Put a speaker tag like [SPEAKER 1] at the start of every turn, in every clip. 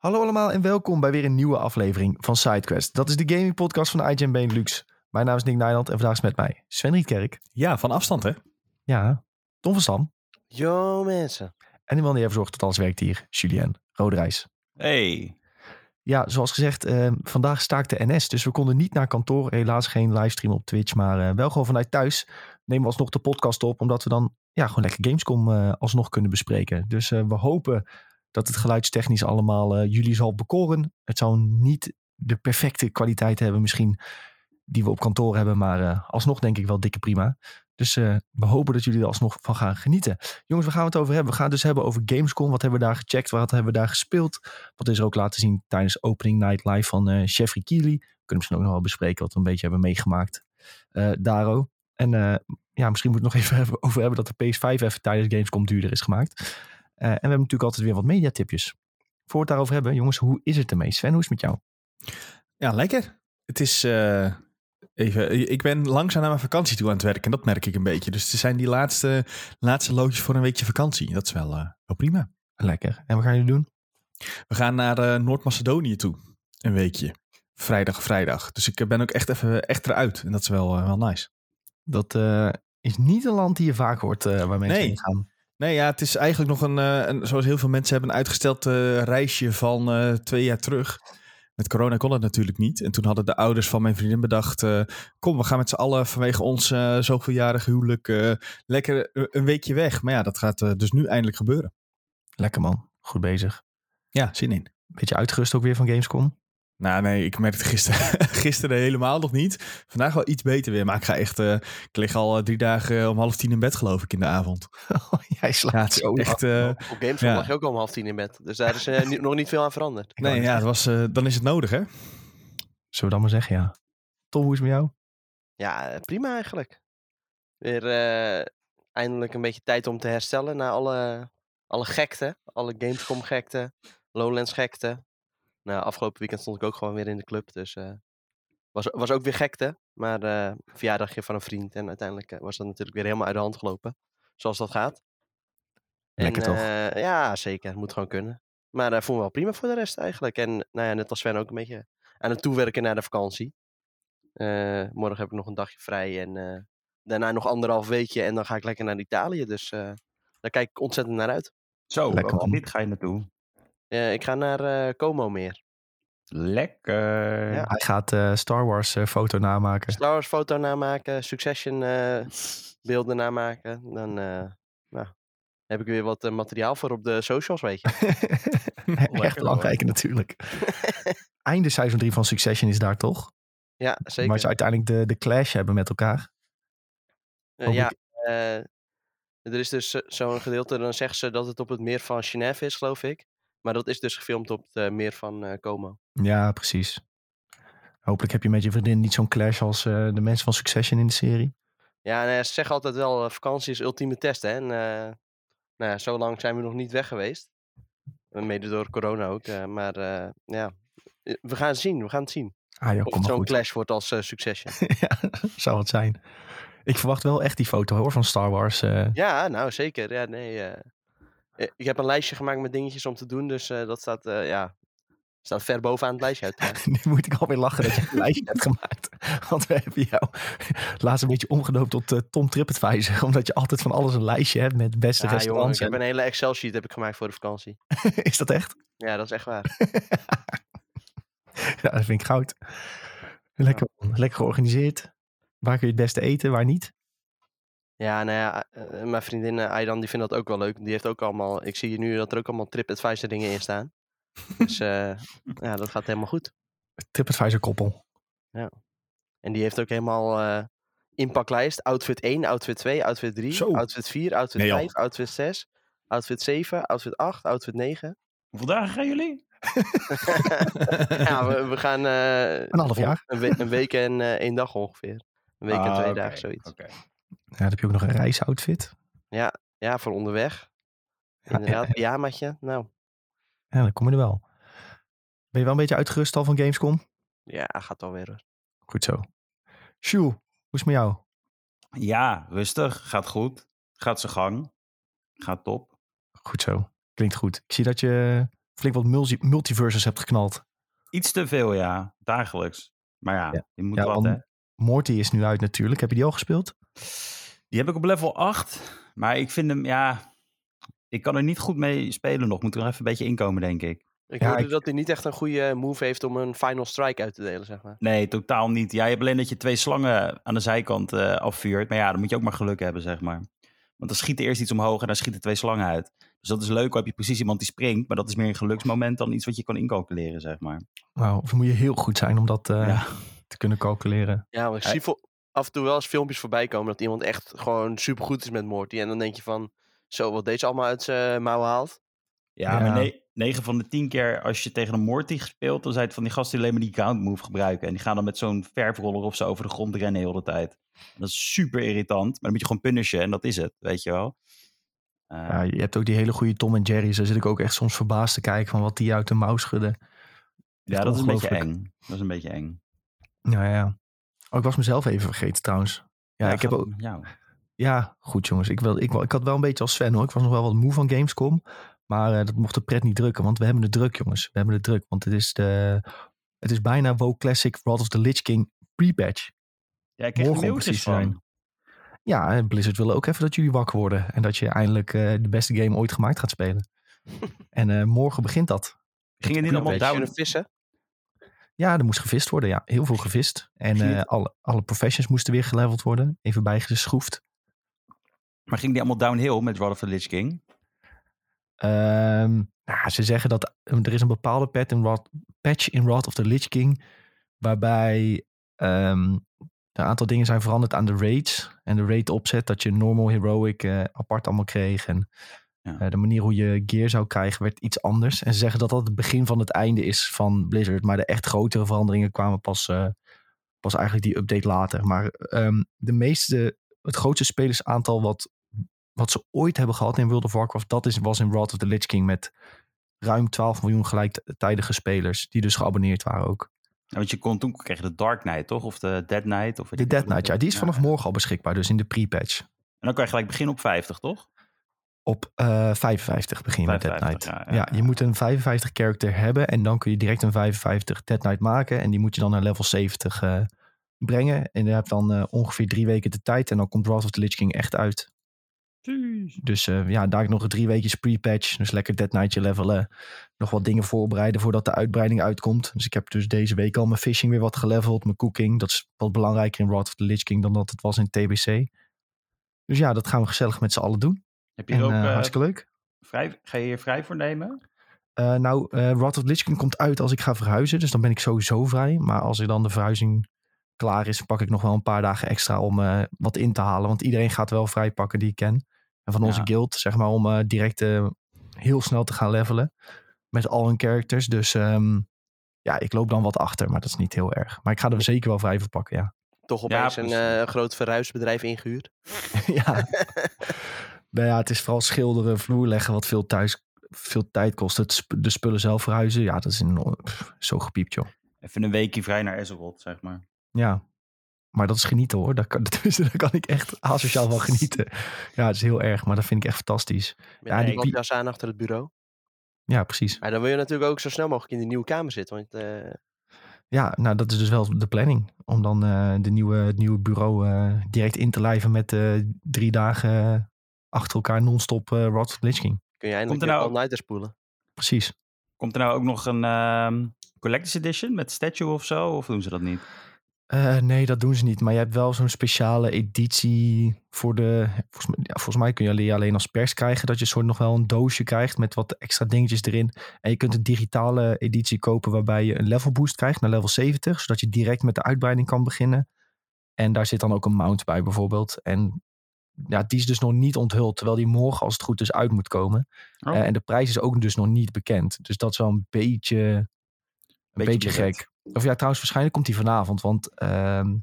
[SPEAKER 1] Hallo allemaal en welkom bij weer een nieuwe aflevering van SideQuest. Dat is de gaming podcast van IGN Benelux. Mijn naam is Nick Nijland en vandaag is met mij Sven Rietkerk.
[SPEAKER 2] Ja, van afstand hè?
[SPEAKER 1] Ja, Tom van Stam.
[SPEAKER 3] Yo mensen.
[SPEAKER 1] En die man die ervoor zorgt dat alles werkt hier, Julien Roderijs.
[SPEAKER 2] Hey.
[SPEAKER 1] Ja, zoals gezegd, eh, vandaag staakte NS, dus we konden niet naar kantoor. Helaas geen livestream op Twitch, maar eh, wel gewoon vanuit thuis nemen we alsnog de podcast op, omdat we dan ja, gewoon lekker Gamescom eh, alsnog kunnen bespreken. Dus eh, we hopen dat het geluidstechnisch allemaal eh, jullie zal bekoren. Het zal niet de perfecte kwaliteit hebben misschien die we op kantoor hebben, maar eh, alsnog denk ik wel dikke prima. Dus eh, we hopen dat jullie er alsnog van gaan genieten. Jongens, waar gaan we het over hebben? We gaan het dus hebben over Gamescom. Wat hebben we daar gecheckt? Wat hebben we daar gespeeld? Wat is er ook laten zien tijdens Opening Night Live van eh Jeffrey Keely? Kunnen we misschien ook nog wel bespreken wat we een beetje hebben meegemaakt. Daro. En ja, misschien moet het nog even over hebben dat de PS5 even tijdens Gamescom duurder is gemaakt. Eh, en we hebben natuurlijk altijd weer wat mediatipjes. Voor we het daarover hebben, jongens, hoe is het ermee? Sven, hoe is het met jou?
[SPEAKER 2] Ja, lekker. Het is eh, even. Ik ben langzaam naar mijn vakantie toe aan het werken. En dat merk ik een beetje. Dus er zijn die laatste, laatste loodjes voor een weekje vakantie. Dat is wel, eh, wel prima.
[SPEAKER 1] Lekker. En wat gaan jullie doen?
[SPEAKER 2] We gaan naar Noord-Macedonië toe. Een weekje. Vrijdag, vrijdag. Dus ik ben ook echt even echt eruit. En dat is wel, wel nice.
[SPEAKER 1] Dat is niet een land die je vaak hoort waar mensen
[SPEAKER 2] Nee.
[SPEAKER 1] heen gaan.
[SPEAKER 2] Nee, ja, het is eigenlijk nog een, eh, een zoals heel veel mensen hebben, een uitgesteld eh, reisje van eh, twee jaar terug. Met corona kon het natuurlijk niet. En toen hadden de ouders van mijn vriendin bedacht, kom, we gaan met z'n allen vanwege ons zoveeljarige huwelijk lekker een- weekje weg. Maar ja, dat gaat dus nu eindelijk gebeuren.
[SPEAKER 1] Lekker man. Goed bezig.
[SPEAKER 2] Ja, zin in.
[SPEAKER 1] Beetje uitgerust ook weer van Gamescom.
[SPEAKER 2] Nou nee, ik merkte gisteren, gisteren helemaal nog niet. Vandaag wel iets beter weer. Maar ik ga echt, eh, ik lig al eh, drie dagen om half tien in bed geloof ik in de avond.
[SPEAKER 1] Jij slaapt
[SPEAKER 2] Ja,
[SPEAKER 1] zo
[SPEAKER 2] echt... eh,
[SPEAKER 3] Op Gamescom
[SPEAKER 2] Ja.
[SPEAKER 3] lag je ook al om half tien in bed. Dus daar is eh, nog niet veel aan veranderd.
[SPEAKER 1] Ik
[SPEAKER 2] nee, ja, het was, eh, dan is het nodig hè?
[SPEAKER 1] Zullen we dan maar zeggen, ja. Tom, hoe is het met jou?
[SPEAKER 3] Ja, eh, prima eigenlijk. Weer eh, eindelijk een beetje tijd om te herstellen na alle, alle gekte. Alle Gamescom gekte, Lowlands gekte. Nou, afgelopen weekend stond ik ook gewoon weer in de club. Dus eh was, was ook weer gekte. Maar eh verjaardagje van een vriend. En uiteindelijk eh, was dat natuurlijk weer helemaal uit de hand gelopen. Zoals dat gaat.
[SPEAKER 1] Lekker
[SPEAKER 3] en,
[SPEAKER 1] toch?
[SPEAKER 3] eh, ja, zeker. Moet gewoon kunnen. Maar uh, voel me wel prima voor de rest eigenlijk. En nou ja, net als Sven ook een beetje aan het toewerken naar de vakantie. Eh, morgen heb ik nog een dagje vrij en eh, daarna nog anderhalf weekje en dan ga ik lekker naar Italië. Dus eh, daar kijk ik ontzettend naar uit.
[SPEAKER 4] Zo,
[SPEAKER 1] Lekker,
[SPEAKER 4] gebied ga je naartoe?
[SPEAKER 3] Eh, ik ga naar eh, Como meer.
[SPEAKER 4] Lekker.
[SPEAKER 3] Ja.
[SPEAKER 1] Hij gaat eh, Star Wars eh, foto namaken.
[SPEAKER 3] Star Wars foto namaken, Succession eh, beelden namaken. Dan eh, nou, heb ik weer wat materiaal voor op de socials, weet je.
[SPEAKER 1] Echt
[SPEAKER 4] hoor.
[SPEAKER 1] belangrijke natuurlijk. Einde seizoen 3 van Succession is daar toch?
[SPEAKER 3] Ja, zeker.
[SPEAKER 1] Maar ze uiteindelijk de, de clash hebben met elkaar.
[SPEAKER 3] Eh, ja, eh, er is dus zo'n gedeelte, dan zeggen ze dat het op het meer van Genève is, geloof ik. Maar dat is dus gefilmd op het meer van eh, Como.
[SPEAKER 1] Ja, precies. Hopelijk heb je met je vriendin niet zo'n clash als eh, de mensen van Succession in de serie.
[SPEAKER 3] Ja, eh, ze zeggen altijd wel, eh, vakantie is ultieme test, hè. En nou ja, zo lang zijn we nog niet weg geweest. Mede door corona ook. maar ja, we gaan het zien, we gaan het zien.
[SPEAKER 1] Ah joh,
[SPEAKER 3] Of het zo'n clash wordt als Succession.
[SPEAKER 1] ja, zou het zijn. Ik verwacht wel echt die foto hoor van Star Wars.
[SPEAKER 3] ja, nou zeker. Ja, nee, ik heb een lijstje gemaakt met dingetjes om te doen, dus eh, dat staat, eh, ja, staat ver bovenaan het lijstje uit.
[SPEAKER 1] nu moet ik alweer lachen dat je een lijstje hebt gemaakt. Want we hebben jou laatst een beetje omgedoopt tot eh, Tom TripAdvisor. Omdat je altijd van alles een lijstje hebt met beste
[SPEAKER 3] Ja, jongen,
[SPEAKER 1] restaurants.
[SPEAKER 3] ik heb een hele Excel-sheet heb ik gemaakt voor de vakantie.
[SPEAKER 1] Is dat echt?
[SPEAKER 3] Ja, dat is echt waar.
[SPEAKER 1] Ja, dat vind ik goud. Lekker, lekker georganiseerd. Waar kun je het beste eten, waar niet?
[SPEAKER 3] Ja, nou ja, eh, mijn vriendin eh, Aydan, die vindt dat ook wel leuk. Die heeft ook allemaal, ik zie nu dat er ook allemaal TripAdvisor dingen in staan. Dus eh, ja, dat gaat helemaal goed.
[SPEAKER 1] TripAdvisor koppel.
[SPEAKER 3] En die heeft ook helemaal eh inpaklijst. Outfit 1, outfit 2, outfit 3,
[SPEAKER 2] Zo.
[SPEAKER 3] outfit 4, outfit
[SPEAKER 2] Nee, joh.
[SPEAKER 3] 5, outfit 6, outfit 7, outfit 8, outfit 9.
[SPEAKER 4] Hoeveel dagen gaan jullie?
[SPEAKER 3] ja, we, we gaan... eh,
[SPEAKER 1] Een half jaar.
[SPEAKER 3] Een, we- een week en eh, één dag ongeveer. Een week en
[SPEAKER 4] Ah,
[SPEAKER 3] twee dagen, zoiets.
[SPEAKER 4] oké.
[SPEAKER 1] Ja, dan heb je ook nog een reisoutfit.
[SPEAKER 3] Ja, voor onderweg.
[SPEAKER 1] Ja,
[SPEAKER 3] Inderdaad, pyjamaatje. Nou,
[SPEAKER 1] Ja, dan kom je er wel. Ben je wel een beetje uitgerust al van Gamescom?
[SPEAKER 3] ja, gaat alweer.
[SPEAKER 1] Goed zo. Sjoe, hoe is het met jou?
[SPEAKER 4] Ja, rustig. Gaat goed. Gaat zijn gang. Gaat top.
[SPEAKER 1] Goed zo. Klinkt goed. Ik zie dat je flink wat multi multiverses hebt geknald.
[SPEAKER 4] Iets te veel, ja. Dagelijks. Maar ja,
[SPEAKER 1] Ja.
[SPEAKER 4] je moet
[SPEAKER 1] Ja,
[SPEAKER 4] wat, hè.
[SPEAKER 1] Morty is nu uit natuurlijk. Heb je die al gespeeld?
[SPEAKER 4] Die heb ik op level 8. Maar ik vind hem, ja... Ik kan er niet goed mee spelen nog. Moet er nog even een beetje inkomen, denk ik.
[SPEAKER 3] Ik
[SPEAKER 1] Ja,
[SPEAKER 3] hoorde
[SPEAKER 1] ik-
[SPEAKER 3] dat hij niet echt een goede move heeft om een final strike uit te delen, zeg maar.
[SPEAKER 4] Nee, totaal niet. Ja, je hebt alleen dat je twee slangen aan de zijkant eh, afvuurt. Maar ja, dan moet je ook maar geluk hebben, zeg maar. Want dan schiet er eerst iets omhoog en dan schieten twee slangen uit. Dus dat is leuk, heb je precies iemand die springt. Maar dat is meer een geluksmoment dan iets wat je kan incalculeren, zeg maar.
[SPEAKER 1] Nou, of moet je heel goed zijn om dat eh,
[SPEAKER 4] Ja.
[SPEAKER 1] te kunnen calculeren.
[SPEAKER 3] Ja, maar ik zie vo- af en toe wel eens filmpjes voorbij komen dat iemand echt gewoon supergoed is met Morty. En dan denk je van, zo, wat deze allemaal uit zijn mouwen haalt.
[SPEAKER 4] Ja,
[SPEAKER 1] Ja.
[SPEAKER 4] maar ne 9 van de 10 keer als je tegen een Morty speelt, dan zijn het van die gasten die alleen maar die ground move gebruiken. En die gaan dan met zo'n verfroller of zo over de grond rennen heel de tijd. En dat is super irritant, maar dan moet je gewoon punishen en dat is het, weet je wel. Eh,
[SPEAKER 1] Ja, je hebt ook die hele goede Tom en Jerry's. Daar zit ik ook echt soms verbaasd te kijken van wat die uit de mouw schudden.
[SPEAKER 4] ja, dat is een beetje eng. Dat is een beetje eng.
[SPEAKER 1] Ja, ja. Oh, ik was mezelf even vergeten trouwens. Ja, ik heb ook, ja goed jongens. Ik, wil, ik, wil- ik had wel een beetje als Sven hoor. Ik was nog wel wat moe van Gamescom. Maar eh, dat mocht de pret niet drukken. Want we hebben het druk jongens. We hebben het druk. Want het is, de, het is bijna WoW Classic Wrath of the Lich King pre-patch.
[SPEAKER 4] Ja, ik kreeg mailtjes
[SPEAKER 1] zijn.
[SPEAKER 4] van.
[SPEAKER 1] Ja, en Blizzard willen ook even dat jullie wakker worden. En dat je eindelijk eh, de beste game ooit gemaakt gaat spelen. en eh, morgen begint dat.
[SPEAKER 4] Ging het niet allemaal down?
[SPEAKER 3] vissen.
[SPEAKER 1] Ja, er moest gevist worden. Ja, heel veel gevist. En eh, alle, alle professions moesten weer geleveld worden. Even bijgeschroefd.
[SPEAKER 4] Maar ging die allemaal downhill met Wrath of the Lich King?
[SPEAKER 1] Ehm, nou, ze zeggen dat er is een bepaalde patch in Wrath, patch in Wrath of the Lich King. Waarbij ehm, een aantal dingen zijn veranderd aan de raids. En de raid opzet. Dat je normal, heroic eh, apart allemaal kreeg. En
[SPEAKER 4] Ja.
[SPEAKER 1] eh, de manier hoe je gear zou krijgen werd iets anders. En ze zeggen dat dat het begin van het einde is van Blizzard. Maar de echt grotere veranderingen kwamen pas, eh, pas eigenlijk die update later. Maar ehm, de meeste, het grootste spelersaantal wat, wat ze ooit hebben gehad in World of Warcraft, dat is, was in Wrath of the Lich King met ruim 12 miljoen gelijktijdige spelers. Die dus geabonneerd waren ook.
[SPEAKER 4] Ja, want je kon toen kreeg je de Dark Knight, toch? Of de Dead Knight? Of
[SPEAKER 1] De Dead Knight, ja, die is vanaf morgen al beschikbaar. Dus in de pre-patch.
[SPEAKER 4] En dan kan je gelijk beginnen op 50, toch?
[SPEAKER 1] Op eh 55 begin je met Dead
[SPEAKER 4] 55,
[SPEAKER 1] Knight.
[SPEAKER 4] ja,
[SPEAKER 1] Ja,
[SPEAKER 4] ja,
[SPEAKER 1] je moet een 55 character hebben. En dan kun je direct een 55 Dead Knight maken. En die moet je dan naar level 70 eh, brengen. En je hebt dan eh, ongeveer drie weken de tijd. En dan komt Wrath of the Lich King echt uit. Dus ja, daar nog drie weekjes pre-patch. Dus lekker Dead Knightje levelen. Nog wat dingen voorbereiden voordat de uitbreiding uitkomt. Dus ik heb dus deze week al mijn fishing weer wat geleveld. Mijn cooking. Dat is wat belangrijker in Wrath of the Lich King dan dat het was in TBC. Dus ja, dat gaan we gezellig met z'n allen doen.
[SPEAKER 4] Heb je
[SPEAKER 1] En
[SPEAKER 4] er ook
[SPEAKER 1] eh,
[SPEAKER 4] eh,
[SPEAKER 1] hartstikke leuk.
[SPEAKER 4] vrij, ga je hier vrij voor nemen?
[SPEAKER 1] Eh, nou, eh Wrath of the Lich King komt uit als ik ga verhuizen. Dus dan ben ik sowieso vrij. Maar als er dan de verhuizing klaar is, pak ik nog wel een paar dagen extra om eh, wat in te halen. Want iedereen gaat wel vrij pakken die ik ken. En van onze
[SPEAKER 4] Ja.
[SPEAKER 1] guild, zeg maar, om eh, direct eh, heel snel te gaan levelen. Met al hun characters. Dus ehm, ja, ik loop dan wat achter, maar dat is niet heel erg. Maar ik ga er zeker wel vrij voor pakken, ja.
[SPEAKER 3] Toch opeens een
[SPEAKER 4] precies.
[SPEAKER 3] eh, groot verhuisbedrijf ingehuurd.
[SPEAKER 1] ja. nou ja, het is vooral schilderen, vloer leggen, wat veel, thuis, veel tijd kost. Het sp- de spullen zelf verhuizen, ja, dat is een, pff, zo gepiept, joh.
[SPEAKER 4] Even een weekje vrij naar Azeroth, zeg maar.
[SPEAKER 1] Ja, maar dat is genieten hoor. Daar kan, daar kan ik echt asociaal van genieten. Ja, het is heel erg, maar dat vind ik echt fantastisch.
[SPEAKER 3] Met
[SPEAKER 1] Ja,
[SPEAKER 3] een
[SPEAKER 1] die-
[SPEAKER 3] badjas aan achter het bureau.
[SPEAKER 1] Ja, precies.
[SPEAKER 3] Maar dan wil je natuurlijk ook zo snel mogelijk in de nieuwe kamer zitten. Want eh,
[SPEAKER 1] Ja, nou dat is dus wel de planning. Om dan eh, de nieuwe, het nieuwe bureau eh, direct in te lijven met eh, drie dagen achter elkaar non-stop eh Rod Lich King.
[SPEAKER 3] kun je eindelijk
[SPEAKER 4] er
[SPEAKER 3] weer
[SPEAKER 4] nou-
[SPEAKER 3] all-nighter spoelen.
[SPEAKER 1] Precies.
[SPEAKER 4] Komt er nou ook nog een ehm Collector's Edition met statue of zo? Of doen ze dat niet?
[SPEAKER 1] Eh, nee, dat doen ze niet. Maar je hebt wel zo'n speciale editie voor de... Volgens mij, ja, volgens mij kun je alleen, alleen als pers krijgen. Dat je soort nog wel een doosje krijgt met wat extra dingetjes erin. En je kunt een digitale editie kopen waarbij je een level boost krijgt naar level 70. Zodat je direct met de uitbreiding kan beginnen. En daar zit dan ook een mount bij bijvoorbeeld. En ja, die is dus nog niet onthuld. Terwijl die morgen als het goed is uit moet komen.
[SPEAKER 4] Oh.
[SPEAKER 1] Eh, en de prijs is ook dus nog niet bekend. Dus dat is wel een beetje, een
[SPEAKER 4] Beetje
[SPEAKER 1] gek. Of ja, trouwens, waarschijnlijk komt die vanavond. Want ehm,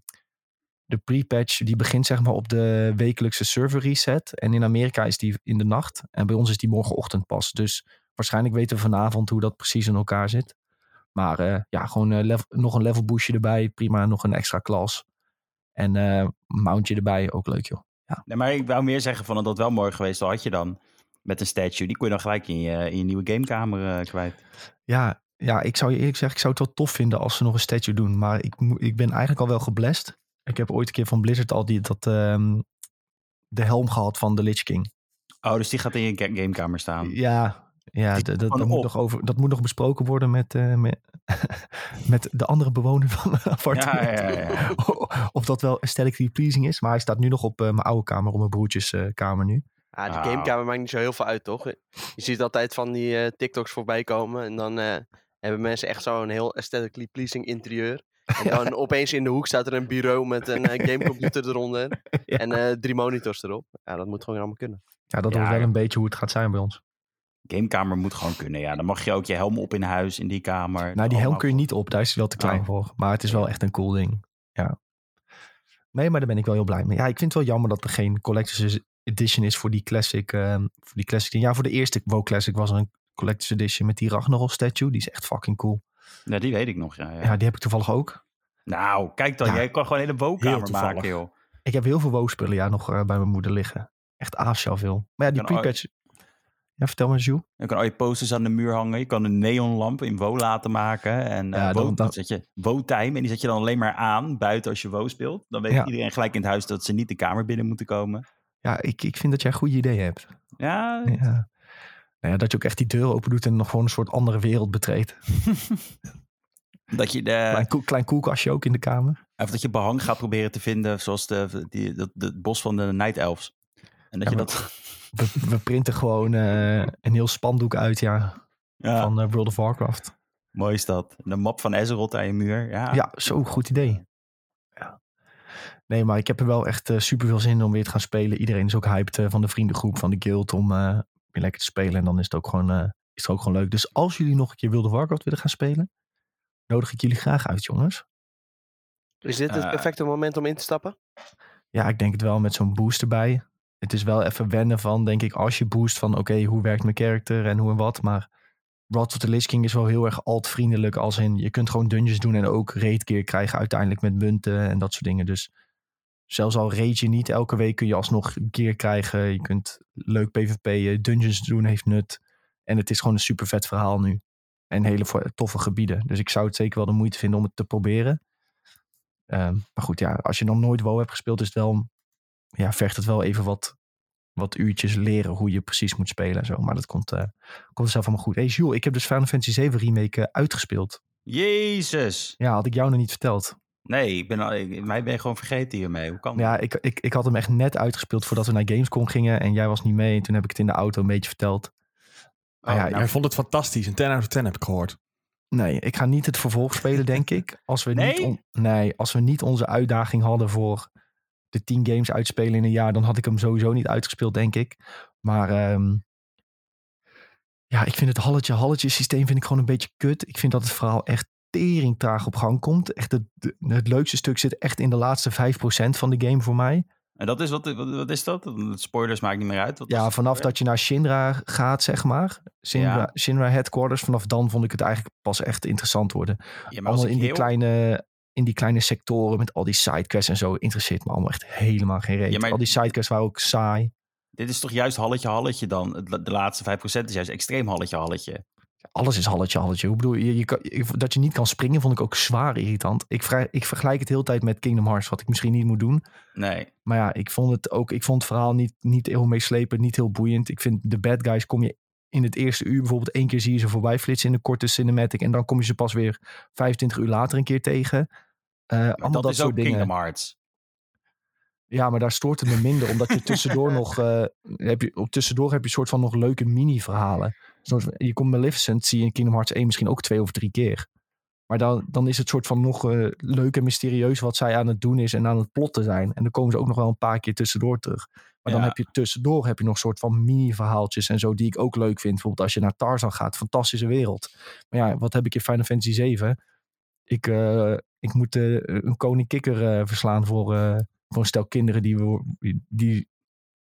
[SPEAKER 1] de pre-patch die begint zeg maar op de wekelijkse server reset. En in Amerika is die in de nacht. En bij ons is die morgenochtend pas. Dus waarschijnlijk weten we vanavond hoe dat precies in elkaar zit. Maar eh, ja, gewoon level- nog een level boostje erbij. Prima, nog een extra klas. En eh mountje erbij, ook leuk joh.
[SPEAKER 4] Nee, maar ik wou meer zeggen van dat wel mooi geweest. Al had je dan met een statue. Die kon je dan gelijk in je, in je nieuwe gamekamer eh, kwijt.
[SPEAKER 1] Ja, ja, ik zou je eerlijk zeggen, ik zou het wel tof vinden als ze nog een statue doen. Maar ik, ik ben eigenlijk al wel geblest. Ik heb ooit een keer van Blizzard al die, dat, ehm, de helm gehad van de Lich King.
[SPEAKER 4] Oh, dus die gaat in je ga- gamekamer staan.
[SPEAKER 1] Ja, ja dat, dat, moet nog over, dat moet nog besproken worden met, eh, met, met de andere bewoner van het appartement.
[SPEAKER 4] Ja, ja, ja,
[SPEAKER 1] of dat wel aesthetically pleasing is. Maar hij staat nu nog op eh, mijn oude kamer, op mijn broertjes eh, kamer nu.
[SPEAKER 3] Ah, die
[SPEAKER 4] Wauw.
[SPEAKER 3] gamekamer maakt niet zo heel veel uit, toch? Je ziet altijd van die eh, TikToks voorbij komen. En dan eh, hebben mensen echt zo'n heel aesthetically pleasing interieur. En dan opeens in de hoek staat er een bureau met een eh, gamecomputer eronder.
[SPEAKER 1] Ja.
[SPEAKER 3] En eh, drie monitors erop. Ja, dat moet gewoon allemaal kunnen.
[SPEAKER 1] Ja, dat
[SPEAKER 4] Ja,
[SPEAKER 1] wordt wel een beetje hoe het gaat zijn bij ons.
[SPEAKER 4] Gamekamer moet gewoon kunnen. Ja, dan mag je ook je helm op in huis in die kamer.
[SPEAKER 1] Nou, die helm kun je niet op. Daar is hij wel te klein
[SPEAKER 4] Oh.
[SPEAKER 1] voor. Maar het is wel echt een cool ding. Ja. Nee, maar daar ben ik wel heel blij mee. Ja, ik vind het wel jammer dat er geen Collector's Edition is voor die Classic. ehm, voor die classic. Ja, voor de eerste WoW Classic was er een Collector's Edition met die Ragnarok statue. Die is echt fucking cool.
[SPEAKER 4] Ja, die weet ik nog. Ja, ja.
[SPEAKER 1] Ja, die heb ik toevallig ook.
[SPEAKER 4] Nou, kijk dan.
[SPEAKER 1] Ja.
[SPEAKER 4] Jij kan gewoon een hele woonkamer
[SPEAKER 2] toevallig.
[SPEAKER 4] maken, joh.
[SPEAKER 1] Ik heb heel veel WoW spullen ja, nog eh, bij mijn moeder liggen. Echt asociaal veel. Maar ja, die pre-patch... Ja, vertel maar, Jules.
[SPEAKER 4] Je kan al je posters aan de muur hangen. Je kan een neonlamp in WoW laten maken. En eh
[SPEAKER 1] Ja, dan,
[SPEAKER 4] dan- zet je WoW-time. En die zet je dan alleen maar aan buiten als je WoW speelt. Dan weet
[SPEAKER 1] Ja.
[SPEAKER 4] iedereen gelijk in het huis dat ze niet de kamer binnen moeten komen.
[SPEAKER 1] Ja, ik, ik vind dat jij goede ideeën hebt.
[SPEAKER 4] Ja,
[SPEAKER 1] Ja. Nou ja, dat je ook echt die deur open doet en nog gewoon een soort andere wereld betreedt.
[SPEAKER 4] dat je de,
[SPEAKER 1] Klein, koel- klein koelkastje ook in de kamer.
[SPEAKER 4] of dat je behang gaat proberen te vinden. Zoals de, die, dat, het bos van de Night Elves. En dat
[SPEAKER 1] Ja,
[SPEAKER 4] je dat...
[SPEAKER 1] We, we printen gewoon eh, een heel spandoek uit ja,
[SPEAKER 4] Ja,
[SPEAKER 1] van eh, World of Warcraft.
[SPEAKER 4] mooi is dat. De map van Azeroth aan je muur. Ja,
[SPEAKER 1] Ja, zo goed idee. Ja. Nee, maar ik heb er wel echt super veel zin in om weer te gaan spelen. Iedereen is ook hyped eh, van de vriendengroep, van de guild, om eh, weer lekker te spelen. En dan is het ook gewoon, eh, is het ook gewoon leuk. Dus als jullie nog een keer World of Warcraft willen gaan spelen, nodig ik jullie graag uit, jongens.
[SPEAKER 3] Is dit het
[SPEAKER 4] Eh.
[SPEAKER 3] perfecte moment om in te stappen?
[SPEAKER 1] Ja, ik denk het wel met zo'n boost erbij. Het is wel even wennen van, denk ik, als je boost van, oké, hoe werkt mijn karakter en hoe en wat. Maar Wrath of the Lich King is wel heel erg alt-vriendelijk. Als in, je kunt gewoon dungeons doen en ook raid krijgen uiteindelijk met munten en dat soort dingen. Dus zelfs al raid je niet elke week, kun je alsnog gear krijgen. Je kunt leuk PvP'en, dungeons doen heeft nut. En het is gewoon een super vet verhaal nu. En hele toffe gebieden. Dus ik zou het zeker wel de moeite vinden om het te proberen. Ehm, maar goed, ja, als je nog nooit WoW hebt gespeeld, is het wel, ja, vergt het wel even wat, wat uurtjes leren hoe je precies moet spelen en zo. Maar dat komt, eh komt zelf allemaal goed. Hey Jules, ik heb dus Final Fantasy 7 Remake eh, uitgespeeld.
[SPEAKER 4] Jezus.
[SPEAKER 1] Ja, had ik jou nog niet verteld.
[SPEAKER 4] Nee, ik ben, al- ik, mij ben je gewoon vergeten hiermee. Hoe kan dat?
[SPEAKER 1] Ja, ik, ik, ik had hem echt net uitgespeeld voordat we naar Gamescom gingen. En jij was niet mee. En toen heb ik het in de auto een beetje verteld.
[SPEAKER 4] Oh,
[SPEAKER 1] ja,
[SPEAKER 4] nou,
[SPEAKER 2] Hij vond het fantastisch. Een 10 out of 10 heb ik gehoord.
[SPEAKER 1] Nee, ik ga niet het vervolg spelen, denk ik. Als we,
[SPEAKER 4] Nee?
[SPEAKER 1] niet, on- nee, als we niet onze uitdaging hadden voor de 10 games uitspelen in een jaar, dan had ik hem sowieso niet uitgespeeld, denk ik. Maar ehm, ja, ik vind het halletje-halletje systeem vind ik gewoon een beetje kut. Ik vind dat het verhaal echt tering traag op gang komt. Echt het, het leukste stuk zit echt in de laatste 5% van de game voor mij.
[SPEAKER 4] En dat is, wat, wat, is dat? Spoilers maakt niet meer uit. Wat
[SPEAKER 1] Ja, vanaf dat je naar Shinra gaat, zeg maar. Shinra,
[SPEAKER 4] Ja.
[SPEAKER 1] Shinra Headquarters. Vanaf dan vond ik het eigenlijk pas echt interessant worden.
[SPEAKER 4] Ja,
[SPEAKER 1] allemaal in die,
[SPEAKER 4] heel-
[SPEAKER 1] kleine, in die kleine sectoren met al die sidequests en zo interesseert me allemaal echt helemaal geen.
[SPEAKER 4] Ja, maar-
[SPEAKER 1] al die sidequests waren ook saai.
[SPEAKER 4] Dit is toch juist halletje halletje dan? De laatste 5% is juist extreem halletje halletje.
[SPEAKER 1] Alles is halletje halletje. Hoe bedoel je, je kan, dat je niet kan springen vond ik ook zwaar irritant. Ik, vrij, ik vergelijk het heel tijd met Kingdom Hearts, wat ik misschien niet moet doen.
[SPEAKER 4] Nee.
[SPEAKER 1] Maar ja, ik vond het ook, ik vond het verhaal niet, niet heel meeslepend, niet heel boeiend. Ik vind de bad guys kom je in het eerste uur bijvoorbeeld één keer zie je ze voorbij flitsen in een korte cinematic. En dan kom je ze pas weer 25 uur later een keer tegen.
[SPEAKER 4] Maar
[SPEAKER 1] allemaal
[SPEAKER 4] dat,
[SPEAKER 1] dat,
[SPEAKER 4] is
[SPEAKER 1] soort
[SPEAKER 4] ook
[SPEAKER 1] dingen.
[SPEAKER 4] Kingdom Hearts.
[SPEAKER 1] Ja, maar daar stoort het me minder. Omdat je tussendoor nog... eh, heb je, op tussendoor heb je een soort van nog leuke mini-verhalen. Je komt Maleficent, zie je in Kingdom Hearts 1 misschien ook twee of drie keer. Maar dan, dan is het soort van nog eh, leuk en mysterieus wat zij aan het doen is en aan het plotten zijn. En dan komen ze ook nog wel een paar keer tussendoor terug. Maar dan heb je tussendoor heb je nog soort van mini-verhaaltjes en zo die ik ook leuk vind. Bijvoorbeeld als je naar Tarzan gaat, fantastische wereld. Maar ja, wat heb ik in Final Fantasy 7? Ik, ik moet eh, een koning kikker eh, verslaan voor, eh, voor een stel kinderen die, we, die, die,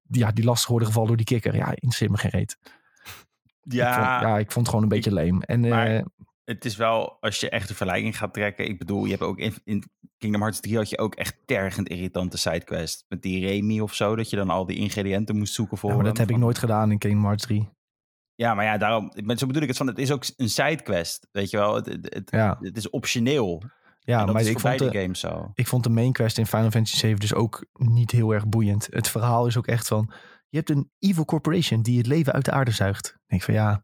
[SPEAKER 1] ja, die lastig worden gevallen door die kikker. Ja, interesseert me geen reet.
[SPEAKER 4] Ja,
[SPEAKER 1] Ik vond, ja, ik vond het gewoon een beetje leem. En
[SPEAKER 4] maar- het is wel, als je echt een vergelijking gaat trekken. Ik bedoel, je hebt ook in, in Kingdom Hearts 3 had je ook echt tergend irritante sidequest. Met die Remy of zo, dat je dan al die ingrediënten moest zoeken voor
[SPEAKER 1] Ja, maar dat heb ik nooit gedaan in Kingdom Hearts 3.
[SPEAKER 4] Ja, maar ja, daarom, zo bedoel ik het van, het is ook een sidequest, weet je wel. Het, het, het,
[SPEAKER 1] Ja,
[SPEAKER 4] het is optioneel.
[SPEAKER 1] Ja maar ik vond, de,
[SPEAKER 4] games zo.
[SPEAKER 1] ik vond de main quest in Final Fantasy 7 dus ook niet heel erg boeiend. Het verhaal is ook echt van, je hebt een evil corporation die het leven uit de aarde zuigt. Ik denk van ja,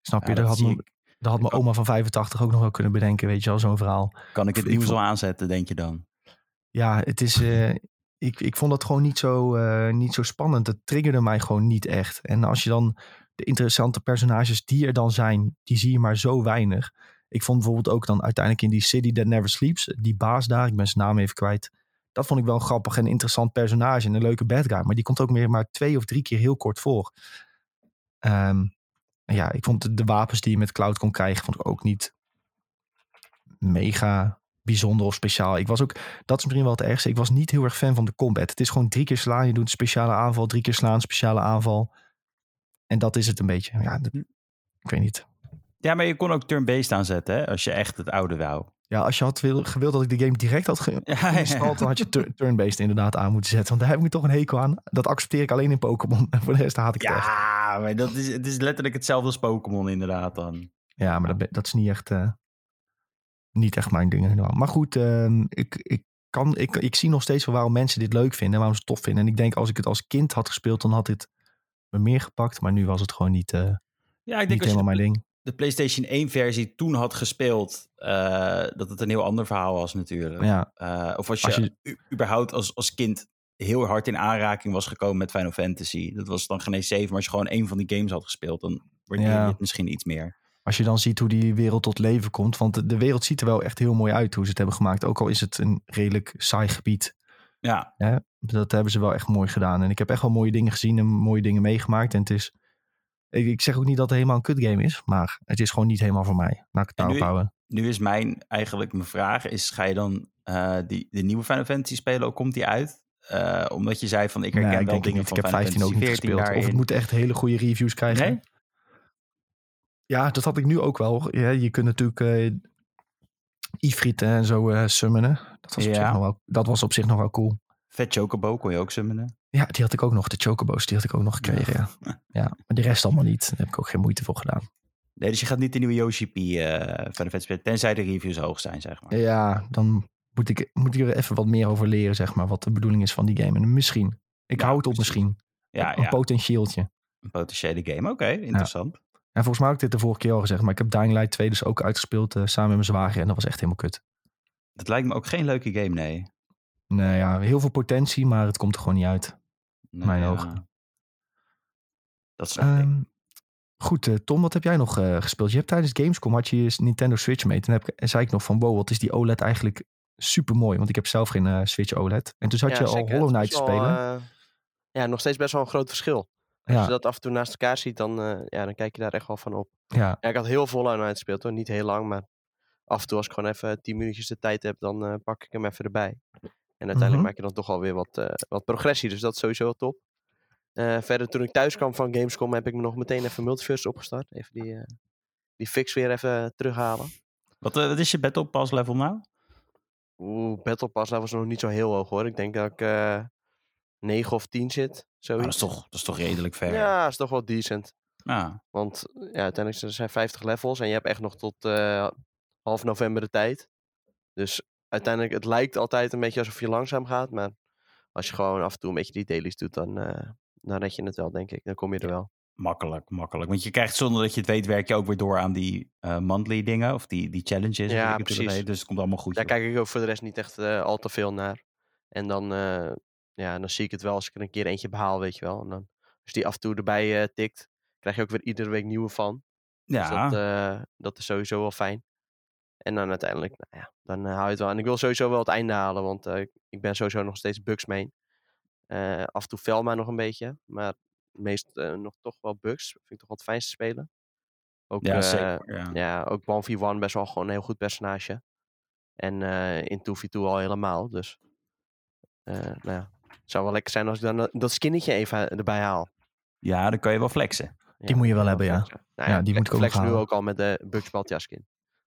[SPEAKER 1] snap je, dat,
[SPEAKER 4] dat
[SPEAKER 1] had me, dat had mijn oma van 85 ook nog wel kunnen bedenken, weet je wel, zo'n verhaal.
[SPEAKER 4] Kan ik het nieuws al aanzetten, denk je dan?
[SPEAKER 1] Ja, het is. eh, ik, ik vond dat gewoon niet zo, eh, niet zo spannend. Het triggerde mij gewoon niet echt. En als je dan de interessante personages die er dan zijn, die zie je maar zo weinig. Ik vond bijvoorbeeld ook dan uiteindelijk in die City That Never Sleeps, die baas daar, ik ben zijn naam even kwijt. Dat vond ik wel een grappig en interessant personage en een leuke bad guy. Maar die komt ook meer maar twee of drie keer heel kort voor. Ehm, ja, ik vond de, wapens die je met Cloud kon krijgen, vond ik ook niet mega bijzonder of speciaal. Ik was ook, dat is misschien wel het ergste. Ik was niet heel erg fan van de combat. Het is gewoon drie keer slaan. Je doet een speciale aanval, drie keer slaan, speciale aanval. En dat is het een beetje. Ja, ik weet niet.
[SPEAKER 4] Ja, maar je kon ook turn-based aanzetten, hè, als je echt het oude wou.
[SPEAKER 1] Ja, als je had wil, gewild dat ik de game direct had ge-
[SPEAKER 4] Ja,
[SPEAKER 1] geïnstalleerd, dan had je tur- turn-based inderdaad aan moeten zetten. Want daar heb ik toch een hekel aan. Dat accepteer ik alleen in Pokémon. En voor de rest haat ik het echt.
[SPEAKER 4] Ja, maar dat is, het is letterlijk hetzelfde als Pokémon inderdaad dan.
[SPEAKER 1] Ja, maar dat, dat is niet echt, eh, niet echt mijn ding. Maar goed, ehm, ik, ik, kan, ik, ik zie nog steeds wel waarom mensen dit leuk vinden. En waarom ze het tof vinden. En ik denk als ik het als kind had gespeeld, dan had dit me meer gepakt. Maar nu was het gewoon niet, eh,
[SPEAKER 4] Ja, ik denk
[SPEAKER 1] helemaal
[SPEAKER 4] de,
[SPEAKER 1] mijn ding.
[SPEAKER 4] De PlayStation 1 versie toen had gespeeld, eh, dat het een heel ander verhaal was natuurlijk.
[SPEAKER 1] Ja,
[SPEAKER 4] Eh, of als je,
[SPEAKER 1] Als je-
[SPEAKER 4] überhaupt als, als kind heel hard in aanraking was gekomen met Final Fantasy. Dat was dan geen eens 7, maar als je gewoon één van die games had gespeeld, dan waardeer je
[SPEAKER 1] Ja.
[SPEAKER 4] het misschien iets meer.
[SPEAKER 1] als je dan ziet hoe die wereld tot leven komt. Want de, de wereld ziet er wel echt heel mooi uit hoe ze het hebben gemaakt. Ook al is het een redelijk saai gebied.
[SPEAKER 4] Ja,
[SPEAKER 1] Dat hebben ze wel echt mooi gedaan. En ik heb echt wel mooie dingen gezien en mooie dingen meegemaakt. En het is... Ik, ik zeg ook niet dat het helemaal een kutgame is. Maar het is gewoon niet helemaal voor mij. Laat ik het daarop
[SPEAKER 4] nu-
[SPEAKER 1] houden.
[SPEAKER 4] nu is mijn, eigenlijk mijn vraag, is ga je dan eh, die, de nieuwe Final Fantasy spelen, ook komt die uit? Eh, omdat je zei van, ik herken
[SPEAKER 1] Nee, ik
[SPEAKER 4] wel dingen
[SPEAKER 1] niet.
[SPEAKER 4] van
[SPEAKER 1] Ik heb
[SPEAKER 4] Final
[SPEAKER 1] 15 ook niet
[SPEAKER 4] 14
[SPEAKER 1] gespeeld. Of het moet echt hele goede reviews krijgen.
[SPEAKER 4] Nee?
[SPEAKER 1] Ja, dat had ik nu ook wel. Ja, je kunt natuurlijk eh Ifrit en zo eh, summonen. Dat was, op zich nog wel, dat was op zich nog wel cool.
[SPEAKER 4] Vet Chocobo kon je ook summonen.
[SPEAKER 1] Ja, die had ik ook nog. De Chocobo's, die had ik ook nog gekregen, ja. ja. maar de rest allemaal niet. Daar heb ik ook geen moeite voor gedaan.
[SPEAKER 4] Nee, dus je gaat niet de nieuwe Yoshi P eh Final Fantasy spelen, tenzij de reviews hoog zijn, zeg maar.
[SPEAKER 1] Ja, dan moet ik, moet ik er even wat meer over leren, zeg maar. Wat de bedoeling is van die game. En misschien. Ik
[SPEAKER 4] Ja,
[SPEAKER 1] hou het op misschien.
[SPEAKER 4] Ja,
[SPEAKER 1] een
[SPEAKER 4] ja,
[SPEAKER 1] potentieeltje.
[SPEAKER 4] een potentiële game. Oké, interessant.
[SPEAKER 1] En volgens mij heb ik dit de vorige keer al gezegd. Maar ik heb Dying Light 2 dus ook uitgespeeld eh, samen met mijn zwager. En dat was echt helemaal kut.
[SPEAKER 4] Dat lijkt me ook geen leuke game, nee.
[SPEAKER 1] Nee, ja, heel veel potentie, maar het komt er gewoon niet uit.
[SPEAKER 4] Nee,
[SPEAKER 1] Mijn
[SPEAKER 4] ja.
[SPEAKER 1] ogen.
[SPEAKER 4] Dat ik.
[SPEAKER 1] Ehm, goed, eh, Tom, wat heb jij nog eh, gespeeld? Je hebt tijdens Gamescom had je je Nintendo Switch mee. Toen heb zei ik nog van, wow, wat is die OLED eigenlijk super mooi. Want ik heb zelf geen eh, Switch OLED. En toen zat
[SPEAKER 3] Ja,
[SPEAKER 1] je al. Hollow Knight
[SPEAKER 3] is
[SPEAKER 1] te spelen.
[SPEAKER 3] ja, nog steeds best wel een groot verschil. Als
[SPEAKER 1] ja,
[SPEAKER 3] je dat af en toe naast elkaar ziet, dan, ja, dan kijk je daar echt wel van op.
[SPEAKER 1] ja,
[SPEAKER 3] Ja, ik had heel veel Hollow Knight gespeeld hoor. Niet heel lang, maar af en toe als ik gewoon even 10 minuutjes de tijd heb, dan pak ik hem even erbij. En uiteindelijk
[SPEAKER 1] Mhm.
[SPEAKER 3] maak je dan toch alweer wat, eh, wat progressie. Dus dat is sowieso wel top. Eh, verder, toen ik thuis kwam van Gamescom, heb ik me nog meteen even Multiverse opgestart. Even die, eh, die fix weer even terughalen.
[SPEAKER 4] Wat, wat is je Battle Pass level nou?
[SPEAKER 3] Oeh, Battle Pass, dat was nog niet zo heel hoog hoor. Ik denk dat ik eh 9 of 10 zit.
[SPEAKER 4] Ah,
[SPEAKER 3] Zoiets.
[SPEAKER 4] dat, is toch, dat is toch redelijk ver.
[SPEAKER 3] Ja, is toch wel decent.
[SPEAKER 4] Ja.
[SPEAKER 3] Want ja, uiteindelijk zijn er zijn 50 levels en je hebt echt nog tot half november de tijd. Dus uiteindelijk, het lijkt altijd een beetje alsof je langzaam gaat. Maar als je gewoon af en toe een beetje die dailies doet, dan, eh, dan red je het wel, denk ik. Dan kom je er wel.
[SPEAKER 4] Makkelijk, makkelijk. Want je krijgt zonder dat je het weet, werk je ook weer door aan die eh, monthly dingen. Of die, die challenges.
[SPEAKER 3] Ja,
[SPEAKER 4] het
[SPEAKER 3] precies.
[SPEAKER 4] Dus het komt allemaal goed.
[SPEAKER 3] Daar kijk ik ook voor de rest niet echt eh, al te veel naar. En dan, ja, dan zie ik het wel als ik er een keer eentje behaal, weet je wel. En dan, als die af en toe erbij tikt, krijg je ook weer iedere week nieuwe van. Dus
[SPEAKER 4] ja,
[SPEAKER 3] dat, dat is sowieso wel fijn. En dan uiteindelijk, nou ja, dan eh, hou je het wel. En ik wil sowieso wel het einde halen, want eh, ik- ben sowieso nog steeds Bugs main. Eh, af en toe Velma nog een beetje, maar meest nog toch wel Bugs. Vind ik toch wel het fijnste spelen. Ook,
[SPEAKER 4] ja zeker. Ja.
[SPEAKER 3] ja, ook 1v1 best wel gewoon een heel goed personage. En eh, in 2v2 al helemaal, dus... eh, nou ja, het zou wel lekker zijn als ik dan dat- skinnetje even erbij haal.
[SPEAKER 4] ja, dan kan je wel flexen.
[SPEAKER 1] Die moet je wel hebben, ja.
[SPEAKER 3] Nou
[SPEAKER 1] Ja, die moet ik ook
[SPEAKER 3] flex nu ook al met de Bugs Baltjaskin.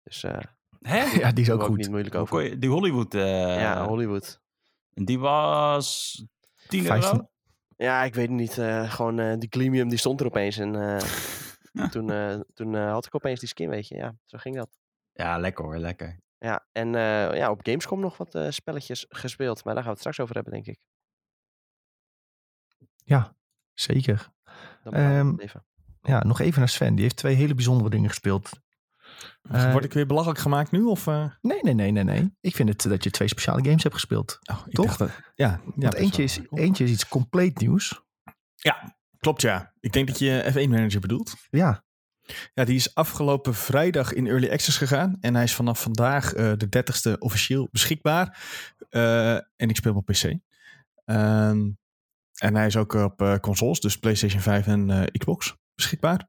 [SPEAKER 3] Dus eh,
[SPEAKER 4] Hè?
[SPEAKER 1] Ja, die is ook
[SPEAKER 3] ook
[SPEAKER 1] goed.
[SPEAKER 3] niet moeilijk over.
[SPEAKER 4] je- die Hollywood. eh,
[SPEAKER 3] ja, Hollywood.
[SPEAKER 4] Die was 10
[SPEAKER 1] 15.
[SPEAKER 4] euro.
[SPEAKER 3] Ja, ik weet het niet. eh, gewoon eh, die Glimium die stond er opeens. En eh, toen, eh, toen eh, had ik opeens die skin, weet je. Ja, zo ging dat.
[SPEAKER 4] Ja, lekker hoor, lekker.
[SPEAKER 3] Ja, en eh, ja, op Gamescom nog wat eh, spelletjes gespeeld. Maar daar gaan we het straks over hebben, denk ik.
[SPEAKER 1] Zeker.
[SPEAKER 3] Dan bepalen we
[SPEAKER 1] Ehm,
[SPEAKER 3] even.
[SPEAKER 1] Ja, nog even naar Sven. Die heeft twee hele bijzondere dingen gespeeld. Eh,
[SPEAKER 2] Word ik weer belachelijk gemaakt nu? Of, eh?
[SPEAKER 1] Nee, nee, nee, nee, nee. Ik vind het dat je twee speciale games hebt gespeeld.
[SPEAKER 2] Oh, ik
[SPEAKER 1] Toch?
[SPEAKER 2] dacht dat- ja, ja,
[SPEAKER 1] eentje, is, eentje is iets compleet nieuws.
[SPEAKER 2] Klopt, ja. Ik denk dat je F1 Manager bedoelt.
[SPEAKER 1] Ja,
[SPEAKER 2] Ja, die is afgelopen vrijdag in Early Access gegaan. En hij is vanaf vandaag eh, de 30ste officieel beschikbaar. Eh, en ik speel hem op PC. Ehm, en hij is ook op eh, consoles, dus PlayStation 5 en eh, Xbox beschikbaar.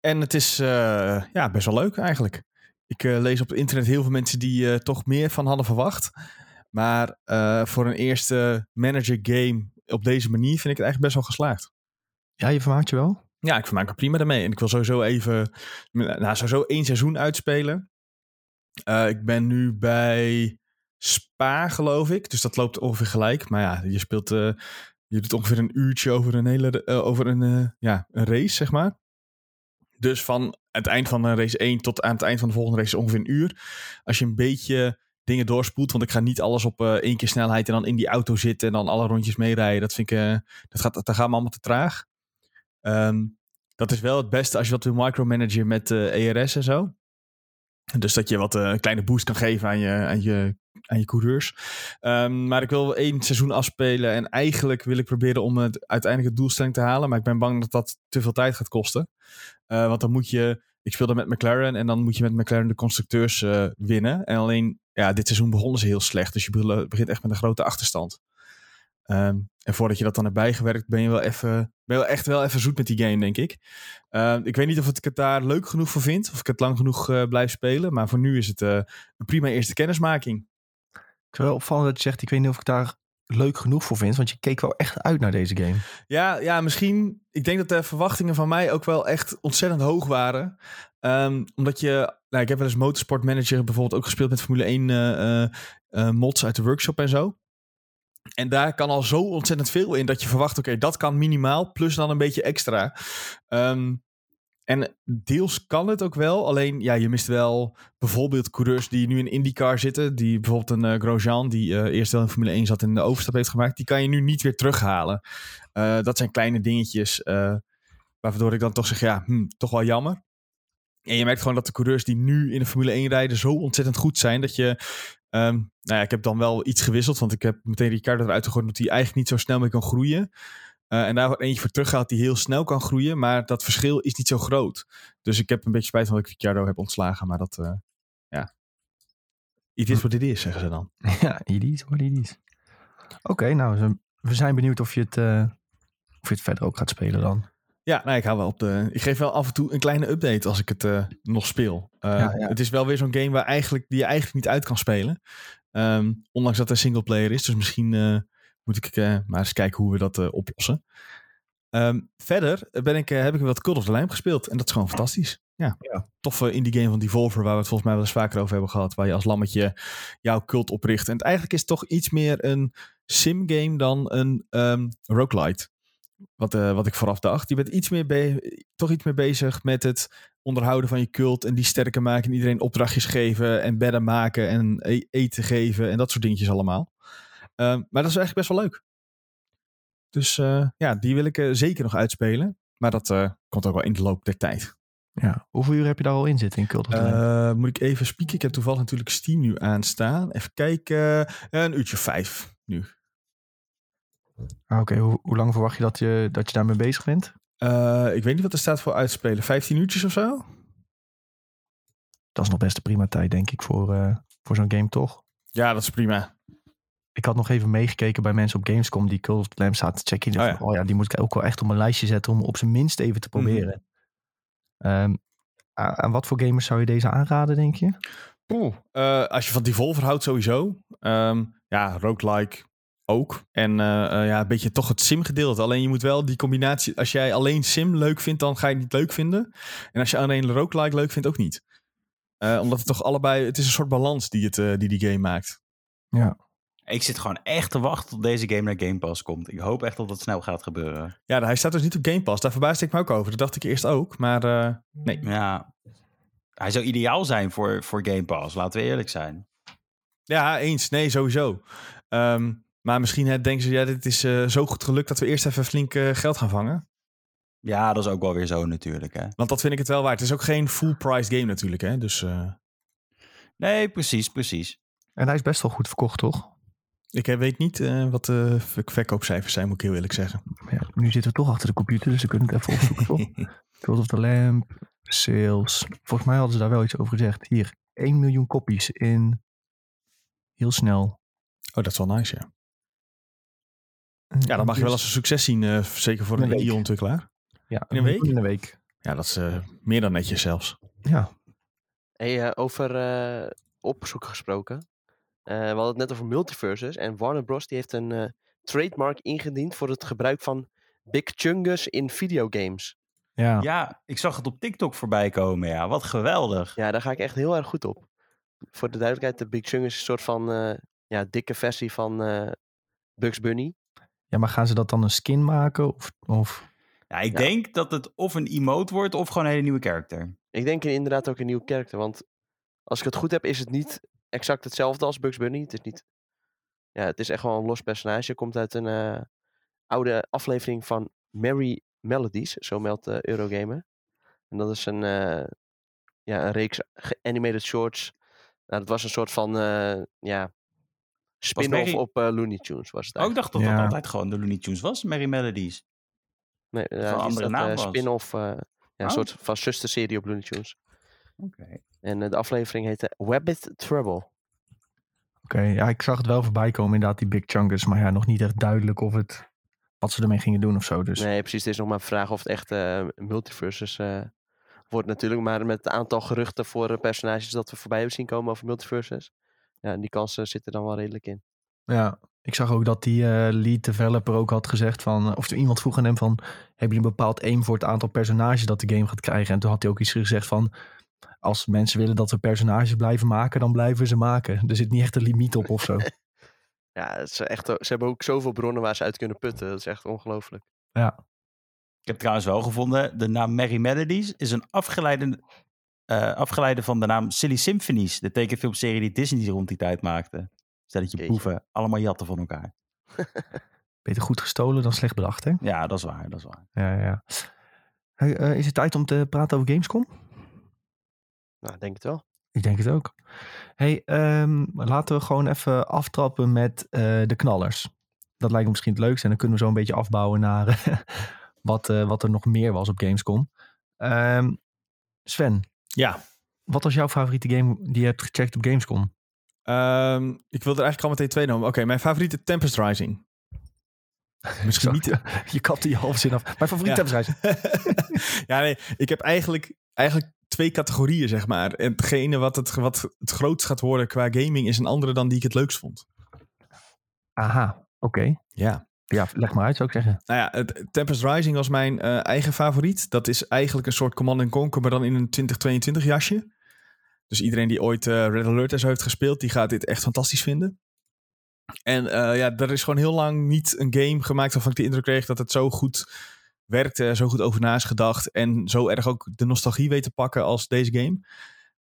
[SPEAKER 2] En het is eh, ja, best wel leuk eigenlijk. Ik eh, lees op het internet heel veel mensen die eh, toch meer van hadden verwacht. Maar voor een eerste manager game op deze manier vind ik het eigenlijk best wel geslaagd.
[SPEAKER 1] ja je vermaakt je wel.
[SPEAKER 2] Ja, ik vermaak me prima daarmee. En ik wil sowieso even, nou, sowieso één seizoen uitspelen. Ik ben nu bij Spa, geloof ik. Dus dat loopt ongeveer gelijk. Maar ja, je speelt, je doet ongeveer een uurtje over een hele, over een, ja, een race, zeg maar. Dus van het eind van race 1 tot aan het eind van de volgende race ongeveer een uur. Als je een beetje dingen doorspoelt, want ik ga niet alles op eh, één keer snelheid en dan in die auto zitten en dan alle rondjes meerijden. Dat vind ik, eh, dat gaat, dat gaat me allemaal te traag. Ehm, dat is wel het beste als je wat wil micromanagen met eh ERS en zo. Dus dat je wat een kleine boost kan geven aan je, aan je, aan je coureurs. Ehm, maar ik wil één seizoen afspelen. En eigenlijk wil ik proberen om het uiteindelijk het doelstelling te halen. Maar ik ben bang dat dat te veel tijd gaat kosten. Eh, want dan moet je. Ik speelde met McLaren en dan moet je met McLaren de constructeurs eh, winnen. En alleen, ja, dit seizoen begonnen ze heel slecht. Dus je be- begint echt met een grote achterstand. Ehm, en voordat je dat dan hebt bijgewerkt, ben je wel even, ben je echt wel even zoet met die game, denk ik. Ehm, ik weet niet of ik het daar leuk genoeg voor vind, of ik het lang genoeg eh, blijf spelen. Maar voor nu is het een prima eerste kennismaking.
[SPEAKER 1] Ik vind wel opvallend dat je zegt, ik weet niet of ik daar leuk genoeg voor vind. Want je keek wel echt uit naar deze game.
[SPEAKER 2] Ja, ja, misschien. Ik denk dat de verwachtingen van mij ook wel echt ontzettend hoog waren. Ehm, omdat je. Nou, ik heb wel eens Motorsport Manager bijvoorbeeld ook gespeeld met Formule 1 eh, eh, eh, mods uit de workshop en zo. En daar kan al zo ontzettend veel in dat je verwacht, oké, dat kan minimaal, plus dan een beetje extra. Ehm, en deels kan het ook wel, alleen ja, je mist wel bijvoorbeeld coureurs die nu in IndyCar zitten. Die bijvoorbeeld een eh, Grosjean, die eh, eerst wel in Formule 1 zat en de overstap heeft gemaakt. Die kan je nu niet weer terughalen. Eh, dat zijn kleine dingetjes uh, waardoor ik dan toch zeg, ja, hm, toch wel jammer. En je merkt gewoon dat de coureurs die nu in de Formule 1 rijden zo ontzettend goed zijn dat je. Um, nou ja, ik heb dan wel iets gewisseld, want ik heb meteen Ricardo eruit gegooid dat hij eigenlijk niet zo snel meer kan groeien. Uh, en daar wordt eentje voor teruggehaald die heel snel kan groeien, maar dat verschil is niet zo groot. Dus ik heb een beetje spijt van dat ik Ricardo heb ontslagen, maar dat, uh, ja. It is wat dit is, zeggen ze dan.
[SPEAKER 1] Ja, it is what it is. Oké, okay, nou, we zijn benieuwd of je, het, uh, of je het verder ook gaat spelen dan.
[SPEAKER 2] Ja, nou, ik hou wel op de. Ik geef wel af en toe een kleine update als ik het uh, nog speel. Uh, ja, ja. Het is wel weer zo'n game waar eigenlijk, die je eigenlijk niet uit kan spelen. Um, ondanks dat er single player is. Dus misschien moet ik maar eens kijken hoe we dat oplossen. Um, verder ben ik, heb ik wat Cult of the gespeeld. En dat is gewoon fantastisch. Ja, ja. toffe indie game van Devolver, waar we het volgens mij wel eens vaker over hebben gehad. Waar je als lammetje jouw cult opricht. En het eigenlijk is het toch iets meer een sim game dan een um, roguelite. Wat, uh, wat ik vooraf dacht. Je bent iets meer be- toch iets meer bezig met het onderhouden van je cult. En die sterker maken. En iedereen opdrachtjes geven. En bedden maken. En e- eten geven. En dat soort dingetjes allemaal. Uh, maar dat is eigenlijk best wel leuk. Dus uh, ja, die wil ik uh, zeker nog uitspelen. Maar dat uh, komt ook wel in de loop der tijd.
[SPEAKER 1] Ja, hoeveel uur heb je daar al in zitten in Cult of the
[SPEAKER 2] Lamb? moet ik even spieken? Ik heb toevallig natuurlijk Steam nu aanstaan. Even kijken. een uurtje vijf nu.
[SPEAKER 1] Ah, Oké, okay. hoe, hoe, lang verwacht je dat, je dat je daarmee bezig bent?
[SPEAKER 2] Uh, ik weet niet wat er staat voor uitspelen. 15 uurtjes of zo?
[SPEAKER 1] Dat is nog best een prima tijd, denk ik, voor, uh, voor zo'n game, toch?
[SPEAKER 2] Ja, dat is prima.
[SPEAKER 1] Ik had nog even meegekeken bij mensen op Gamescom die Cult of the Lamb zaten te checken.
[SPEAKER 2] Oh ja.
[SPEAKER 1] Van, oh ja, die moet ik ook wel echt op mijn lijstje zetten om op zijn minst even te proberen. Mm -hmm. um, aan wat voor gamers zou je deze aanraden, denk je?
[SPEAKER 2] Oeh, uh, als je van Devolver houdt sowieso. Um, ja, roguelike ook. En uh, uh, ja, een beetje toch het sim-gedeelte. Alleen je moet wel die combinatie... Als jij alleen sim leuk vindt, dan ga je het niet leuk vinden. En als je alleen roguelike leuk vindt, ook niet. Eh, omdat het toch allebei, het is een soort balans die het, eh, die, die game maakt.
[SPEAKER 4] Ik zit gewoon echt te wachten tot deze game naar Game Pass komt. Ik hoop echt dat dat snel gaat gebeuren.
[SPEAKER 2] Ja, hij staat dus niet op Game Pass. Daar verbaasde ik me ook over. Dat dacht ik eerst ook. Maar eh, nee.
[SPEAKER 4] Ja, hij zou ideaal zijn voor, voor Game Pass, laten we eerlijk zijn.
[SPEAKER 2] Ja, eens. Nee, sowieso. Ehm, maar misschien hè, denken ze, ja, dit is eh, zo goed gelukt dat we eerst even flink eh, geld gaan vangen.
[SPEAKER 4] Ja, dat is ook wel weer zo natuurlijk. Hè?
[SPEAKER 2] Want dat vind ik het wel waard. Het is ook geen full-priced game natuurlijk, hè. Dus eh,
[SPEAKER 4] Nee, precies, precies.
[SPEAKER 1] En hij is best wel goed verkocht, toch?
[SPEAKER 2] Ik eh, weet niet eh, wat de ver- verkoopcijfers zijn, moet ik heel eerlijk zeggen.
[SPEAKER 1] Ja, nu zitten we toch achter de computer, dus we kunnen het even opzoeken, toch? Cult of the Lamp, sales. Volgens mij hadden ze daar wel iets over gezegd. Hier, 1 miljoen kopies in heel snel.
[SPEAKER 2] Oh, dat is wel nice, ja. Ja, dat mag je wel als een succes zien, eh, zeker voor een indie-ontwikkelaar.
[SPEAKER 1] ja,
[SPEAKER 2] in een week?
[SPEAKER 1] In een week.
[SPEAKER 2] Ja, dat is eh, meer dan netjes zelfs.
[SPEAKER 1] Ja,
[SPEAKER 3] Hey, eh, over eh, opzoeken gesproken. Eh, we hadden het net over multiverses. En Warner Bros. die heeft een eh, trademark ingediend voor het gebruik van Big Chungus in videogames.
[SPEAKER 1] ja.
[SPEAKER 4] Ja, ik zag het op TikTok voorbij komen. Ja, wat geweldig.
[SPEAKER 3] Ja, daar ga ik echt heel erg goed op. Voor de duidelijkheid, de Big Chungus is een soort van eh, ja, dikke versie van eh, Bugs Bunny.
[SPEAKER 1] ja, maar gaan ze dat dan een skin maken? Of, of...
[SPEAKER 4] Ja, ik
[SPEAKER 3] Ja.
[SPEAKER 4] denk dat het of een emote wordt of gewoon een hele nieuwe character.
[SPEAKER 3] Ik denk inderdaad ook een nieuw karakter. Want als ik het goed heb, is het niet exact hetzelfde als Bugs Bunny. Het is niet. Ja, het is echt wel een los personage. Komt uit een eh, oude aflevering van Merry Melodies. Zo meldt de Eurogamer. En dat is een, eh, ja, een reeks animated shorts. Nou, dat was een soort van ja, spin-off op eh, Looney Tunes. Was het
[SPEAKER 4] Oh, ik dacht dat
[SPEAKER 1] Ja.
[SPEAKER 4] dat altijd gewoon de Looney Tunes was, Merry Melodies.
[SPEAKER 3] Nee, ja,
[SPEAKER 4] een andere naam was.
[SPEAKER 3] spin-off. eh, ja, een
[SPEAKER 4] Oh.
[SPEAKER 3] soort van zusterserie op Looney Tunes.
[SPEAKER 4] Oké.
[SPEAKER 3] En eh, de aflevering heette Wabbit Trouble.
[SPEAKER 1] Oké, ja, ik zag het wel voorbij komen inderdaad, die Big Chungus. Maar ja, nog niet echt duidelijk of het, wat ze ermee gingen doen of zo. Dus
[SPEAKER 3] Nee, precies. Het is nog maar een vraag of het echt eh multiverses eh, wordt natuurlijk. Maar met het aantal geruchten voor personages dat we voorbij hebben zien komen over multiverses. Ja, die kansen zitten dan wel redelijk in.
[SPEAKER 1] ja, ik zag ook dat die lead developer ook had gezegd van... Of iemand vroeg aan hem van, heb je een bepaald aim voor het aantal personages dat de game gaat krijgen? En toen had hij ook iets gezegd van... Als mensen willen dat we personages blijven maken, dan blijven we ze maken. Er zit niet echt een limiet op of zo.
[SPEAKER 3] Ja, het is echt, ze hebben ook zoveel bronnen waar ze uit kunnen putten. Dat is echt ongelooflijk.
[SPEAKER 1] Ja,
[SPEAKER 4] Ik heb trouwens wel gevonden, de naam Merry Melodies is een afgeleide, eh, afgeleide van de naam Silly Symphonies. De tekenfilmserie die Disney rond die tijd maakte. Stelletje
[SPEAKER 3] Jeetje.
[SPEAKER 4] boeven, allemaal jatten van elkaar.
[SPEAKER 1] beter goed gestolen dan slecht bedacht, hè?
[SPEAKER 4] Ja, dat is waar, dat is waar.
[SPEAKER 1] Ja, ja. Hey, eh, is het tijd om te praten over Gamescom?
[SPEAKER 3] Nou, ik denk het wel.
[SPEAKER 1] Ik denk het ook. Hey, ehm, laten we gewoon even aftrappen met eh, de knallers. Dat lijkt me misschien het leukste. En dan kunnen we zo een beetje afbouwen naar eh, wat, eh, wat er nog meer was op Gamescom. Ehm, Sven,
[SPEAKER 2] Ja,
[SPEAKER 1] wat was jouw favoriete game die je hebt gecheckt op Gamescom?
[SPEAKER 2] ehm, ik wilde er eigenlijk al meteen twee noemen. Oké, mijn favoriete Tempest Rising. Misschien niet...
[SPEAKER 1] Je kapte je halve zin af. Mijn favoriete
[SPEAKER 2] Ja.
[SPEAKER 1] ja.
[SPEAKER 2] ja, nee, ik heb eigenlijk, eigenlijk twee categorieën, zeg maar. En hetgene wat het, wat het grootst gaat worden qua gaming is een andere dan die ik het leukst vond.
[SPEAKER 1] Aha, oké.
[SPEAKER 2] Ja.
[SPEAKER 1] Ja, leg maar uit zou ik zeggen.
[SPEAKER 2] Nou ja, Tempest Rising was mijn eh, eigen favoriet. Dat is eigenlijk een soort Command Conquer, maar dan in een 2022 jasje. Dus iedereen die ooit eh, Red Alert en zo heeft gespeeld, die gaat dit echt fantastisch vinden. En eh, ja, er is gewoon heel lang niet een game gemaakt waarvan ik de indruk kreeg dat het zo goed werkte, zo goed over na is gedacht en zo erg ook de nostalgie weet te pakken als deze game.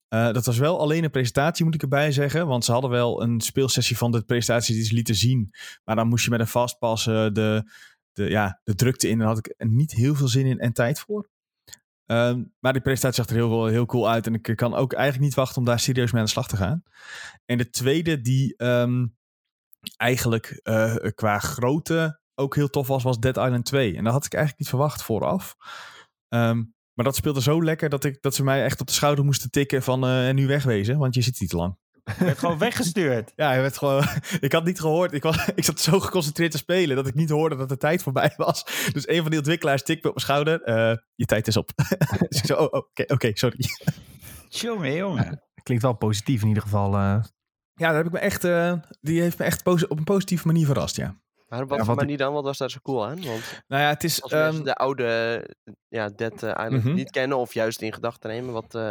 [SPEAKER 2] Eh, dat was wel alleen een presentatie, moet ik erbij zeggen. Want ze hadden wel een speelsessie van de presentatie die ze lieten zien. Maar dan moest je met een fastpass eh, de, de, ja, de drukte in. Daar had ik niet heel veel zin in en tijd voor. Ehm, maar die presentatie zag er heel, heel cool uit. En ik kan ook eigenlijk niet wachten om daar serieus mee aan de slag te gaan. En de tweede die ehm, eigenlijk eh, qua grootte ook heel tof was, was Dead Island 2. En dat had ik eigenlijk niet verwacht vooraf. Ehm, maar dat speelde zo lekker dat, ik, dat ze mij echt op de schouder moesten tikken van eh, en nu wegwezen, want je zit niet te lang.
[SPEAKER 4] Je werd gewoon weggestuurd.
[SPEAKER 2] Ja, hij werd gewoon, ik had niet gehoord. Ik, was, ik zat zo geconcentreerd te spelen dat ik niet hoorde dat de tijd voorbij was. Dus een van die ontwikkelaars tikte me op mijn schouder. eh, je tijd is op. dus ik zo, oh, oké, oké, sorry.
[SPEAKER 4] Jongen, jongen.
[SPEAKER 1] Klinkt wel positief in ieder geval. eh.
[SPEAKER 2] Ja, daar heb ik me echt, eh, die heeft me echt op een positieve manier verrast, ja.
[SPEAKER 3] Maar op wat
[SPEAKER 1] Ja,
[SPEAKER 3] voor manier dan? Wat was daar zo cool aan? Want
[SPEAKER 2] Nou ja, het is...
[SPEAKER 3] als mensen
[SPEAKER 2] ehm,
[SPEAKER 3] de oude ja, Dead eh, Island
[SPEAKER 2] Mhm.
[SPEAKER 3] niet kennen of juist in gedachten nemen, wat eh,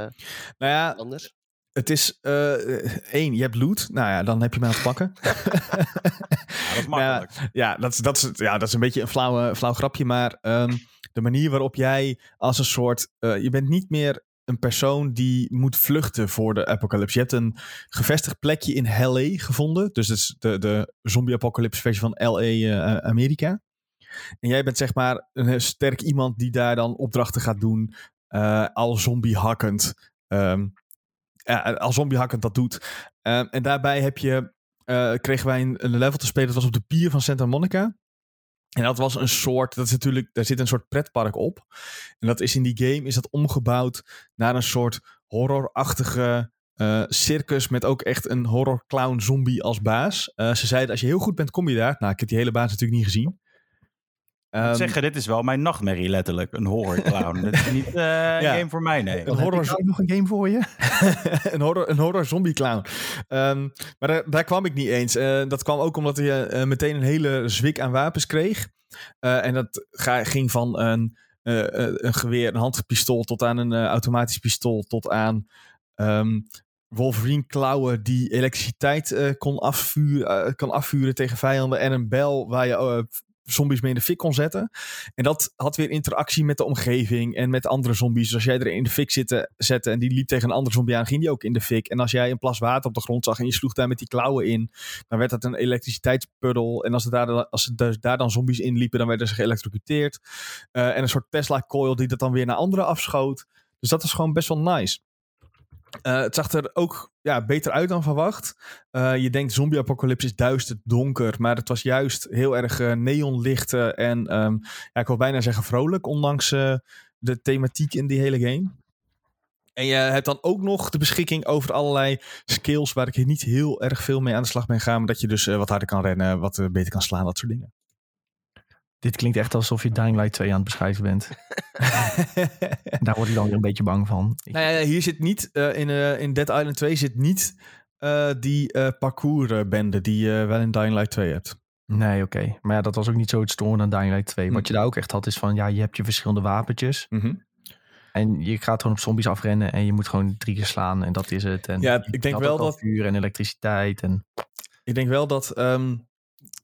[SPEAKER 2] nou ja,
[SPEAKER 3] anders.
[SPEAKER 2] Het is eh, één, je hebt loot. Nou ja, dan heb je mij aan het pakken.
[SPEAKER 4] Ja, dat is makkelijk.
[SPEAKER 2] Ja, dat is, dat, is, ja, dat is een beetje een flauw, flauw grapje. Maar ehm, de manier waarop jij als een soort. je bent niet meer een persoon die moet vluchten voor de apocalypse. Je hebt een gevestigd plekje in LA gevonden. Dus is de, de zombie-apocalypse versie van LA, eh, Amerika. En jij bent zeg maar een sterk iemand die daar dan opdrachten gaat doen. eh, al zombie-hakkend. Ehm, ja, al zombie-hakkend dat doet. Ehm, en daarbij heb je eh, kregen wij een, een level te spelen. Dat was op de pier van Santa Monica. En dat was een soort, dat is natuurlijk, daar zit een soort pretpark op. En dat is in die game is dat omgebouwd naar een soort horrorachtige eh, circus met ook echt een horror clown zombie als baas. Eh, ze zeiden als je heel goed bent kom je daar. Nou, ik heb die hele baas natuurlijk niet gezien. Ehm,
[SPEAKER 4] zeggen, dit is wel mijn nachtmerrie letterlijk. Een horror clown. dat is niet eh, een game voor mij, nee.
[SPEAKER 2] Een horror
[SPEAKER 1] ik ook nog een game voor je.
[SPEAKER 2] een, horror, een horror zombie clown. Ehm, maar daar, daar kwam ik niet eens. Eh, dat kwam ook omdat je eh, meteen een hele zwik aan wapens kreeg. Eh, en dat ga, ging van een, een geweer, een handpistool tot aan een automatisch pistool tot aan ehm, Wolverine klauwen die elektriciteit eh, kon, afvuren, eh, kan afvuren tegen vijanden en een bel waar je zombies mee in de fik kon zetten. En dat had weer interactie met de omgeving en met andere zombies. Dus als jij er in de fik zitten, zette en die liep tegen een andere zombie aan, ging die ook in de fik. En als jij een plas water op de grond zag en je sloeg daar met die klauwen in, dan werd dat een elektriciteitspuddel. En als er daar, als dus daar dan zombies in liepen, dan werden ze geëlectrocuteerd. Eh, en een soort Tesla-coil die dat dan weer naar anderen afschoot. Dus dat was gewoon best wel nice. Eh, het zag er ook ja, beter uit dan verwacht. Eh, je denkt zombie-apocalypse is duister, donker. Maar het was juist heel erg eh, neonlichten. En ehm, ja, ik wil bijna zeggen vrolijk. Ondanks de thematiek in die hele game. En je hebt dan ook nog de beschikking over allerlei skills. Waar ik niet heel erg veel mee aan de slag ben gaan. Maar dat je dus wat harder kan rennen. Wat beter kan slaan. Dat soort dingen.
[SPEAKER 1] Dit klinkt echt alsof je Dying Light 2 aan het beschrijven bent. Daar word ik dan weer een beetje bang van.
[SPEAKER 2] Nou ja, hier zit niet, eh, in, eh, in Dead Island 2 zit niet eh, die parcoursbende die je wel in Dying Light 2 hebt.
[SPEAKER 1] Nee, oké. Maar ja, dat was ook niet zo het storen aan Dying Light 2. Wat je daar ook echt had is van, ja, je hebt je verschillende wapentjes. En je gaat gewoon op zombies afrennen en je moet gewoon drie keer slaan en dat is het. En
[SPEAKER 2] Ja, ik denk wel dat-
[SPEAKER 1] vuur en elektriciteit en...
[SPEAKER 2] Ik denk wel dat ehm,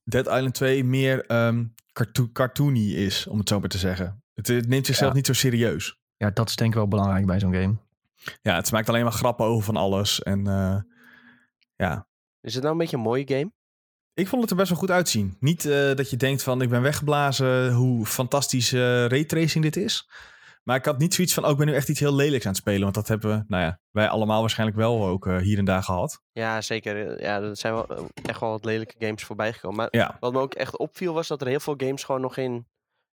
[SPEAKER 2] Dead Island 2 meer ehm carto cartoony is, om het zo maar te zeggen. Het, neemt zichzelf
[SPEAKER 1] Ja.
[SPEAKER 2] niet zo serieus.
[SPEAKER 1] Ja, dat is denk ik wel belangrijk bij zo'n game.
[SPEAKER 2] Ja, het maakt alleen maar grappen over van alles. En eh, ja,
[SPEAKER 3] Is het nou een beetje een mooie game?
[SPEAKER 2] ik vond het er best wel goed uitzien. Niet eh, dat je denkt van ik ben weggeblazen hoe fantastisch eh raytracing dit is. Maar ik had niet zoiets van, oh, ik ben nu echt iets heel lelijks aan het spelen. Want dat hebben we, nou ja, wij allemaal waarschijnlijk wel ook eh, hier en daar gehad.
[SPEAKER 3] Ja, zeker. Ja, er zijn wel, eh, echt wel wat lelijke games voorbij gekomen. Maar
[SPEAKER 2] Ja.
[SPEAKER 3] wat me ook echt opviel was dat er heel veel games gewoon nog in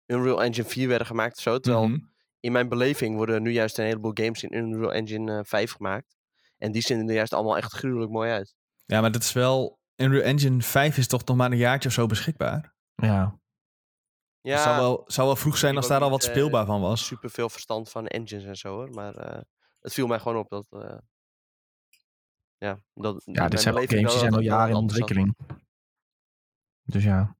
[SPEAKER 3] Unreal Engine 4 werden gemaakt. Zo. Terwijl
[SPEAKER 2] Mhm.
[SPEAKER 3] in mijn beleving worden nu juist een heleboel games in Unreal Engine eh, 5 gemaakt. En die zien er juist allemaal echt gruwelijk mooi uit.
[SPEAKER 2] Ja, maar dat is wel... Unreal Engine 5 is toch nog maar een jaartje of zo beschikbaar?
[SPEAKER 1] Ja,
[SPEAKER 3] Ja,
[SPEAKER 2] het zou wel, zou wel vroeg zijn als daar al wat
[SPEAKER 3] eh,
[SPEAKER 2] speelbaar van was.
[SPEAKER 3] super veel verstand van engines en zo hoor. Maar eh, het viel mij gewoon op dat. eh, ja, dat,
[SPEAKER 1] ja dit zijn wel games die zijn al jaren in ontwikkeling. Dus ja.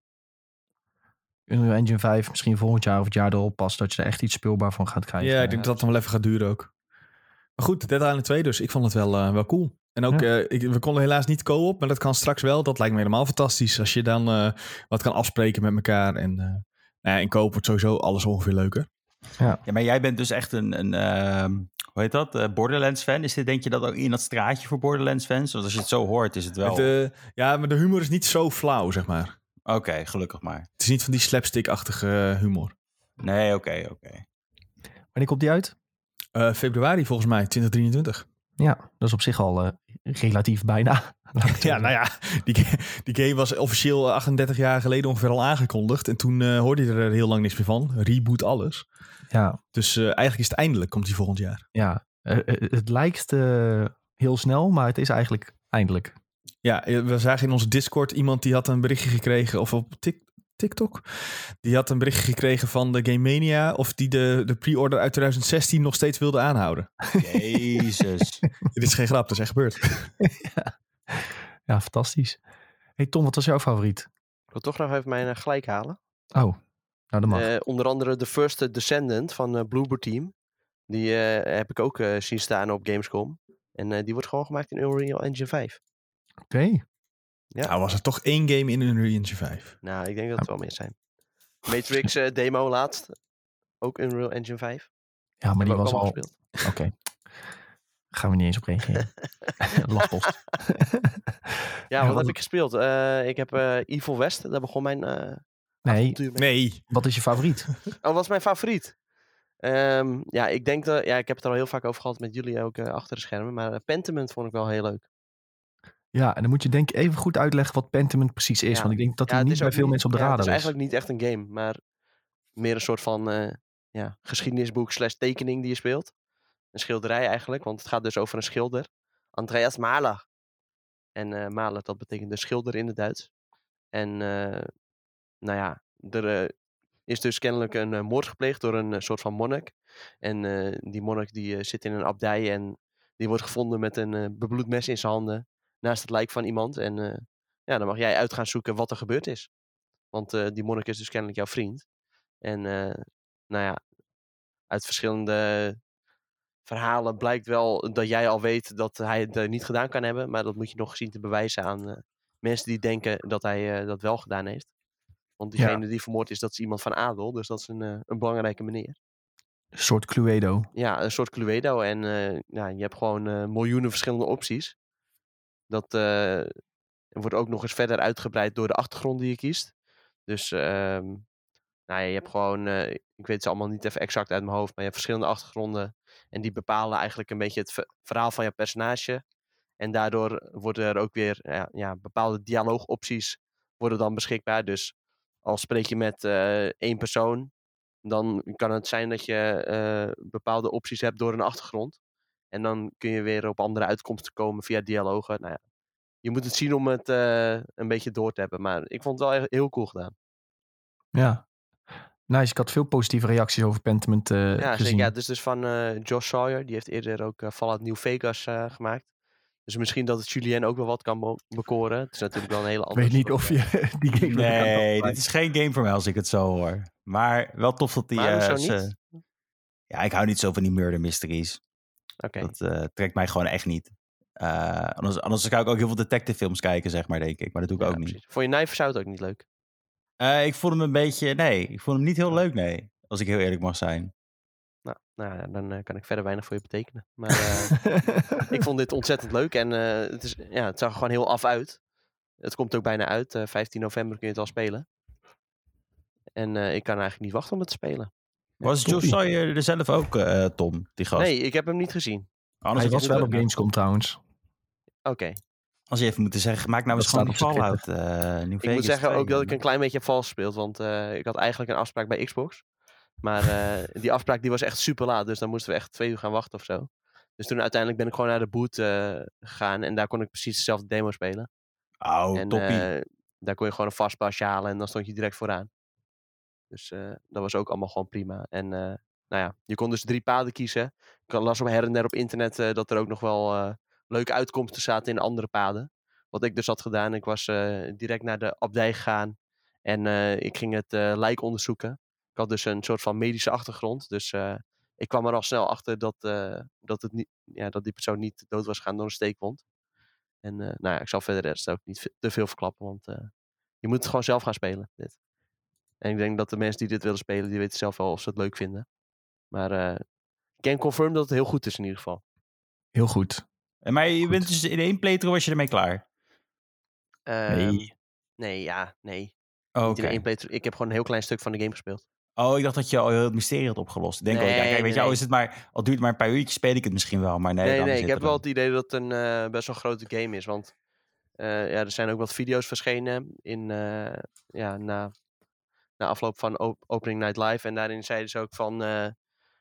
[SPEAKER 1] Unreal Engine 5 misschien volgend jaar of het jaar erop pas dat je er echt iets speelbaar van gaat krijgen.
[SPEAKER 2] Ja, ik denk dat dat nog wel even gaat duren ook. Maar goed, Dead Island 2 dus. Ik vond het wel, eh, wel cool. En ook,
[SPEAKER 1] Ja.
[SPEAKER 2] eh, ik, we konden helaas niet co-op, maar dat kan straks wel. Dat lijkt me helemaal fantastisch. Als je dan eh, wat kan afspreken met elkaar. En eh, nou ja, in co-op wordt sowieso alles ongeveer leuker.
[SPEAKER 4] Ja, maar jij bent dus echt een, een ehm, hoe heet dat, Eh, Borderlands fan. Is dit denk je dat ook in dat straatje voor Borderlands fans? Want als je het zo hoort is het wel...
[SPEAKER 2] Het, ja, maar de humor is niet zo flauw, zeg maar.
[SPEAKER 4] Oké, gelukkig maar.
[SPEAKER 2] Het is niet van die slapstick-achtige eh, humor.
[SPEAKER 4] Nee, oké, oké.
[SPEAKER 1] Wanneer komt die uit?
[SPEAKER 2] Eh, februari volgens mij, 2023.
[SPEAKER 1] Ja, dat is op zich al eh, relatief bijna.
[SPEAKER 2] Ja, nou ja, die, die game was officieel 38 jaar geleden ongeveer al aangekondigd. En toen eh, hoorde je er heel lang niks meer van. Reboot alles.
[SPEAKER 1] Ja,
[SPEAKER 2] Dus eh, eigenlijk is het eindelijk, komt die volgend jaar.
[SPEAKER 1] ja. Eh, eh, het lijkt eh, heel snel, maar het is eigenlijk eindelijk.
[SPEAKER 2] Ja, eh, we zagen in onze Discord iemand die had een berichtje gekregen, of op Tik- TikTok, die had een berichtje gekregen van de Game Mania, of die de, de pre-order uit 2016 nog steeds wilde aanhouden.
[SPEAKER 4] Jezus.
[SPEAKER 2] Dit is geen grap, dat is echt gebeurd.
[SPEAKER 1] Ja, fantastisch. Hey Tom, wat was jouw favoriet?
[SPEAKER 3] Ik wil toch nog even mijn eh, gelijk halen.
[SPEAKER 1] Oh, nou dat mag.
[SPEAKER 3] Eh, onder andere de First Descendant van eh Bloober Team. Die eh, heb ik ook eh, zien staan op Gamescom. En eh, die wordt gewoon gemaakt in Unreal Engine 5.
[SPEAKER 1] Oké.
[SPEAKER 3] Ja.
[SPEAKER 2] Nou was er toch één game in Unreal Engine 5.
[SPEAKER 3] Nou, ik denk dat het wel meer zijn. Matrix eh, demo laatst. Ook Unreal Engine 5.
[SPEAKER 1] Ja, maar die was al...
[SPEAKER 3] gespeeld.
[SPEAKER 1] Gaan we niet eens op reageren. Lastpost.
[SPEAKER 3] Ja,
[SPEAKER 1] Ja,
[SPEAKER 3] wat heb ik gespeeld? Eh, ik heb eh, Evil West. Daar begon mijn eh
[SPEAKER 1] Nee,
[SPEAKER 3] avontuur mee.
[SPEAKER 2] Nee.
[SPEAKER 1] wat is je favoriet?
[SPEAKER 3] Oh, wat is mijn favoriet? Ehm, ja, ik denk dat... Ja, ik heb het er al heel vaak over gehad met jullie ook achter de schermen. Maar Pentiment vond ik wel heel leuk.
[SPEAKER 1] Ja, en dan moet je denk ik even goed uitleggen wat Pentiment precies is.
[SPEAKER 3] Ja.
[SPEAKER 1] Want ik denk dat
[SPEAKER 3] Ja,
[SPEAKER 1] hij
[SPEAKER 3] het
[SPEAKER 1] niet
[SPEAKER 3] is
[SPEAKER 1] bij veel
[SPEAKER 3] niet-
[SPEAKER 1] mensen op de
[SPEAKER 3] ja,
[SPEAKER 1] radar
[SPEAKER 3] Het
[SPEAKER 1] is.
[SPEAKER 3] is eigenlijk niet echt een game, maar meer een soort van eh, ja, geschiedenisboek slash tekening die je speelt. Een schilderij eigenlijk, want het gaat dus over een schilder. Andreas Mahler. En Mahler, dat betekent de schilder in het Duits. En eh, nou ja, er eh, is dus kennelijk een moord gepleegd door een soort van monnik. En die monnik die zit in een abdij en die wordt gevonden met een bebloed mes in zijn handen. Naast het lijk van iemand. En ja, dan mag jij uit gaan zoeken wat er gebeurd is. Want die monnik is dus kennelijk jouw vriend. En nou ja, uit verschillende verhalen blijkt wel dat jij al weet dat hij het eh, niet gedaan kan hebben. Maar dat moet je nog zien te bewijzen aan eh, mensen die denken dat hij eh, dat wel gedaan heeft. Want
[SPEAKER 1] Ja.
[SPEAKER 3] diegene die vermoord is, dat is iemand van adel. Dus dat is een, een belangrijke meneer.
[SPEAKER 1] Een soort Cluedo.
[SPEAKER 3] Ja, een soort Cluedo. En ja, je hebt gewoon miljoenen verschillende opties. Dat wordt ook nog eens verder uitgebreid door de achtergrond die je kiest. Dus ehm, nou ja, je hebt gewoon, ik weet ze allemaal niet even exact uit mijn hoofd, maar je hebt verschillende achtergronden. En die bepalen eigenlijk een beetje het ver- verhaal van je personage. En daardoor worden er ook weer ja, ja, bepaalde dialoogopties worden dan beschikbaar. Dus al spreek je met eh, één persoon, dan kan het zijn dat je eh, bepaalde opties hebt door een achtergrond. En dan kun je weer op andere uitkomsten komen via dialogen. Nou ja, je moet het zien om het eh, een beetje door te hebben. Maar ik vond het wel heel cool gedaan.
[SPEAKER 1] Ja. Nice, ik had veel positieve reacties over Pentiment eh,
[SPEAKER 3] Ja,
[SPEAKER 1] gezien.
[SPEAKER 3] zeker. Ja, het is dus van eh Josh Sawyer. Die heeft eerder ook eh, Fallout New Vegas eh, gemaakt. Dus misschien dat het Julien ook wel wat kan be- bekoren. Het is natuurlijk wel een hele
[SPEAKER 1] ik
[SPEAKER 3] andere
[SPEAKER 1] weet niet of je die game...
[SPEAKER 4] Nee, dit is geen game voor mij als ik het zo hoor. Maar wel tof dat die...
[SPEAKER 3] Maar
[SPEAKER 4] ze-
[SPEAKER 3] niet?
[SPEAKER 4] Ja, ik hou niet zo van die murder mysteries.
[SPEAKER 3] Oké.
[SPEAKER 4] Dat eh, trekt mij gewoon echt niet. Eh, anders, anders zou ik ook heel veel detective films kijken, zeg maar, denk ik. Maar dat doe ik
[SPEAKER 3] Ja,
[SPEAKER 4] ook niet.
[SPEAKER 3] precies. Vond je Knife Out ook niet leuk?
[SPEAKER 4] Eh, ik vond hem een beetje... Nee, ik vond hem niet heel leuk, nee. Als ik heel eerlijk mag zijn.
[SPEAKER 3] Nou, nou ja, dan eh, kan ik verder weinig voor je betekenen. Maar eh, ik vond dit ontzettend leuk. En eh, het, is, ja, het zag er gewoon heel af uit. Het komt ook bijna uit. eh 15 november kun je het al spelen. En eh, ik kan eigenlijk niet wachten om het te spelen.
[SPEAKER 4] Was Joe. Sawyer er zelf ook, eh, Tom, die gast?
[SPEAKER 3] Nee, ik heb hem niet gezien.
[SPEAKER 4] Anders
[SPEAKER 1] Hij was wel op Gamescom trouwens.
[SPEAKER 3] Oké.
[SPEAKER 4] Als je even moeten zeggen, maak nou eens gewoon
[SPEAKER 1] op
[SPEAKER 4] Fallout. eh New
[SPEAKER 3] Ik
[SPEAKER 4] Vegas
[SPEAKER 3] moet zeggen
[SPEAKER 4] 2,
[SPEAKER 3] ook dat ik een klein beetje heb vals gespeeld. Want eh, ik had eigenlijk een afspraak bij Xbox. Maar eh, die afspraak die was echt super laat. Dus dan moesten we echt twee uur gaan wachten of zo. Dus toen uiteindelijk ben ik gewoon naar de boot eh, gegaan. En daar kon ik precies dezelfde demo spelen.
[SPEAKER 4] Oh,
[SPEAKER 3] en
[SPEAKER 4] toppie.
[SPEAKER 3] eh, daar kon je gewoon een vastpasje halen. En dan stond je direct vooraan. Dus eh, dat was ook allemaal gewoon prima. En eh, nou ja, je kon dus drie paden kiezen. Ik las op her en der op internet eh, dat er ook nog wel eh, leuke uitkomsten zaten in andere paden. Wat ik dus had gedaan, ik was eh, direct naar de abdij gegaan. En eh, ik ging het eh, lijk onderzoeken. Ik had dus een soort van medische achtergrond. Dus ik kwam er al snel achter dat, dat, het niet, ja, dat die persoon niet dood was gegaan door een steekwond. En nou ja, ik zal verder de rest ook niet te veel verklappen. Want je moet het gewoon zelf gaan spelen. Dit. En ik denk dat de mensen die dit willen spelen, die weten zelf wel of ze het leuk vinden. Maar eh, ik kan confirm dat het heel goed is in ieder geval.
[SPEAKER 1] Heel goed.
[SPEAKER 4] En maar je
[SPEAKER 1] goed.
[SPEAKER 4] bent dus in één playthrough was je ermee klaar?
[SPEAKER 3] Ehm,
[SPEAKER 1] Nee.
[SPEAKER 3] Nee, ja, nee.
[SPEAKER 4] Oh.
[SPEAKER 3] Ik heb gewoon een heel klein stuk van de game gespeeld.
[SPEAKER 4] Oh, ik dacht dat je al heel het mysterie had opgelost. Ik denk ook, ja, kijk, weet
[SPEAKER 3] nee,
[SPEAKER 4] je, al is het maar, al duurt het maar een paar uurtjes, speel ik het misschien wel. Maar nee,
[SPEAKER 3] Nee, nee, ik heb wel het idee dat het een eh, best wel grote game is. Want eh, ja, er zijn ook wat video's verschenen in, eh, ja, na, na afloop van op- Opening Night Live. En daarin zeiden ze ook van, eh,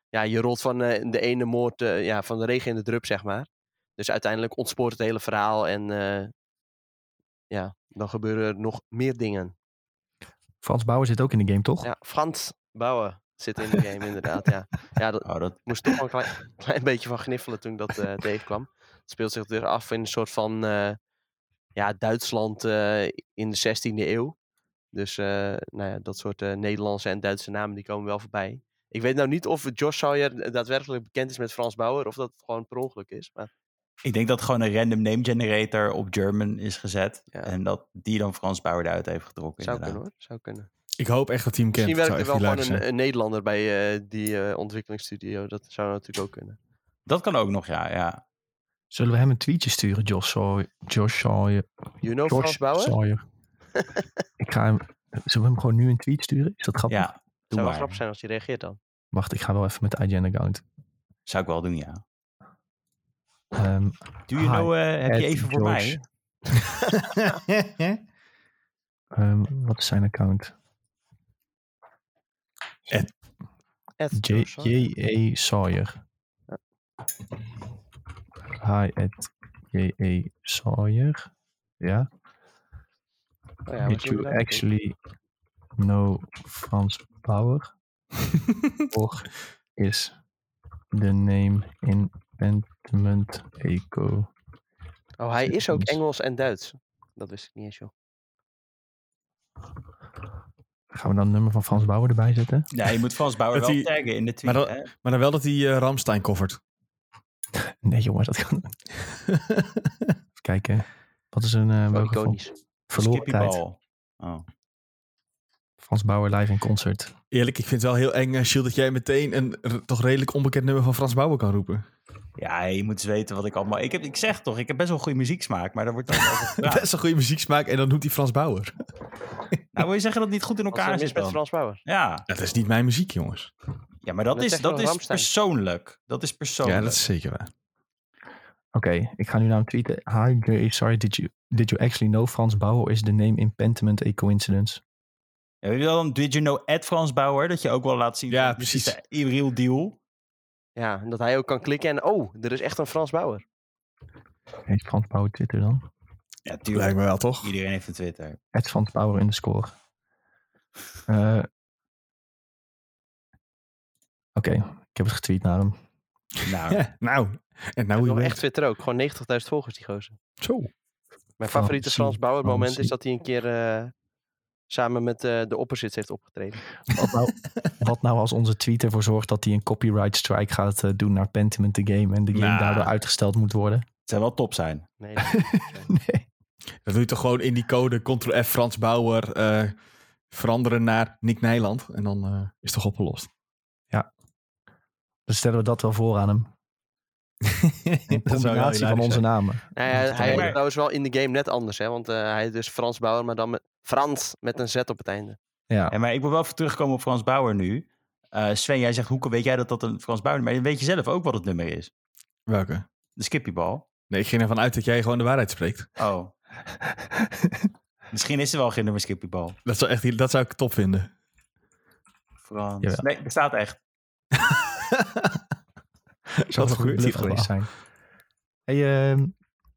[SPEAKER 3] ja, je rolt van eh, de ene moord, eh, ja, van de regen in de drup, zeg maar. Dus uiteindelijk ontspoort het hele verhaal en eh, ja, dan gebeuren er nog meer dingen.
[SPEAKER 1] Frans Bauer zit ook in de game, toch?
[SPEAKER 3] Ja, Frans Bouwen zit in de game inderdaad, ja. Ja, dat,
[SPEAKER 4] Oh, dat,
[SPEAKER 3] ik moest toch wel een klein, klein beetje van gniffelen toen ik dat eh, tegenkwam. Het speelt zich dus af in een soort van eh, ja, Duitsland eh, in de 16e eeuw. Dus eh, nou ja, dat soort eh, Nederlandse en Duitse namen die komen wel voorbij. Ik weet nou niet of Josh Sawyer daadwerkelijk bekend is met Frans Bauer of dat het gewoon per ongeluk is. Maar
[SPEAKER 4] Ik denk dat gewoon een random name generator op German is gezet.
[SPEAKER 3] Ja.
[SPEAKER 4] En dat die dan Frans Bauer eruit heeft getrokken.
[SPEAKER 3] Zou
[SPEAKER 4] inderdaad.
[SPEAKER 3] kunnen hoor, zou kunnen.
[SPEAKER 2] Ik hoop echt dat hij hem kent.
[SPEAKER 3] Misschien werkt er wel gewoon een, Nederlander bij eh, die eh, ontwikkelingsstudio. Dat zou natuurlijk ook kunnen.
[SPEAKER 4] Dat kan ook nog, ja. ja.
[SPEAKER 1] Zullen we hem een tweetje sturen, Josh Sawyer? Josh Sawyer.
[SPEAKER 3] You know
[SPEAKER 1] Josh
[SPEAKER 3] Frans Bauer?
[SPEAKER 1] Sawyer. ik ga hem... Zullen we hem gewoon nu een tweet sturen? Is dat grappig?
[SPEAKER 4] ja doe
[SPEAKER 3] zou wel grappig zijn als hij reageert dan.
[SPEAKER 1] Wacht, ik ga wel even met de IGN-account.
[SPEAKER 4] Zou ik wel doen, ja.
[SPEAKER 1] Ehm
[SPEAKER 4] Do you
[SPEAKER 1] Hi,
[SPEAKER 4] know, eh, heb je even voor mij?
[SPEAKER 1] ehm, wat is zijn account?
[SPEAKER 3] Ed
[SPEAKER 1] J-
[SPEAKER 3] Josh Sawyer.
[SPEAKER 1] J.A. Sawyer. Hi at J.A. Sawyer. Ja.
[SPEAKER 3] Oh ja,
[SPEAKER 1] Did you
[SPEAKER 3] naartoe.
[SPEAKER 1] actually know Frans Bauer? or is the name in Pentiment Eco?
[SPEAKER 3] Oh, hij is ook. Engels en Duits. Dat wist ik niet eens, joh.
[SPEAKER 1] Gaan we dan het nummer van Frans Bauer erbij zetten?
[SPEAKER 4] Ja, je moet Frans Bauer wel taggen in de tweet.
[SPEAKER 2] Maar dat-? Maar dan wel dat hij eh, Ramstein covert.
[SPEAKER 1] Nee jongens, dat kan Even kijken. Wat is een uh,
[SPEAKER 3] Wel
[SPEAKER 1] welke
[SPEAKER 3] iconisch.
[SPEAKER 1] verloren
[SPEAKER 4] Skippy
[SPEAKER 1] tijd?
[SPEAKER 4] Ball. Oh.
[SPEAKER 1] Frans Bauer live in concert.
[SPEAKER 2] Eerlijk, ik vind het wel heel eng, uh, Gilles, dat jij meteen een toch redelijk onbekend nummer van Frans Bauer kan roepen.
[SPEAKER 4] Ja, je moet eens weten wat ik allemaal... Ik, heb, ik zeg toch, ik heb best wel goede muzieksmaak, maar daar wordt dan over gepraat.
[SPEAKER 2] Best een goede muzieksmaak en dan noemt hij Frans Bauer.
[SPEAKER 4] Nou, wil je zeggen dat het niet goed in
[SPEAKER 3] is
[SPEAKER 4] elkaar
[SPEAKER 3] mis
[SPEAKER 4] zit
[SPEAKER 3] met? Frans Bauer?
[SPEAKER 4] Ja.
[SPEAKER 2] Dat is niet mijn muziek, jongens.
[SPEAKER 4] ja, maar dat
[SPEAKER 3] Dat
[SPEAKER 4] is, dat
[SPEAKER 3] wel,
[SPEAKER 4] is persoonlijk. Dat is persoonlijk.
[SPEAKER 2] Ja, dat is zeker waar.
[SPEAKER 1] Oké, ik ga nu naar hem tweeten. Hi. Sorry, did you, did you actually know Frans Bauer? Is the name in Pentiment a coincidence?
[SPEAKER 4] Ja, weet je wel, dan did you know at Frans Bauer? Dat je ook wel laat zien.
[SPEAKER 2] Ja,
[SPEAKER 4] is
[SPEAKER 2] precies.
[SPEAKER 4] de real deal.
[SPEAKER 3] Ja, en dat hij ook kan klikken en oh, er is echt een Frans Bauer.
[SPEAKER 1] Heeft Frans Bauer Twitter dan?
[SPEAKER 4] Ja, tuurlijk.
[SPEAKER 2] Lijkt me wel, toch?
[SPEAKER 4] Iedereen heeft een Twitter.
[SPEAKER 1] Het Frans Bauer in de score. Eh, Oké, ik heb het getweet naar hem.
[SPEAKER 4] Nou,
[SPEAKER 2] Ja, nou, en nou
[SPEAKER 3] echt. Twitter ook. Gewoon 90.000 volgers die gozer.
[SPEAKER 2] Zo.
[SPEAKER 3] Mijn favoriete Frans Bauer moment is dat hij een keer eh, samen met eh, de opposites heeft opgetreden.
[SPEAKER 1] Wat nou, wat nou als onze tweet ervoor zorgt dat hij een copyright strike gaat eh, doen naar Pentiment the Game en de game
[SPEAKER 2] Nou.
[SPEAKER 1] daardoor uitgesteld moet worden?
[SPEAKER 4] het zou wel top zijn.
[SPEAKER 3] Nee, dat is
[SPEAKER 1] nee.
[SPEAKER 2] Dat doe je toch gewoon in die code Ctrl-F Frans Bauer eh, veranderen naar Nick Nijland. En dan eh, is het toch opgelost.
[SPEAKER 1] Dan stellen we dat wel voor aan hem. Een
[SPEAKER 2] wel
[SPEAKER 1] combinatie van onze namen.
[SPEAKER 3] Nou ja, hij heet trouwens wel in de game net anders, hè? Want eh, hij is dus Frans Bauer, maar dan met Frans met een Z op het einde.
[SPEAKER 1] Ja,
[SPEAKER 4] Ja, maar ik wil wel even terugkomen op Frans Bauer nu. Eh, Sven, jij zegt, hoe weet jij dat dat een Frans Bauer is? Maar weet je zelf ook wat het nummer is?
[SPEAKER 2] Welke?
[SPEAKER 4] De Skippybal.
[SPEAKER 2] Nee, ik ging ervan uit dat jij gewoon de waarheid spreekt.
[SPEAKER 4] Oh. Misschien is er wel geen nummer Skippybal.
[SPEAKER 2] Dat zou, echt, dat zou ik top vinden.
[SPEAKER 4] Frans.
[SPEAKER 1] Jawel.
[SPEAKER 4] Nee, bestaat echt.
[SPEAKER 1] zou
[SPEAKER 2] hier
[SPEAKER 1] bluff geweest zijn. Hey, ehm,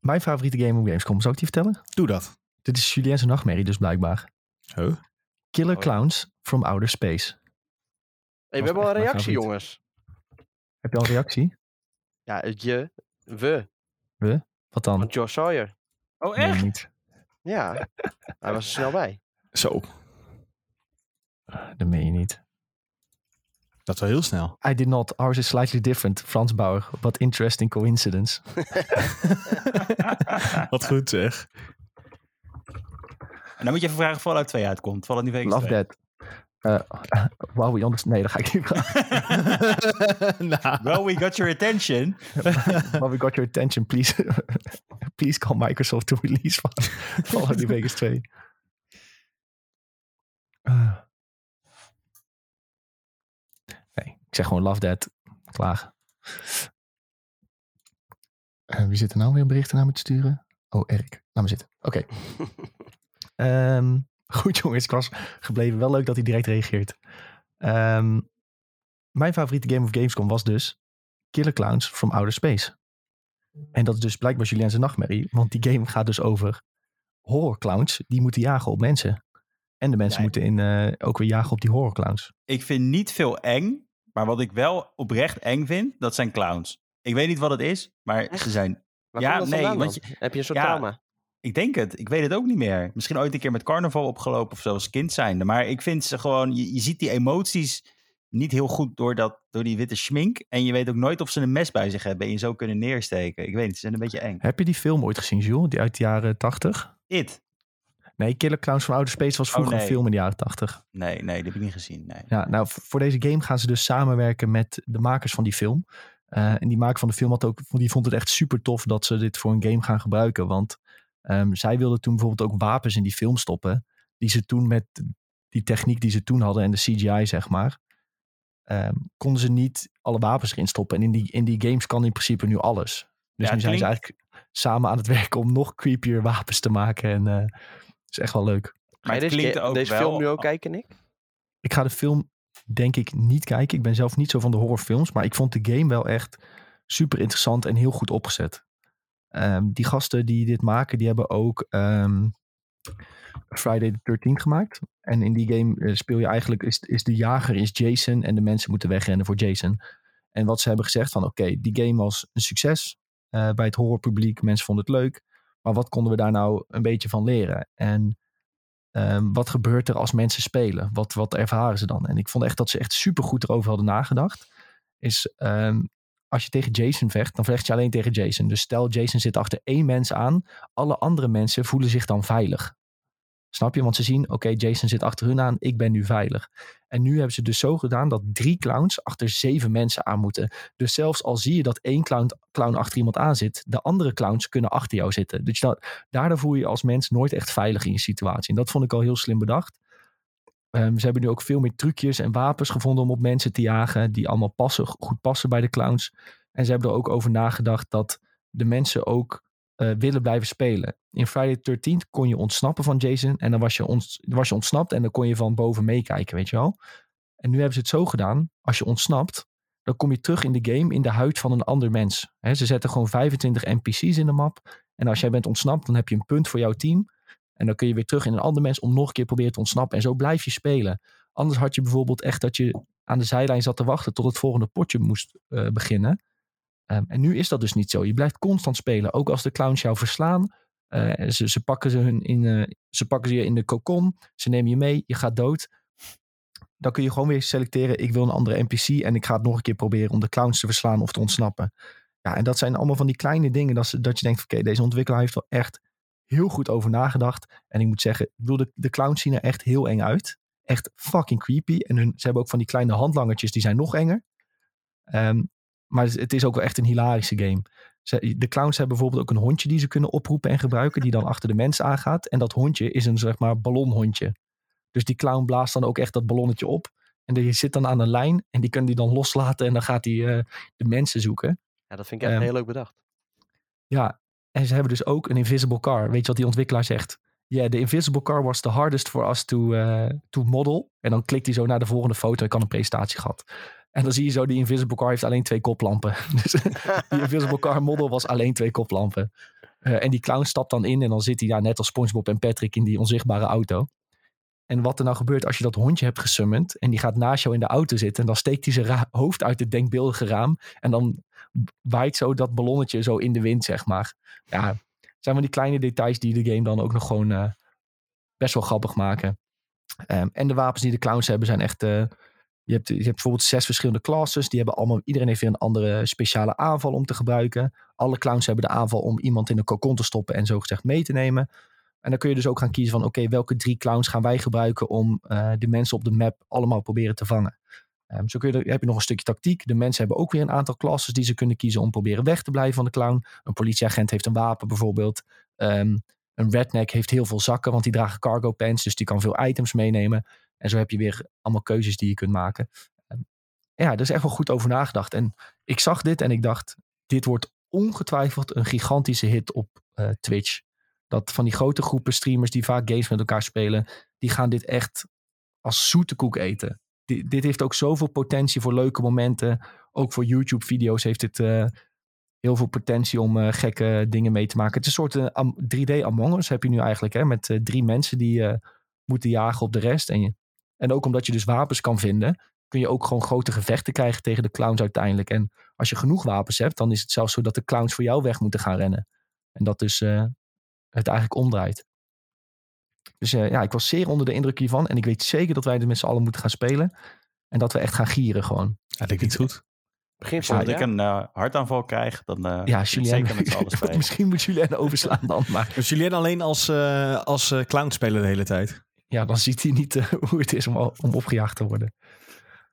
[SPEAKER 1] mijn favoriete game op Gamescom, zou ik die vertellen?
[SPEAKER 2] Doe dat.
[SPEAKER 1] Dit is Julien's nachtmerrie dus blijkbaar.
[SPEAKER 2] Huh?
[SPEAKER 1] Killer
[SPEAKER 3] Oh.
[SPEAKER 1] Clowns from Outer Space.
[SPEAKER 3] Hey, we hebben al een reactie, jongens.
[SPEAKER 1] Heb je al een reactie?
[SPEAKER 3] Ja, het je, we,
[SPEAKER 1] Wat
[SPEAKER 3] van
[SPEAKER 1] dan?
[SPEAKER 3] Josh Sawyer.
[SPEAKER 4] Oh,
[SPEAKER 1] Nee,
[SPEAKER 4] echt?
[SPEAKER 1] niet.
[SPEAKER 3] Ja, hij was er snel bij.
[SPEAKER 2] Zo,
[SPEAKER 1] Dat meen je niet.
[SPEAKER 2] dat wel heel snel.
[SPEAKER 1] I did not. Ours is slightly different. Frans Bauer. What interesting coincidence.
[SPEAKER 2] Wat goed zeg.
[SPEAKER 4] En dan moet je even vragen of Fallout 2 uitkomt. Fallout New Vegas
[SPEAKER 1] Love
[SPEAKER 4] 2.
[SPEAKER 1] that. Uh, we the... Nee, dat ga ik niet vragen.
[SPEAKER 2] nou,
[SPEAKER 4] Well, we got your attention.
[SPEAKER 1] while we got your attention, please, please call Microsoft to release Fallout New Vegas 2. Uh. Nee, ik zeg gewoon love that. Klaar. Eh, wie zit er nou weer berichten naar me te sturen? Oh, Erik. Laat me zitten. Oké. Ehm, goed jongens, ik was gebleven. Wel leuk dat hij direct reageert. Ehm, mijn favoriete game of Gamescom was dus Killer Clowns from Outer Space. En dat is dus blijkbaar Julien's nachtmerrie. Want die game gaat dus over horrorclowns die moeten jagen op mensen. En de mensen
[SPEAKER 4] Ja.
[SPEAKER 1] moeten in, eh, ook weer jagen op die horrorclowns.
[SPEAKER 4] Ik vind niet veel eng. Maar wat ik wel oprecht eng vind, dat zijn clowns. Ik weet niet wat het is, maar
[SPEAKER 3] Echt?
[SPEAKER 4] ze zijn...
[SPEAKER 3] Waar
[SPEAKER 4] Ja, nee, want
[SPEAKER 3] dan? Heb je een soort
[SPEAKER 4] ja,
[SPEAKER 3] trauma?
[SPEAKER 4] Ik denk het. Ik weet het ook niet meer. Misschien ooit een keer met carnaval opgelopen of zo als kind zijnde. Maar ik vind ze gewoon... Je, je ziet die emoties niet heel goed door, dat, door die witte schmink. En je weet ook nooit of ze een mes bij zich hebben en je zo kunnen neersteken. Ik weet niet, ze zijn een beetje eng.
[SPEAKER 1] Heb je die film ooit gezien, Jules? Die uit de jaren 80?
[SPEAKER 4] It?
[SPEAKER 1] Nee, Killer Clowns van Outer Space was vroeger
[SPEAKER 4] Oh, nee.
[SPEAKER 1] een film in de jaren 80.
[SPEAKER 4] Nee, nee, die heb ik niet gezien. Nee.
[SPEAKER 1] Ja, nou, voor deze game gaan ze dus samenwerken met de makers van die film. Eh, en die maker van de film had ook, die vond het echt super tof dat ze dit voor een game gaan gebruiken. Want ehm, zij wilden toen bijvoorbeeld ook wapens in die film stoppen. Die ze toen met die techniek die ze toen hadden en de CGI, zeg maar. ehm, konden ze niet alle wapens erin stoppen. En in die, in die games kan in principe nu alles. Dus
[SPEAKER 4] Ja,
[SPEAKER 1] nu zijn ze eigenlijk samen aan het werken om nog creepier wapens te maken. En eh is echt wel leuk.
[SPEAKER 4] Maar
[SPEAKER 3] Ga je
[SPEAKER 4] het
[SPEAKER 3] deze, deze
[SPEAKER 4] wel...
[SPEAKER 3] film nu ook kijken, Nick?
[SPEAKER 1] Ik ga de film denk ik niet kijken. Ik ben zelf niet zo van de horrorfilms. Maar ik vond de game wel echt super interessant en heel goed opgezet. Ehm, die gasten die dit maken, die hebben ook ehm, Friday the 13th gemaakt. En in die game eh, speel je eigenlijk, is, is de jager is Jason en de mensen moeten wegrennen voor Jason. En wat ze hebben gezegd van oké, die game was een succes eh, bij het horrorpubliek. Mensen vonden het leuk. Maar wat konden we daar nou een beetje van leren? En Ehm, wat gebeurt er als mensen spelen? Wat, wat ervaren ze dan? En ik vond echt dat ze echt super goed erover hadden nagedacht. Is als je tegen Jason vecht, dan vecht je alleen tegen Jason. Dus stel Jason zit achter één mens aan, alle andere mensen voelen zich dan veilig. Snap je? Want ze zien, oké, Jason zit achter hun aan, ik ben nu veilig. En nu hebben ze dus zo gedaan dat drie clowns achter zeven mensen aan moeten. Dus zelfs al zie je dat één clown, clown achter iemand aan zit, de andere clowns kunnen achter jou zitten. Dus dat, daardoor voel je je als mens nooit echt veilig in je situatie. En dat vond ik al heel slim bedacht. Ehm, ze hebben nu ook veel meer trucjes en wapens gevonden om op mensen te jagen, die allemaal passen, goed passen bij de clowns. En ze hebben er ook over nagedacht dat de mensen ook eh, willen blijven spelen. In Friday the 13th kon je ontsnappen van Jason en dan was je, was je ontsnapt en dan kon je van boven meekijken, weet je wel. En nu hebben ze het zo gedaan, als je ontsnapt, dan kom je terug in de game in de huid van een ander mens. Ze zetten gewoon 25 NPC's in de map. En als jij bent ontsnapt, dan heb je een punt voor jouw team. En dan kun je weer terug in een ander mens om nog een keer proberen te ontsnappen. En zo blijf je spelen. Anders had je bijvoorbeeld echt dat je aan de zijlijn zat te wachten tot het volgende potje moest eh, beginnen. Ehm, en nu is dat dus niet zo. Je blijft constant spelen. Ook als de clowns jou verslaan. eh, ze, ze, pakken ze, hun in, eh, ze pakken je in de kokon. Ze nemen je mee. Je gaat dood. Dan kun je gewoon weer selecteren. Ik wil een andere NPC. En ik ga het nog een keer proberen om de clowns te verslaan of te ontsnappen. Ja, en dat zijn allemaal van die kleine dingen. Dat, ze, dat je denkt, oké, deze ontwikkelaar heeft wel echt heel goed over nagedacht. En ik moet zeggen, ik bedoel, de, de clowns zien er echt heel eng uit. Echt fucking creepy. En hun, ze hebben ook van die kleine handlangertjes, die zijn nog enger. Ehm, maar het, is ook wel echt een hilarische game. Ze, de clowns hebben bijvoorbeeld ook een hondje die ze kunnen oproepen en gebruiken. Die dan achter de mens aangaat. En dat hondje is een zeg maar ballonhondje. Dus die clown blaast dan ook echt dat ballonnetje op. En die zit dan aan een lijn. En die kunnen die dan loslaten. En dan gaat hij eh, de mensen zoeken.
[SPEAKER 3] Ja, dat vind ik echt
[SPEAKER 1] Ehm,
[SPEAKER 3] heel leuk bedacht.
[SPEAKER 1] Ja, en ze hebben dus ook een invisible car. Weet je wat die ontwikkelaar zegt? Yeah, the invisible car was the hardest for us to, eh, to model. En dan klikt hij zo naar de volgende foto. Ik kan een presentatie gehad. En dan zie je zo, die invisible car heeft alleen twee koplampen. Dus die invisible car model was alleen twee koplampen. Eh, en die clown stapt dan in en dan zit hij daar net als SpongeBob en Patrick in die onzichtbare auto. En wat er nou gebeurt als je dat hondje hebt gesummand en die gaat naast jou in de auto zitten en dan steekt hij zijn hoofd uit het denkbeeldige raam en dan waait zo dat ballonnetje zo in de wind, zeg maar. Ja, het zijn van die kleine details die de game dan ook nog gewoon eh, best wel grappig maken. Ehm, en de wapens die de clowns hebben zijn echt... eh, je, hebt, je hebt bijvoorbeeld zes verschillende classes. Die hebben allemaal, iedereen heeft weer een andere speciale aanval om te gebruiken. Alle clowns hebben de aanval om iemand in een kokon te stoppen en zogezegd mee te nemen. En dan kun je dus ook gaan kiezen van oké, welke drie clowns gaan wij gebruiken om eh, de mensen op de map allemaal proberen te vangen. Ehm, zo kun je, heb je nog een stukje tactiek. De mensen hebben ook weer een aantal classes die ze kunnen kiezen om proberen weg te blijven van de clown. Een politieagent heeft een wapen bijvoorbeeld. Ehm, een redneck heeft heel veel zakken, want die dragen cargo pants, dus die kan veel items meenemen. En zo heb je weer allemaal keuzes die je kunt maken. Ehm, ja, er is echt wel goed over nagedacht. En ik zag dit en ik dacht, dit wordt ongetwijfeld een gigantische hit op eh, Twitch. Dat van die grote groepen streamers die vaak games met elkaar spelen, die gaan dit echt als zoete koek eten. Di- dit heeft ook zoveel potentie voor leuke momenten. Ook voor YouTube-video's heeft het eh, heel veel potentie om eh, gekke dingen mee te maken. Het is een soort eh, am- 3D Among Us heb je nu eigenlijk. Hè, met eh, drie mensen die eh, moeten jagen op de rest. En, je, en ook omdat je dus wapens kan vinden, kun je ook gewoon grote gevechten krijgen tegen de clowns uiteindelijk. En als je genoeg wapens hebt, dan is het zelfs zo dat de clowns voor jou weg moeten gaan rennen. En dat dus eh, het eigenlijk omdraait. Dus eh, ja, ik was zeer onder de indruk hiervan. En ik weet zeker dat wij er met z'n allen moeten gaan spelen. En dat we echt gaan gieren gewoon.
[SPEAKER 2] Ja, dat klinkt goed.
[SPEAKER 3] Begin van het
[SPEAKER 4] ik
[SPEAKER 3] jaar.
[SPEAKER 4] een eh, hartaanval krijg, dan eh
[SPEAKER 1] Ja,
[SPEAKER 4] zit ik
[SPEAKER 1] Julien.
[SPEAKER 4] zeker met z'n allen spelen.
[SPEAKER 1] Misschien moet Julien overslaan dan. Maar
[SPEAKER 2] Dus Julien alleen als, eh, als eh, clown spelen de hele tijd.
[SPEAKER 1] ja, dan ziet hij niet eh, hoe het is om, om opgejaagd te worden.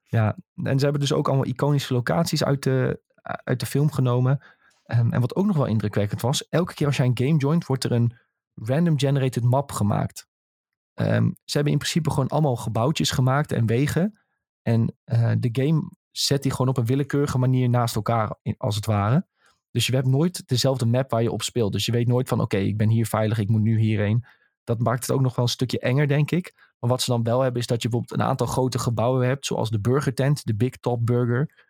[SPEAKER 1] Ja, en ze hebben dus ook allemaal iconische locaties uit de, uit de film genomen. Ehm, en wat ook nog wel indrukwekkend was, elke keer als jij een game joint, wordt er een random generated map gemaakt. Ehm, ze hebben in principe gewoon allemaal gebouwtjes gemaakt en wegen. En eh, de game zet die gewoon op een willekeurige manier naast elkaar, als het ware. Dus je hebt nooit dezelfde map waar je op speelt. Dus je weet nooit van, oké, ik ben hier veilig, ik moet nu hierheen. Dat maakt het ook nog wel een stukje enger, denk ik. Maar wat ze dan wel hebben, is dat je bijvoorbeeld een aantal grote gebouwen hebt, zoals de Burger Tent, de Big Top Burger,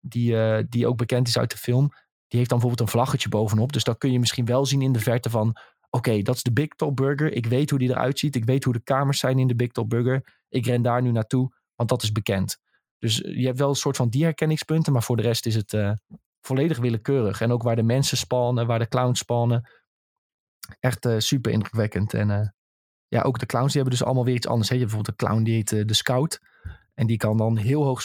[SPEAKER 1] die, eh, die ook bekend is uit de film. Die heeft dan bijvoorbeeld een vlaggetje bovenop. Dus dan kun je misschien wel zien in de verte van, oké, dat is de Big Top Burger. Ik weet hoe die eruit ziet. Ik weet hoe de kamers zijn in de Big Top Burger. Ik ren daar nu naartoe, want dat is bekend. Dus je hebt wel een soort van die herkenningspunten, maar voor de rest is het eh, volledig willekeurig. En ook waar de mensen spannen, waar de clowns spannen. Echt eh, super indrukwekkend. En eh, ja, ook de clowns die hebben dus allemaal weer iets anders. Hè. Je hebt bijvoorbeeld een clown die heet eh, de Scout. En die kan dan heel hoog...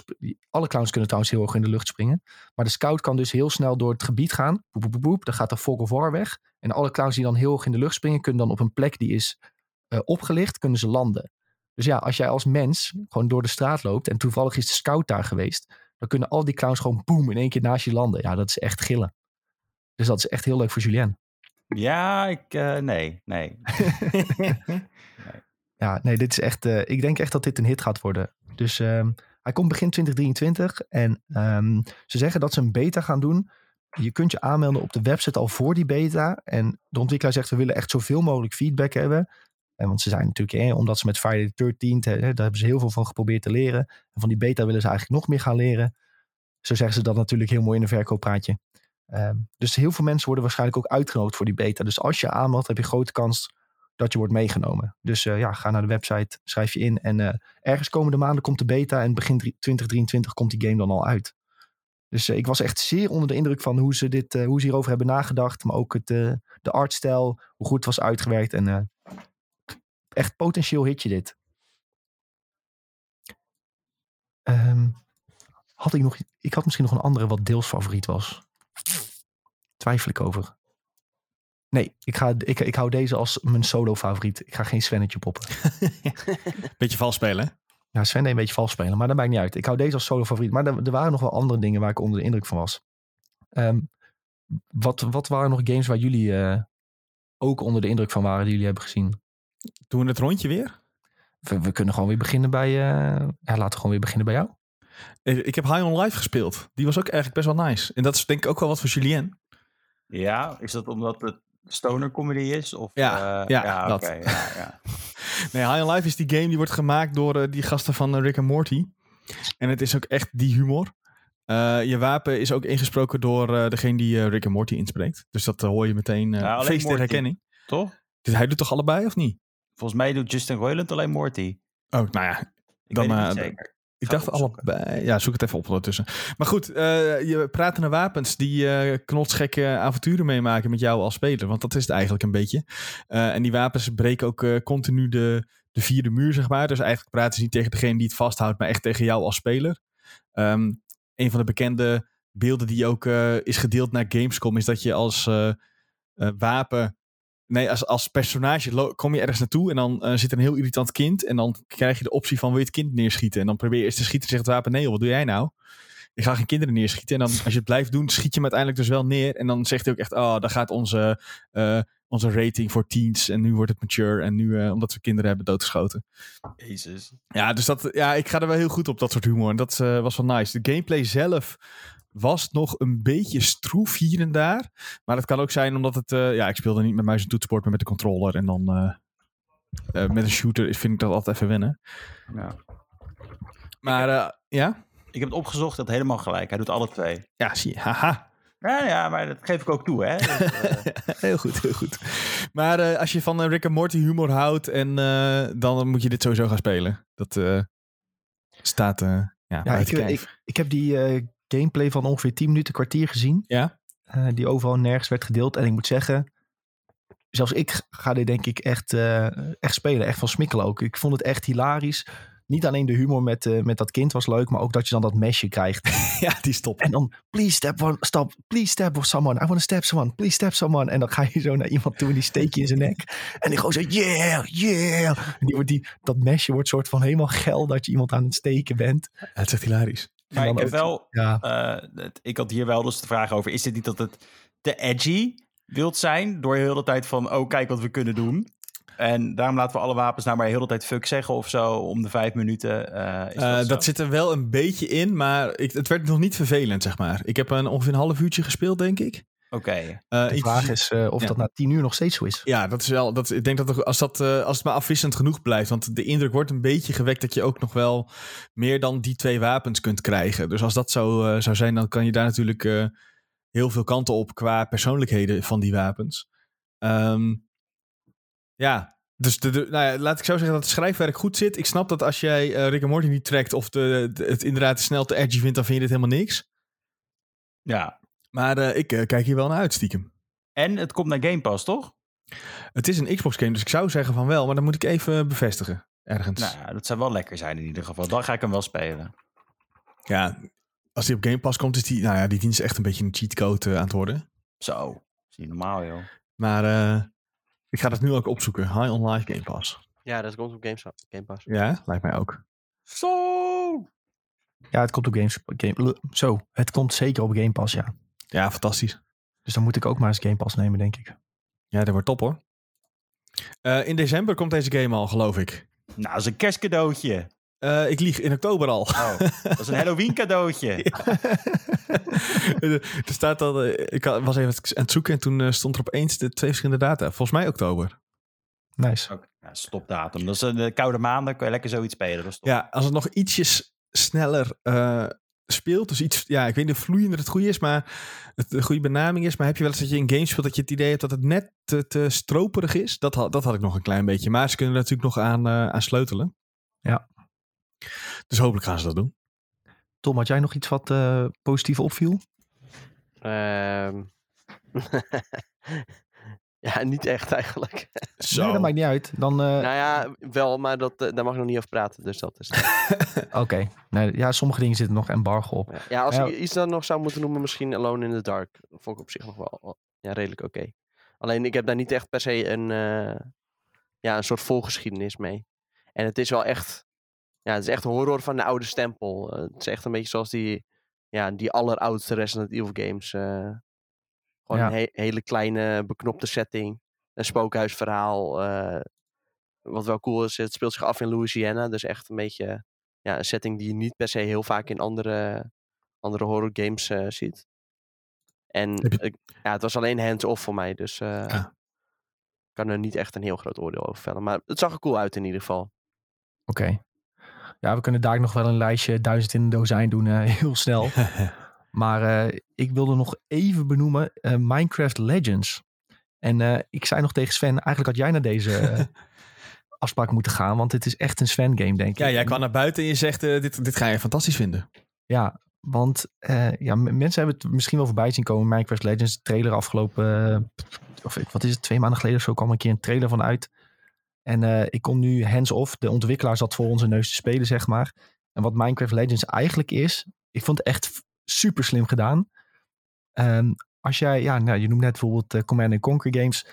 [SPEAKER 1] Alle clowns kunnen trouwens heel hoog in de lucht springen. Maar de Scout kan dus heel snel door het gebied gaan. Boep, boep, boep, boep. Dan gaat de fog of war weg. En alle clowns die dan heel hoog in de lucht springen... kunnen dan op een plek die is eh, opgelicht, kunnen ze landen. Dus ja, als jij als mens gewoon door de straat loopt... en toevallig is de Scout daar geweest... dan kunnen al die clowns gewoon boem in één keer naast je landen. Ja, dat is echt gillen. Dus dat is echt heel leuk voor Julien.
[SPEAKER 4] Ja, ik, eh, nee, nee.
[SPEAKER 1] Ja, nee, dit is echt. eh, ik denk echt dat dit een hit gaat worden. Dus ehm, hij komt begin 2023. En ehm, ze zeggen dat ze een beta gaan doen. Je kunt je aanmelden op de website al voor die beta. En de ontwikkelaar zegt: we willen echt zoveel mogelijk feedback hebben. En want ze zijn natuurlijk, omdat ze met Friday the 13th, hè, daar hebben ze heel veel van geprobeerd te leren. En van die beta willen ze eigenlijk nog meer gaan leren. Zo zeggen ze dat natuurlijk heel mooi in een verkooppraatje. Ehm, dus heel veel mensen worden waarschijnlijk ook uitgenodigd voor die beta. Dus als je aanmeldt, heb je grote kans dat je wordt meegenomen. Dus eh, ja, ga naar de website, schrijf je in. En eh, ergens komende maanden komt de beta en begin drie- 2023 komt die game dan al uit. Dus eh, ik was echt zeer onder de indruk van hoe ze, dit, hoe ze hierover hebben nagedacht. Maar ook het, de artstijl, hoe goed het was uitgewerkt. En echt potentieel hitje dit. Ehm, had ik nog, ik had misschien nog een andere wat deels favoriet was. Twijfel ik over. Nee, ik, ga, ik, ik hou deze als mijn solo favoriet. Ik ga geen Svennetje poppen.
[SPEAKER 2] Beetje vals spelen, hè?
[SPEAKER 1] Ja, Sven deed een beetje vals spelen, maar dat maakt niet uit. Ik hou deze als solo favoriet. Maar er, er waren nog wel andere dingen waar ik onder de indruk van was. Ehm, wat, wat waren nog games waar jullie eh, ook onder de indruk van waren die jullie hebben gezien?
[SPEAKER 2] Doen we het rondje weer?
[SPEAKER 1] We, we kunnen gewoon weer beginnen bij... eh, ja, laten we gewoon weer beginnen bij jou.
[SPEAKER 2] Ik heb High on Life gespeeld. Die was ook eigenlijk best wel nice. En dat is denk ik ook wel wat voor Julien.
[SPEAKER 4] Ja, is dat omdat het stoner comedy is? Of,
[SPEAKER 2] Ja,
[SPEAKER 4] eh,
[SPEAKER 2] ja, dat.
[SPEAKER 4] oké, ja, ja.
[SPEAKER 2] Nee, High on Life is die game die wordt gemaakt door eh, die gasten van eh, Rick and Morty. En het is ook echt die humor. Je wapen is ook ingesproken door degene die Rick and Morty inspreekt. Dus dat hoor je meteen.
[SPEAKER 4] Ja,
[SPEAKER 2] feest herkenning.
[SPEAKER 4] Toch?
[SPEAKER 2] Dus hij doet toch allebei of niet?
[SPEAKER 4] Volgens mij doet Justin Roiland alleen Morty.
[SPEAKER 2] Oh, nou ja.
[SPEAKER 4] Ik
[SPEAKER 2] Dan,
[SPEAKER 4] weet het niet zeker.
[SPEAKER 2] Ik dacht
[SPEAKER 4] opzoeken.
[SPEAKER 2] allebei. Ja, zoek het even op ondertussen. Maar goed, eh, je pratende wapens die eh knotsgekke avonturen meemaken met jou als speler. Want dat is het eigenlijk een beetje. Eh, en die wapens breken ook continu de, de vierde muur, zeg maar. Dus eigenlijk praten ze niet tegen degene die het vasthoudt, maar echt tegen jou als speler. Ehm, een van de bekende beelden die ook is gedeeld naar Gamescom is dat je als wapen. Nee, als, als personage kom je ergens naartoe en dan eh, zit er een heel irritant kind. En dan krijg je de optie van wil je het kind neerschieten? En dan probeer je eerst te schieten, zegt het wapen nee, joh, wat doe jij nou? Ik ga geen kinderen neerschieten. En dan als je het blijft doen, schiet je hem uiteindelijk dus wel neer. En dan zegt hij ook echt, oh, dan gaat onze, eh, onze rating voor teens. En nu wordt het mature. En nu, eh, omdat we kinderen hebben doodgeschoten.
[SPEAKER 4] Jezus.
[SPEAKER 2] Ja, dus dat, ja, ik ga er wel heel goed op, dat soort humor. En dat was wel nice. De gameplay zelf was nog een beetje stroef hier en daar. Maar dat kan ook zijn omdat het... eh, ja, ik speelde niet met muis en toetsenbord, maar met de controller. En dan eh, eh, met een shooter vind ik dat altijd even wennen.
[SPEAKER 4] Ja.
[SPEAKER 2] Maar eh, ja?
[SPEAKER 4] Ik heb het opgezocht, dat helemaal gelijk. Hij doet alle twee.
[SPEAKER 2] Ja, zie je. Haha.
[SPEAKER 4] Ja, ja, maar dat geef ik ook toe, hè. Dus,
[SPEAKER 2] heel goed, heel goed. Maar eh, als je van Rick and Morty humor houdt, en, eh, dan moet je dit sowieso gaan spelen. Dat eh, staat eh ja,
[SPEAKER 1] Ja, ik, ik, ik heb die eh, gameplay van ongeveer 10 minuten, kwartier gezien.
[SPEAKER 2] Ja?
[SPEAKER 1] eh, die overal nergens werd gedeeld. En ik moet zeggen, zelfs ik ga dit denk ik echt, eh, echt spelen. Echt van smikkelen ook. Ik vond het echt hilarisch. niet alleen de humor met, eh, met dat kind was leuk, maar ook dat je dan dat mesje krijgt.
[SPEAKER 2] ja, die stop.
[SPEAKER 1] En dan, please step one, stop, please step someone. I want to step someone, please step someone. En dan ga je zo naar iemand toe en die steek je in zijn nek. En die gewoon zo, yeah, yeah. En die wordt die, dat mesje wordt soort van helemaal geil dat je iemand aan het steken bent.
[SPEAKER 2] Het is echt hilarisch.
[SPEAKER 4] Maar ik heb wel,
[SPEAKER 1] Ja,
[SPEAKER 4] eh, ik had hier wel dus de vraag over, is het niet dat het te edgy wilt zijn door heel de tijd van, oh kijk wat we kunnen doen. En daarom laten we alle wapens nou maar heel de tijd fuck zeggen of zo om de vijf minuten. eh, is
[SPEAKER 2] Eh,
[SPEAKER 4] dat,
[SPEAKER 2] dat zit er wel een beetje in, maar ik, het werd nog niet vervelend, zeg maar. Ik heb een, ongeveer een half uurtje gespeeld, denk ik.
[SPEAKER 4] Oké.
[SPEAKER 2] Eh,
[SPEAKER 1] de vraag is eh, of
[SPEAKER 2] ja.
[SPEAKER 1] dat na tien uur nog steeds zo is.
[SPEAKER 2] Ja, dat is wel. Dat, ik denk dat als, dat, eh, als het maar afwisselend genoeg blijft. Want de indruk wordt een beetje gewekt dat je ook nog wel meer dan die twee wapens kunt krijgen. Dus als dat zo zou zijn, dan kan je daar natuurlijk eh, heel veel kanten op qua persoonlijkheden van die wapens. Ehm, ja, dus de, de- nou ja, laat ik zo zeggen dat het schrijfwerk goed zit. Ik snap dat als jij eh Rick en Morty niet trekt of de, de- het inderdaad snel te edgy vindt, dan vind je dit helemaal niks.
[SPEAKER 4] Ja.
[SPEAKER 2] Maar eh, ik eh, kijk hier wel naar uit, stiekem.
[SPEAKER 4] En het komt naar Game Pass, toch?
[SPEAKER 2] Het is een Xbox game, dus ik zou zeggen van wel, maar dan moet ik even bevestigen. Ergens.
[SPEAKER 4] Nou, dat zou wel lekker zijn in ieder geval. Dan ga ik hem wel spelen.
[SPEAKER 2] Ja, als die op Game Pass komt, is die, nou ja, die dienst echt een beetje een cheatcode eh, aan het worden.
[SPEAKER 4] Zo. Dat is niet normaal, joh.
[SPEAKER 2] Maar eh, ik ga dat nu ook opzoeken. High on Live Game Pass.
[SPEAKER 3] Ja, dat komt op Games, Game Pass.
[SPEAKER 2] Ja, lijkt mij ook.
[SPEAKER 4] Zo.
[SPEAKER 1] Ja, het komt op Games, game, Zo, het komt zeker op Game Pass, ja.
[SPEAKER 2] Ja, fantastisch.
[SPEAKER 1] Dus dan moet ik ook maar eens Game Pass nemen, denk ik.
[SPEAKER 2] Ja, dat wordt top hoor. Eh, in december komt deze game al, geloof ik.
[SPEAKER 4] Nou, dat is een kerstcadeautje.
[SPEAKER 2] Eh, ik lieg in oktober al.
[SPEAKER 4] Oh, dat is een Halloween cadeautje.
[SPEAKER 2] er staat al, eh, ik was even aan het zoeken en toen stond er opeens de twee verschillende data. Volgens mij oktober.
[SPEAKER 1] Nice.
[SPEAKER 4] Oké, ja, stopdatum. Dat is een koude maanden, kun je lekker zoiets spelen. Dat is top.
[SPEAKER 2] Ja, als het nog ietsjes sneller eh, speelt, dus iets, ja, ik weet niet of vloeiender het goede is, maar het de goede benaming is, maar heb je wel eens dat je een game speelt dat je het idee hebt dat het net te, te stroperig is? Dat, had- dat had ik nog een klein beetje, maar ze kunnen er natuurlijk nog aan, eh, aan sleutelen.
[SPEAKER 1] Ja.
[SPEAKER 2] Dus hopelijk gaan ze dat doen.
[SPEAKER 1] Tom, had jij nog iets wat eh, positief opviel?
[SPEAKER 3] Ehm ja, niet echt eigenlijk.
[SPEAKER 2] Zo.
[SPEAKER 1] Nee, dat maakt niet uit. Dan, eh,
[SPEAKER 3] nou ja, wel, maar dat, eh, daar mag ik nog niet over praten. Dus dat is.
[SPEAKER 1] oké. Nee, ja, sommige dingen zitten nog embargo op.
[SPEAKER 3] Ja, als
[SPEAKER 1] Ja.
[SPEAKER 3] ik iets dan nog zou moeten noemen, misschien Alone in the Dark. Dat vond ik op zich nog wel ja, redelijk oké. Alleen ik heb daar niet echt per se een, eh, ja, een soort volgeschiedenis mee. En het is wel echt, ja, het is echt horror van de oude stempel. Het is echt een beetje zoals die, ja, die alleroudste Resident Evil games. Gewoon
[SPEAKER 1] Ja.
[SPEAKER 3] een he- hele kleine beknopte setting. Een spookhuisverhaal. eh, wat wel cool is, het speelt zich af in Louisiana. Dus echt een beetje ja, een setting die je niet per se heel vaak in andere, andere horror games eh, ziet. En
[SPEAKER 2] je-
[SPEAKER 3] ik- ja, het was alleen hands-off voor mij, dus eh,
[SPEAKER 2] Ah.
[SPEAKER 3] ik kan er niet echt een heel groot oordeel over vellen. Maar het zag er cool uit in ieder geval.
[SPEAKER 1] Oké. Ja, we kunnen daar nog wel een lijstje duizend in een dozijn doen, heel snel. Maar eh, ik wilde nog even benoemen eh, Minecraft Legends. En eh, ik zei nog tegen Sven, eigenlijk had jij naar deze afspraak moeten gaan, want het is echt een Sven game, denk ik.
[SPEAKER 2] ja, jij kwam naar buiten en je zegt, dit, dit ga je fantastisch vinden.
[SPEAKER 1] Ja, want ja, mensen hebben het misschien wel voorbij zien komen. Minecraft Legends, trailer afgelopen, of wat is het, twee maanden geleden of zo kwam een keer een trailer van uit. En ik kom nu hands-off, de ontwikkelaar zat voor onze neus te spelen, zeg maar. En wat Minecraft Legends eigenlijk is, ik vond het echt super slim gedaan. Ehm, als jij, ja, nou, je noemt net bijvoorbeeld eh, Command Conquer games.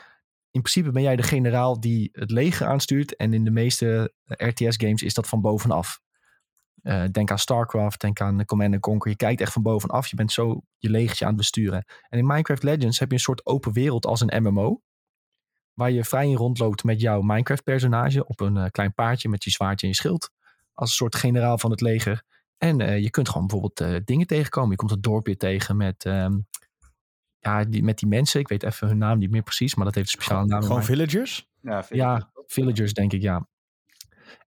[SPEAKER 1] In principe ben jij de generaal die het leger aanstuurt. En in de meeste RTS games is dat van bovenaf. Eh, denk aan StarCraft, denk aan Command Conquer. Je kijkt echt van bovenaf. Je bent zo je legertje aan het besturen. En in Minecraft Legends heb je een soort open wereld als een MMO. Waar je vrij in rondloopt met jouw Minecraft-personage op een eh, klein paardje met je zwaardje en je schild. Als een soort generaal van het leger. En eh, je kunt gewoon bijvoorbeeld eh, dingen tegenkomen. Je komt het dorpje tegen met, ehm, ja, die, met die mensen. Ik weet even hun naam niet meer precies, maar dat heeft een speciale naam.
[SPEAKER 2] Gewoon villagers?
[SPEAKER 4] Ja,
[SPEAKER 1] villagers denk ik, ja.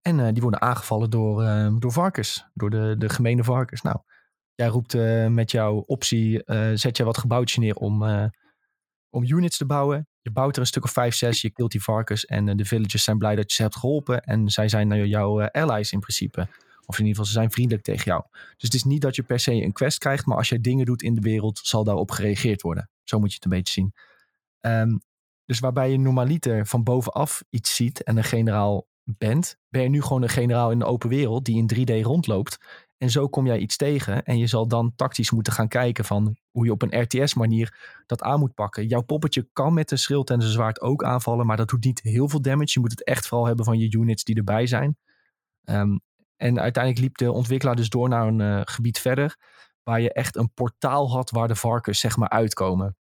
[SPEAKER 1] En eh, die worden aangevallen door, eh, door varkens, door de, de gemene varkens. Nou, jij roept eh, met jouw optie, eh, zet je wat gebouwtjes neer om, eh, om units te bouwen. Je bouwt er een stuk of vijf, zes, je kilt die varkens en eh, de villagers zijn blij dat je ze hebt geholpen. En zij zijn nou jouw eh, allies in principe. Of in ieder geval, ze zijn vriendelijk tegen jou. Dus het is niet dat je per se een quest krijgt, maar als jij dingen doet in de wereld, zal daarop gereageerd worden. Zo moet je het een beetje zien. Ehm, dus waarbij je normaliter van bovenaf iets ziet en een generaal bent, ben je nu gewoon een generaal in de open wereld die in 3D rondloopt. En zo kom jij iets tegen. En je zal dan tactisch moeten gaan kijken van hoe je op een RTS-manier dat aan moet pakken. Jouw poppetje kan met een schild en een zwaard ook aanvallen, maar dat doet niet heel veel damage. Je moet het echt vooral hebben van je units die erbij zijn. Ehm, en uiteindelijk liep de ontwikkelaar dus door naar een eh, gebied verder, waar je echt een portaal had waar de varkens zeg maar uitkomen.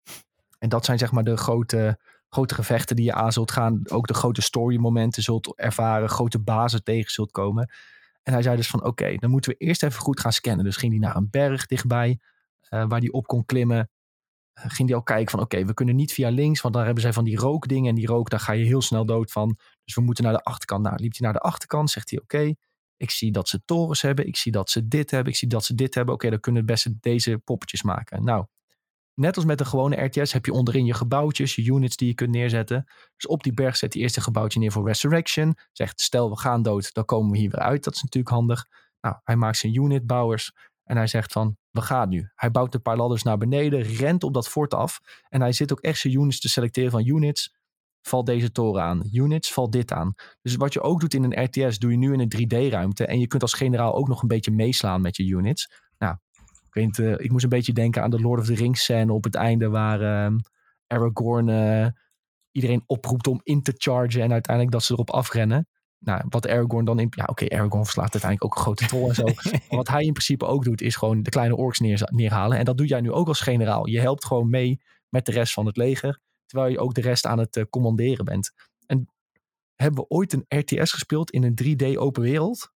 [SPEAKER 1] En dat zijn zeg maar de grote, grote gevechten die je aan zult gaan. Ook de grote story momenten zult ervaren, grote bazen tegen zult komen. En hij zei dus van oké, dan moeten we eerst even goed gaan scannen. Dus ging hij naar een berg dichtbij, eh, waar hij op kon klimmen. Uh, ging hij al kijken van oké, we kunnen niet via links, want daar hebben zij van die rookdingen. En die rook, daar ga je heel snel dood van. Dus we moeten naar de achterkant. Nou, liep hij naar de achterkant, zegt hij oké, ik zie dat ze torens hebben. Ik zie dat ze dit hebben. Ik zie dat ze dit hebben. Oké, dan kunnen we het beste deze poppetjes maken. Nou, net als met een gewone RTS heb je onderin je gebouwtjes, je units die je kunt neerzetten. Dus op die berg zet hij eerst een gebouwtje neer voor Resurrection. Zegt, stel we gaan dood, dan komen we hier weer uit. Dat is natuurlijk handig. Nou, hij maakt zijn unitbouwers en hij zegt van, we gaan nu. Hij bouwt een paar ladders naar beneden, rent op dat fort af. En hij zit ook echt zijn units te selecteren van units. Valt deze toren aan. Units, valt dit aan. Dus wat je ook doet in een RTS, doe je nu in een 3D-ruimte. En je kunt als generaal ook nog een beetje meeslaan met je units. Nou, ik, weet, uh, ik moest een beetje denken aan de Lord of the Rings scène op het einde, waar uh, Aragorn uh, iedereen oproept om in te chargen en uiteindelijk dat ze erop afrennen. Nou, wat Aragorn dan in... Ja, oké, okay, Aragorn verslaat uiteindelijk ook een grote troll en zo. maar wat hij in principe ook doet, is gewoon de kleine orks neer, neerhalen. En dat doe jij nu ook als generaal. Je helpt gewoon mee met de rest van het leger, terwijl je ook de rest aan het uh, commanderen bent. En hebben we ooit een RTS gespeeld in een 3D open wereld?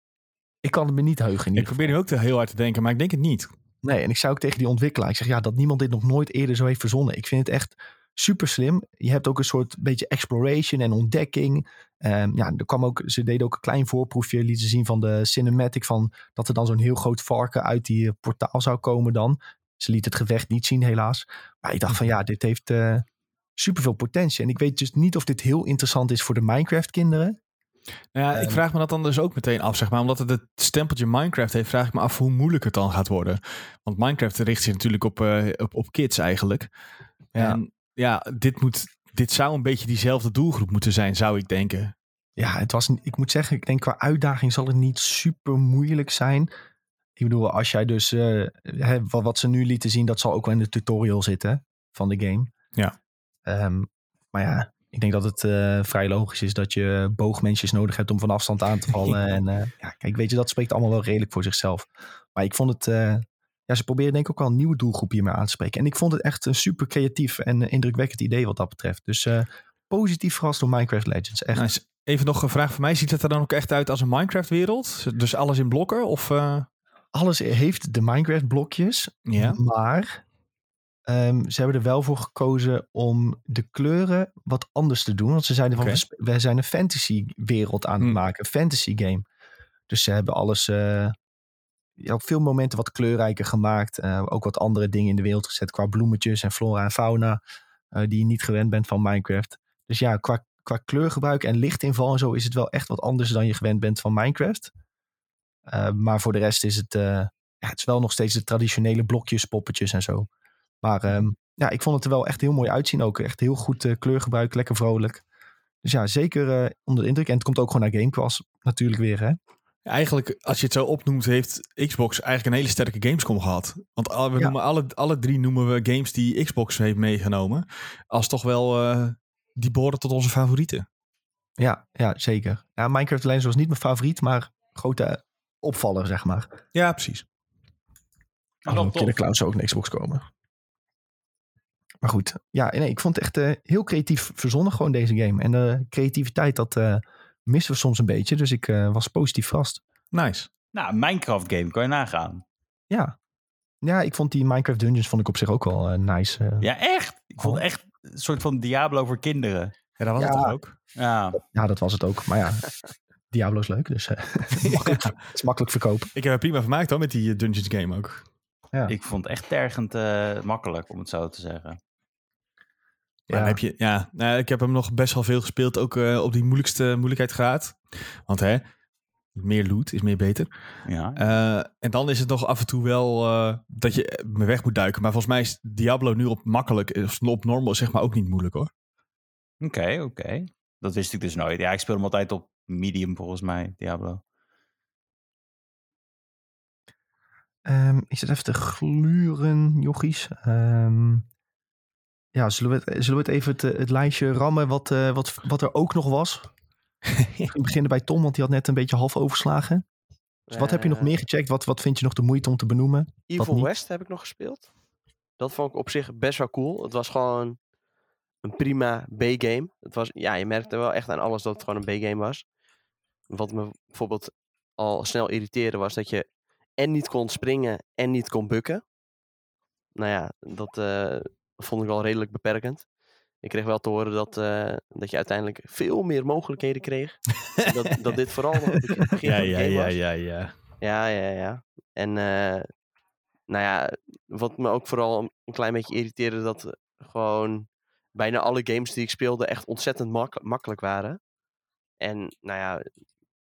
[SPEAKER 1] Ik kan het me niet heugen.
[SPEAKER 2] Ik probeer nu ook te heel hard te denken, maar ik denk het niet.
[SPEAKER 1] Nee, en ik zou ook tegen die ontwikkelaar, ik zeg ja, dat niemand dit nog nooit eerder zo heeft verzonnen. Ik vind het echt super slim. Je hebt ook een soort beetje exploration en ontdekking. Um, ja, er kwam ook, ze deden ook een klein voorproefje, lieten zien van de cinematic van dat er dan zo'n heel groot varken uit die portaal zou komen dan. Ze liet het gevecht niet zien helaas. Maar ik dacht van ja, dit heeft uh, super veel potentie. En ik weet dus niet of dit heel interessant is voor de Minecraft kinderen.
[SPEAKER 2] Nou ja, ik vraag me dat dan dus ook meteen af, zeg maar. Omdat het het stempeltje Minecraft heeft, vraag ik me af hoe moeilijk het dan gaat worden. Want Minecraft richt zich natuurlijk op, uh, op, op kids eigenlijk. Ja. En ja, dit, moet, dit zou een beetje diezelfde doelgroep moeten zijn, zou ik denken.
[SPEAKER 1] Ja, het was, ik moet zeggen, ik denk qua uitdaging zal het niet super moeilijk zijn. Ik bedoel, als jij dus, uh, hè, wat, wat, ze nu lieten zien, dat zal ook wel in de tutorial zitten van de game.
[SPEAKER 2] Ja.
[SPEAKER 1] Um, maar ja, ik denk dat het uh, vrij logisch is dat je boogmensjes nodig hebt om van afstand aan te vallen. en uh, ja, kijk, weet je, dat spreekt allemaal wel redelijk voor zichzelf. Maar ik vond het, uh, ja, ze proberen denk ik ook wel een nieuwe doelgroep hiermee aan te spreken. En ik vond het echt een super creatief en indrukwekkend idee wat dat betreft. Dus positief verrast door Minecraft Legends, echt.
[SPEAKER 2] Nice. Even nog een vraag voor mij. Ziet het er dan ook echt uit als een Minecraft wereld? Dus alles in blokken of...
[SPEAKER 1] Alles heeft de Minecraft blokjes,
[SPEAKER 2] ja.
[SPEAKER 1] maar Um, ze hebben er wel voor gekozen om de kleuren wat anders te doen. Want ze zeiden van, we, zijn een fantasy wereld aan het
[SPEAKER 2] Hmm.
[SPEAKER 1] maken. Een fantasy game. Dus ze hebben alles, ja, op veel momenten wat kleurrijker gemaakt. Eh, ook wat andere dingen in de wereld gezet qua bloemetjes en flora en fauna. eh, die je niet gewend bent van Minecraft. Dus ja, qua, qua kleurgebruik en lichtinval en zo is het wel echt wat anders dan je gewend bent van Minecraft. Maar voor de rest is het, ja, het is wel nog steeds de traditionele blokjes, poppetjes en zo. Maar ehm, ja, ik vond het er wel echt heel mooi uitzien ook. Echt heel goed eh, kleurgebruik, lekker vrolijk. Dus ja, zeker eh, onder de indruk. En het komt ook gewoon naar Gamepass natuurlijk weer, hè?
[SPEAKER 2] Eigenlijk, als je het zo opnoemt, heeft Xbox eigenlijk een hele sterke Gamescom gehad. Want al- we
[SPEAKER 1] Ja.
[SPEAKER 2] noemen alle, alle drie noemen we games die Xbox heeft meegenomen. Als toch wel, eh, die behoren tot onze favorieten.
[SPEAKER 1] Ja, ja zeker. Ja, Minecraft Legends was niet mijn favoriet, maar grote opvaller, zeg maar.
[SPEAKER 2] Ja, precies.
[SPEAKER 4] Maar
[SPEAKER 1] Oh,
[SPEAKER 4] dan
[SPEAKER 1] Killer
[SPEAKER 4] toch.
[SPEAKER 1] Cloud zou ook naar Xbox komen. Maar goed, ja, nee, ik vond het echt eh, heel creatief verzonnen gewoon deze game. En de creativiteit, dat eh, missen we soms een beetje. Dus ik eh, was positief verrast.
[SPEAKER 2] Nice.
[SPEAKER 4] Nou, Minecraft game, kan je nagaan.
[SPEAKER 1] Ja. ja, ik vond die Minecraft Dungeons vond ik op zich ook wel eh, nice. eh.
[SPEAKER 4] Ja, echt. Ik vond
[SPEAKER 1] Oh.
[SPEAKER 4] het echt een soort van Diablo voor kinderen.
[SPEAKER 2] Ja, dat was
[SPEAKER 1] Ja.
[SPEAKER 2] het ook.
[SPEAKER 4] Ja,
[SPEAKER 1] Ja, dat was het ook. Maar ja, Diablo is leuk, dus eh, makkelijk, het is makkelijk verkopen.
[SPEAKER 2] Ik heb er prima vermaakt hoor, met die eh, Dungeons game ook.
[SPEAKER 1] Ja.
[SPEAKER 4] ik vond het echt tergend eh, makkelijk, om het zo te zeggen.
[SPEAKER 2] Maar dan heb je, ja, nou, ik heb hem nog best wel veel gespeeld, ook eh, op die moeilijkste moeilijkheidsgraad. Want hè, meer loot is meer beter.
[SPEAKER 4] Ja.
[SPEAKER 2] Eh, en dan is het nog af en toe wel eh, dat je me weg moet duiken. Maar volgens mij is Diablo nu op makkelijk, of op normal zeg maar ook niet moeilijk hoor.
[SPEAKER 4] Oké, oké. Dat wist ik dus nooit. Ja, ik speel hem altijd op medium volgens mij, Diablo.
[SPEAKER 1] Ehm, ik zit even te gluren, jochies. Ehm, ja, zullen we, het, zullen we het even het, eh, het lijstje rammen wat, eh, wat, wat er ook nog was? We beginnen bij Tom, want die had net een beetje half overslagen. Dus wat heb je nog
[SPEAKER 3] Eh,
[SPEAKER 1] meer gecheckt? Wat, wat vind je nog de moeite om te benoemen?
[SPEAKER 3] Evil? West heb ik nog gespeeld. Dat vond ik op zich best wel cool. Het was gewoon een prima B-game. Het was, ja, je merkte wel echt aan alles dat het gewoon een B-game was. Wat me bijvoorbeeld al snel irriteerde was dat je en niet kon springen en niet kon bukken. Nou ja, dat eh, vond ik wel redelijk beperkend. Ik kreeg wel te horen dat, eh, dat je uiteindelijk veel meer mogelijkheden kreeg. dat, dat dit vooral nog het begin
[SPEAKER 2] Ja, ja, ja,
[SPEAKER 3] was.
[SPEAKER 2] ja, ja.
[SPEAKER 3] Ja, ja, ja. En eh, nou ja, wat me ook vooral een- klein beetje irriteerde, dat eh, gewoon bijna alle games die ik speelde echt ontzettend mak makkelijk waren. En nou ja,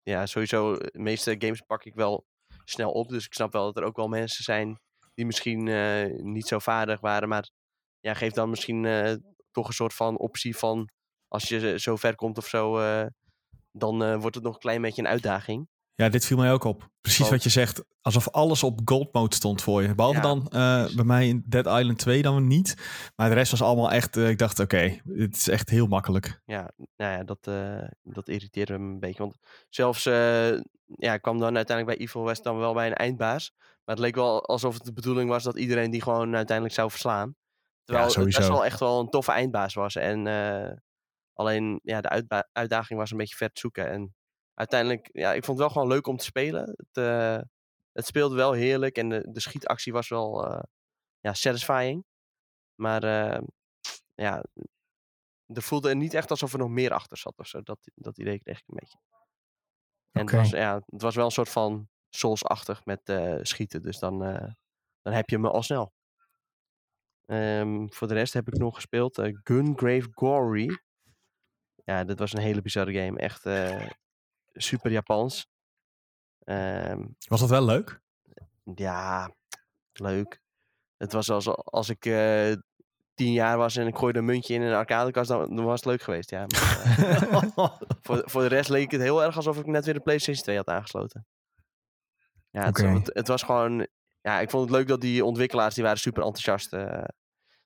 [SPEAKER 3] ja, sowieso, de meeste games pak ik wel snel op. Dus ik snap wel dat er ook wel mensen zijn die misschien niet zo vaardig waren. Maar ja, geef dan misschien eh, toch een soort van optie van als je zo ver komt of zo, eh, dan eh, wordt het nog een klein beetje een uitdaging.
[SPEAKER 2] Ja, dit viel mij ook op. Precies
[SPEAKER 3] Want-
[SPEAKER 2] wat je zegt. Alsof alles op gold mode stond voor je. Behalve
[SPEAKER 3] Ja.
[SPEAKER 2] dan bij mij in Dead Island 2 dan niet. Maar de rest was allemaal echt... ik dacht, oké, het is echt heel makkelijk.
[SPEAKER 3] ja, nou ja, dat, dat irriteerde me een beetje. Want zelfs, ja, ik kwam dan uiteindelijk bij Evil West dan wel bij een eindbaas. Maar het leek wel alsof het de bedoeling was dat iedereen die gewoon uiteindelijk zou verslaan. Terwijl het best wel echt wel een toffe eindbaas was. En eh, alleen, ja, de uitdaging was een beetje ver te zoeken. En uiteindelijk, ja, ik vond het wel gewoon leuk om te spelen. Het, eh, het speelde wel heerlijk en de, de schietactie was wel, eh, ja, satisfying. Maar, ja, er voelde er niet echt alsof er nog meer achter zat of zo. Dat, dat idee kreeg ik een beetje. En het, was, ja, het was wel een soort van Souls-achtig met schieten. Dus dan, dan heb je me al snel. Ehm, voor de rest heb ik nog gespeeld eh, Gungrave Gory. Ja, dit was een hele bizarre game. Echt eh, super Japans. Ehm,
[SPEAKER 2] Was dat wel leuk?
[SPEAKER 3] ja, leuk. Het was als, als ik eh, tien jaar was en ik gooide een muntje in een arcadekast, dan, dan was het leuk geweest. Ja, maar, voor, voor de rest leek het heel erg alsof ik net weer de PlayStation 2 had aangesloten. Ja, het, het was gewoon... Ja, ik vond het leuk dat die ontwikkelaars, die waren super enthousiast. eh.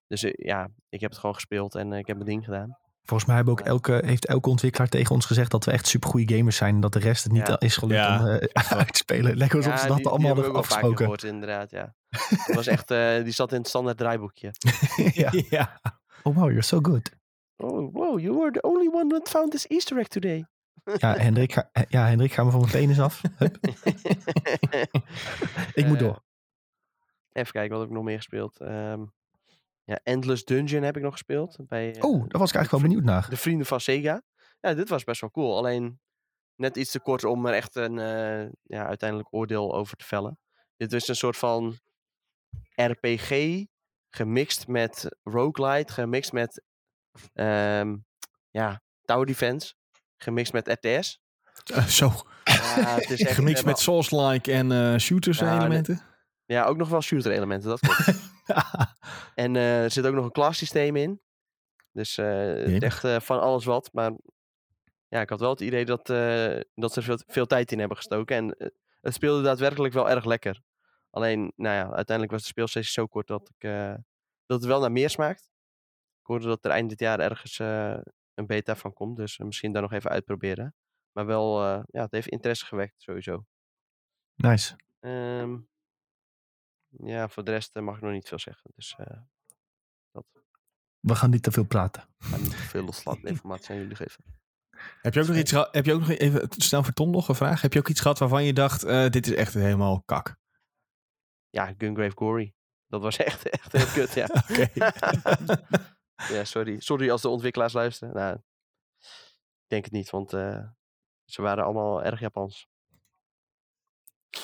[SPEAKER 3] dus eh, ja, ik heb het gewoon gespeeld en eh, ik heb mijn ding gedaan.
[SPEAKER 1] Volgens mij hebben ook elke, heeft elke ontwikkelaar tegen ons gezegd dat we echt super goede gamers zijn. En dat de rest het niet
[SPEAKER 3] Ja.
[SPEAKER 1] is gelukt
[SPEAKER 2] Ja.
[SPEAKER 1] om eh, uit te spelen. Lekker alsof
[SPEAKER 3] ja,
[SPEAKER 1] ze dat
[SPEAKER 3] die
[SPEAKER 1] allemaal hadden afgesproken.
[SPEAKER 3] gehoord, inderdaad, ja. Het was echt, eh, die zat in het standaard draaiboekje.
[SPEAKER 1] ja.
[SPEAKER 2] ja.
[SPEAKER 1] Oh wow, you're so good.
[SPEAKER 3] Oh, wow, you were the only one that found this easter egg today.
[SPEAKER 1] Ja, Hendrik, ga, ja, Hendrik, ga me van mijn penis af. Hup. Ik moet door.
[SPEAKER 3] Even kijken, wat heb ik nog meer gespeeld? Ehm, ja, Endless Dungeon heb ik nog gespeeld. Bij,
[SPEAKER 1] Oh, daar was ik eigenlijk wel benieuwd naar.
[SPEAKER 3] de vrienden van Sega. Ja, dit was best wel cool. Alleen net iets te kort om er echt een eh, ja, uiteindelijk oordeel over te vellen. Dit is een soort van RPG gemixt met roguelite, gemixt met ehm, ja, tower defense, gemixt met RTS.
[SPEAKER 2] Eh, zo,
[SPEAKER 3] Ja, het is echt,
[SPEAKER 2] gemixt met Souls-like en eh, shooters
[SPEAKER 3] Ja,
[SPEAKER 2] elementen.
[SPEAKER 3] Ja, ook nog wel shooter elementen, dat klopt. En eh, er zit ook nog een class systeem in. Dus
[SPEAKER 2] Jemig.
[SPEAKER 3] echt eh, van alles wat. Maar ja, ik had wel het idee dat, dat ze er veel, veel tijd in hebben gestoken. En het speelde daadwerkelijk wel erg lekker. Alleen, nou ja, uiteindelijk was de speelsessie zo kort dat, ik, dat het wel naar meer smaakt. Ik hoorde dat er eind dit jaar ergens een beta van komt. Dus misschien daar nog even uitproberen. Maar wel, ja, het heeft interesse gewekt sowieso.
[SPEAKER 1] Nice.
[SPEAKER 3] Ehm, ja, voor de rest eh, mag ik nog niet veel zeggen. Dus eh dat
[SPEAKER 1] We gaan niet te veel praten.
[SPEAKER 3] ga niet te veel loslaten informatie aan jullie geven.
[SPEAKER 2] Heb je ook nog iets gehad? Heb je ook nog even snel voor Tom nog een vraag? Heb je ook iets gehad waarvan je dacht: eh, dit is echt helemaal kak?
[SPEAKER 3] Ja, Gungrave Gory. Dat was echt, echt heel kut, ja.
[SPEAKER 2] Oké.
[SPEAKER 3] ja, sorry. Sorry als de ontwikkelaars luisteren. Nou, ik denk het niet, want eh, ze waren allemaal erg Japans.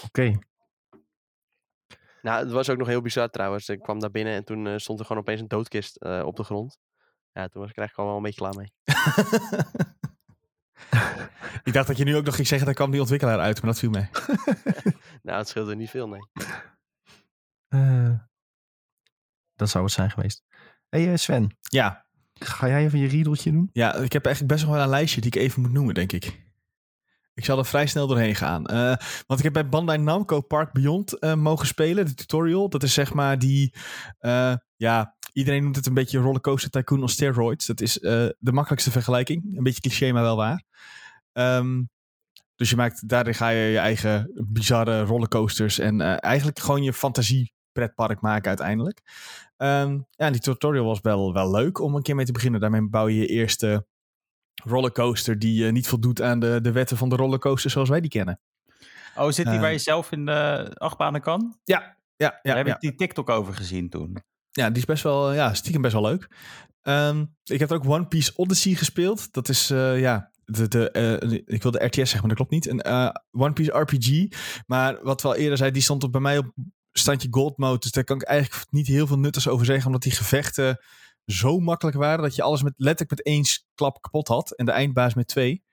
[SPEAKER 1] Oké.
[SPEAKER 3] Nou, het was ook nog heel bizar trouwens. Ik kwam daar binnen en toen eh, stond er gewoon opeens een doodkist eh, op de grond. Ja, toen was ik er eigenlijk gewoon wel een beetje klaar mee.
[SPEAKER 2] ik dacht dat je nu ook nog ging zeggen: daar kwam die ontwikkelaar uit, maar dat viel mee.
[SPEAKER 3] Nou, het scheelde niet veel, nee.
[SPEAKER 1] Eh, dat zou het zijn geweest. hey, Sven.
[SPEAKER 2] Ja,
[SPEAKER 1] Ga jij even je riedeltje doen?
[SPEAKER 2] Ja, ik heb eigenlijk best nog wel een lijstje die ik even moet noemen, denk ik. Ik zal er vrij snel doorheen gaan. Eh, want ik heb bij Bandai Namco Park Beyond eh, mogen spelen, de tutorial. Dat is zeg maar die, eh, ja, iedereen noemt het een beetje Rollercoaster Tycoon on steroids. Dat is de makkelijkste vergelijking. Een beetje cliché, maar wel waar. Ehm, dus je maakt, daarin ga je je eigen bizarre rollercoasters en eigenlijk gewoon je fantasie pretpark maken uiteindelijk. Um, ja, die tutorial was wel, wel leuk om een keer mee te beginnen. Daarmee bouw je je eerste rollercoaster die uh, niet voldoet aan de, de wetten van de rollercoaster zoals wij die kennen.
[SPEAKER 4] Oh, zit die uh, waar je zelf in de achtbanen kan?
[SPEAKER 2] Ja, ja, ja.
[SPEAKER 4] Daar heb
[SPEAKER 2] ja.
[SPEAKER 4] ik die TikTok over gezien toen.
[SPEAKER 2] Ja, die is best wel, ja, stiekem best wel leuk. Um, ik heb ook One Piece Odyssey gespeeld. Dat is, uh, ja, de, de, uh, ik wil de RTS zeggen, maar dat klopt niet. Een uh, One Piece RPG. Maar wat we al eerder zei, die stond op bij mij op standje gold mode. Dus daar kan ik eigenlijk niet heel veel nuttigs over zeggen. Omdat die gevechten zo makkelijk waren. Dat je alles met, letterlijk met één klap kapot had. En de eindbaas met twee.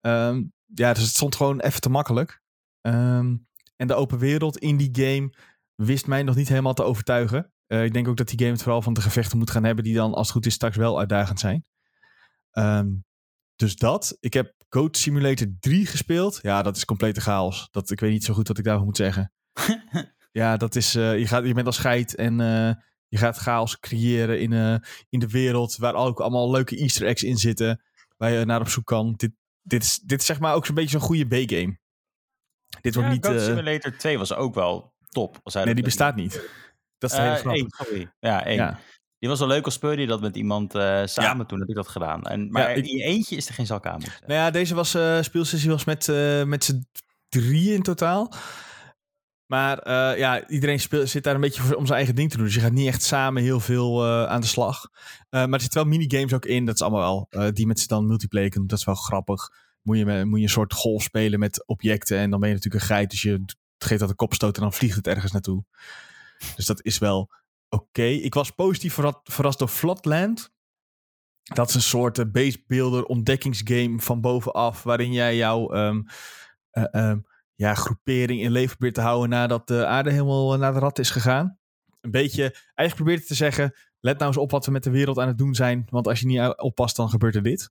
[SPEAKER 2] Um, ja, dus het stond gewoon even te makkelijk. Um, en de open wereld in die game wist mij nog niet helemaal te overtuigen. Uh, ik denk ook dat die game het vooral van de gevechten moet gaan hebben. Die dan als het goed is straks wel uitdagend zijn. Um, dus dat. Ik heb Code Simulator 3 gespeeld. Ja, dat is complete chaos. Dat, ik weet niet zo goed wat ik daarvan moet zeggen. ja, dat is. Uh, je, gaat, je bent als scheid en uh, je gaat chaos creëren in, uh, in de wereld. Waar ook allemaal leuke Easter eggs in zitten. Waar je naar op zoek kan. Dit, dit, is, dit is zeg maar ook zo'n beetje zo'n goede B-game. Dit wordt niet.
[SPEAKER 4] Code Simulator 2 was ook wel top. Als hij
[SPEAKER 2] nee, die bestaat niet. Dat is de hele grap.
[SPEAKER 4] één, sorry. Ja, één. Ja. Die was wel leuk als speelde je dat met iemand uh, samen. Ja. Toen heb ik dat gedaan. En, maar ja, ik, in je eentje is er geen zak aan.
[SPEAKER 2] Nou ja, deze was, uh, speelsessie was met, uh, met z'n drieën in totaal. Maar uh, ja, iedereen speelt, zit daar een beetje om zijn eigen ding te doen. Dus je gaat niet echt samen heel veel uh, aan de slag. Uh, maar er zitten wel minigames ook in. Dat is allemaal wel. die met z'n dan multiplayer kunnen. Dat is wel grappig. Moet je, moet je een soort golf spelen met objecten. En dan ben je natuurlijk een geit. Dus je geeft dat een kopstoot en dan vliegt het ergens naartoe. Dus dat is wel oké. Ik was positief verrast, verrast door Flatland. Dat is een soort base builder ontdekkingsgame van bovenaf. Waarin jij jouw... Um, um, ja, groepering in leven probeert te houden nadat de aarde helemaal naar de rat is gegaan. Een beetje, eigenlijk probeert het te zeggen, let nou eens op wat we met de wereld aan het doen zijn, want als je niet oppast, dan gebeurt er dit.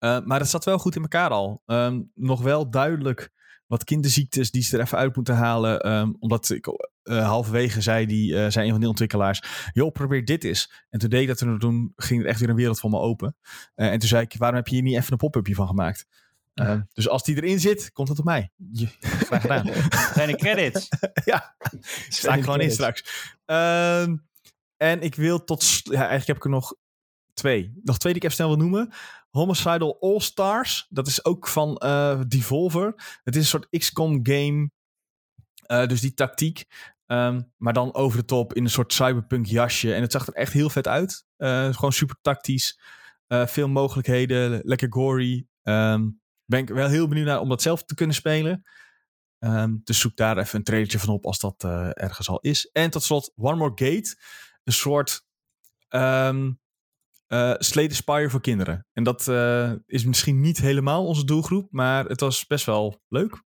[SPEAKER 2] Uh, maar het zat wel goed in elkaar al. Um, nog wel duidelijk wat kinderziektes die ze er even uit moeten halen. Um, omdat ik uh, halverwege zei, die, uh, een van die ontwikkelaars, joh, probeer dit eens. En toen deed ik dat en toen ging er echt weer een wereld voor me open. en toen zei ik, waarom heb je hier niet even een pop-upje van gemaakt? Uh, dus als die erin zit, komt het op mij. Graag gedaan.
[SPEAKER 4] Zijn de credits?
[SPEAKER 2] ja, sta ik gewoon in straks. Uh, en ik wil tot... Ja, eigenlijk heb ik er nog twee. Nog twee die ik even snel wil noemen. Homicidal All Stars. Dat is ook van uh, Devolver. Het is een soort XCOM game. Uh, dus die tactiek. Um, maar dan over de top in een soort cyberpunk jasje. En het zag er echt heel vet uit. Uh, gewoon super tactisch. veel mogelijkheden. Lekker gory. Um, ben ik wel heel benieuwd naar om dat zelf te kunnen spelen. Um, dus zoek daar even een trailertje van op als dat uh, ergens al is. En tot slot One More Gate. Een soort um, uh, Slade Spire voor kinderen. En dat uh, is misschien niet helemaal onze doelgroep, maar het was best wel leuk.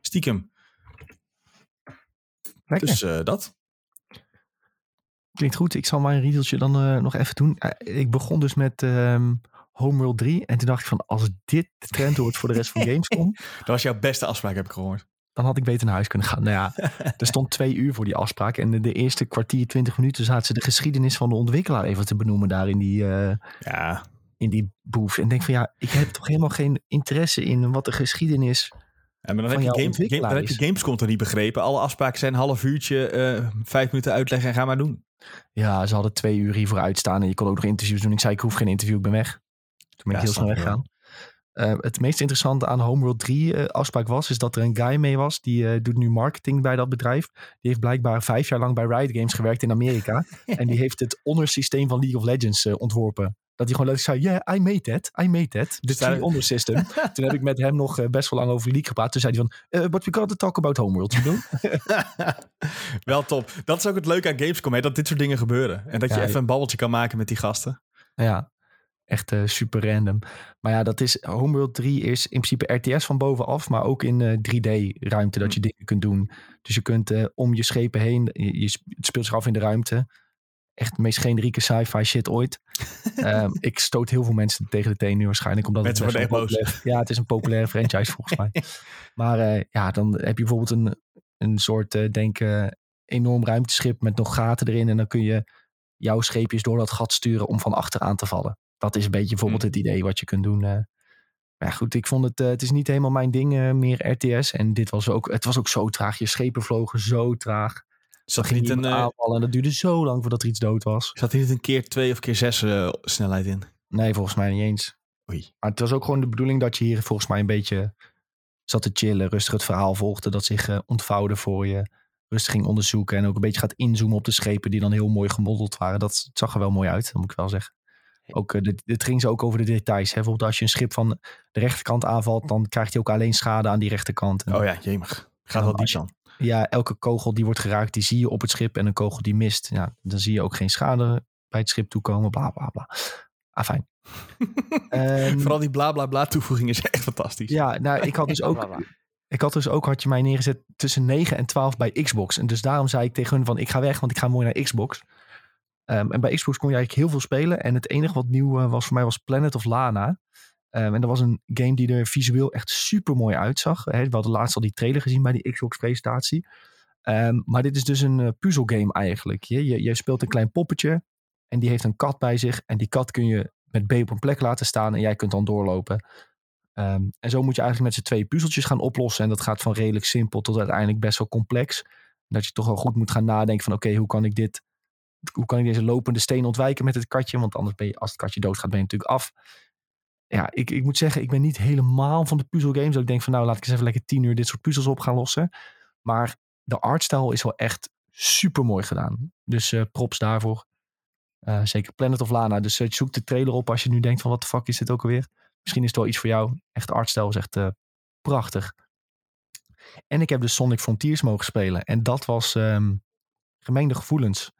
[SPEAKER 2] Stiekem. Lekker. Dus dat.
[SPEAKER 1] Klinkt goed. Ik zal mijn riedeltje dan nog even doen. ik begon dus met... Um Homeworld 3. En toen dacht ik van, als dit de trend wordt voor de rest van Gamescom...
[SPEAKER 2] dat was jouw beste afspraak, heb ik gehoord.
[SPEAKER 1] Dan had ik beter naar huis kunnen gaan. Nou ja, er stond twee uur voor die afspraak. En de, de eerste kwartier, twintig minuten zaten ze de geschiedenis van de ontwikkelaar even te benoemen daar in die... Uh,
[SPEAKER 2] ja.
[SPEAKER 1] In die boef. En denk van ja, ik heb toch helemaal geen interesse in wat de geschiedenis
[SPEAKER 2] ja, maar dan heb, je game, game, dan heb je Gamescom toch niet begrepen. Alle afspraken zijn een half uurtje, uh, vijf minuten uitleggen en ga maar doen.
[SPEAKER 1] Ja, ze hadden twee uur hiervoor uitstaan en je kon ook nog interviews doen. Ik zei, ik hoef geen interview, ik ben weg. Toen ben ik ja, heel snel weggaan. Uh, het meest interessante aan Homeworld 3 uh, afspraak was, is dat er een guy mee was. Die uh, doet nu marketing bij dat bedrijf. Die heeft blijkbaar vijf jaar lang bij Riot Games gewerkt in Amerika. en die heeft het ondersysteem van League of Legends onderworpen. Dat hij gewoon letterlijk zei, yeah, I made that, I made that. Dus onder system. Toen heb ik met hem nog best wel lang over League gepraat. Toen zei hij van, but we got to talk about Homeworld, you know?
[SPEAKER 2] wel top. Dat is ook het leuke aan Gamescom, hè, dat dit soort dingen gebeuren. En dat je even een babbeltje kan maken met die gasten.
[SPEAKER 1] Ja, Echt uh, super random. Maar ja, dat is Homeworld 3 is in principe RTS van bovenaf, maar ook in uh, 3D-ruimte dat je dingen kunt doen. Dus je kunt uh, om je schepen heen, je, je, het speelt zich af in de ruimte. echt de meest generieke sci-fi shit ooit. Ehm, ik stoot heel veel mensen tegen de teen nu waarschijnlijk. Omdat
[SPEAKER 2] Mensen
[SPEAKER 1] het
[SPEAKER 2] worden echt
[SPEAKER 1] Ja, het is een populaire franchise volgens mij. Maar eh, ja, dan heb je bijvoorbeeld een, een soort, eh, denk eh, enorm ruimteschip met nog gaten erin. En dan kun je jouw scheepjes door dat gat sturen om van achteraan te vallen. Dat is een beetje bijvoorbeeld
[SPEAKER 2] Hmm.
[SPEAKER 1] het idee wat je kunt doen. eh. Maar ja, goed, ik vond het, eh, het is niet helemaal mijn ding, eh, meer RTS. En dit was ook, het was ook zo traag. Je schepen vlogen zo traag.
[SPEAKER 2] Zat er
[SPEAKER 1] ging
[SPEAKER 2] niet
[SPEAKER 1] je
[SPEAKER 2] een,
[SPEAKER 1] aanvallen en dat duurde zo lang voordat er iets dood was.
[SPEAKER 2] zat er niet een keer twee of keer zes snelheid in?
[SPEAKER 1] Nee, volgens mij niet eens.
[SPEAKER 2] Oei.
[SPEAKER 1] Maar het was ook gewoon de bedoeling dat je hier volgens mij een beetje zat te chillen. Rustig het verhaal volgde. Dat zich ontvouwde voor je. Rustig ging onderzoeken. En ook een beetje gaat inzoomen op de schepen die dan heel mooi gemodeld waren. Dat zag er wel mooi uit, dat moet ik wel zeggen. Ook, eh, dit, dit ging ze ook over de details. Hè. Bijvoorbeeld als je een schip van de rechterkant aanvalt. Dan krijgt hij ook alleen schade aan die rechterkant. En
[SPEAKER 2] Oh ja, jemig. Gaat wel diep dan.
[SPEAKER 1] ja, elke kogel die wordt geraakt, die zie je op het schip. En een kogel die mist, ja, dan zie je ook geen schade bij het schip toekomen. Bla bla bla. Ah, fijn. Ehm,
[SPEAKER 2] Vooral die bla bla bla toevoeging is echt fantastisch.
[SPEAKER 1] ja, nou, ik had dus ook, ik had dus ook, had je mij neergezet tussen 9 en 12 bij Xbox. En dus daarom zei ik tegen hun van, ik ga weg, want ik ga mooi naar Xbox. Ehm, en bij Xbox kon je eigenlijk heel veel spelen. En het enige wat nieuw eh, was voor mij was Planet of Lana. Ehm, en dat was een game die er visueel echt super mooi uitzag. Hè, we hadden laatst al die trailer gezien bij die Xbox presentatie. Ehm, maar dit is dus een eh, puzzelgame eigenlijk. Je, je, speelt een klein poppetje en die heeft een kat bij zich. En die kat kun je met B op een plek laten staan en jij kunt dan doorlopen. En zo moet je eigenlijk met z'n twee puzzeltjes gaan oplossen. En dat gaat van redelijk simpel tot uiteindelijk best wel complex. Dat je toch wel goed moet gaan nadenken van oké, hoe kan ik dit, hoe kan ik deze lopende steen ontwijken met het katje? Want anders ben je, als het katje doodgaat, ben je natuurlijk af. Ja, ik, ik moet zeggen, ik ben niet helemaal van de puzzelgames. Dat ik denk van nou, laat ik eens even lekker tien uur dit soort puzzels op gaan lossen. Maar de artstyle is wel echt super mooi gedaan. Dus eh, props daarvoor. Eh, zeker Planet of Lana. Dus eh, zoek de trailer op als je nu denkt van wat de fuck is dit ook alweer. Misschien is het wel iets voor jou. Echt de artstyle is echt prachtig. En ik heb dus Sonic Frontiers mogen spelen. En dat was ehm gemengde gevoelens.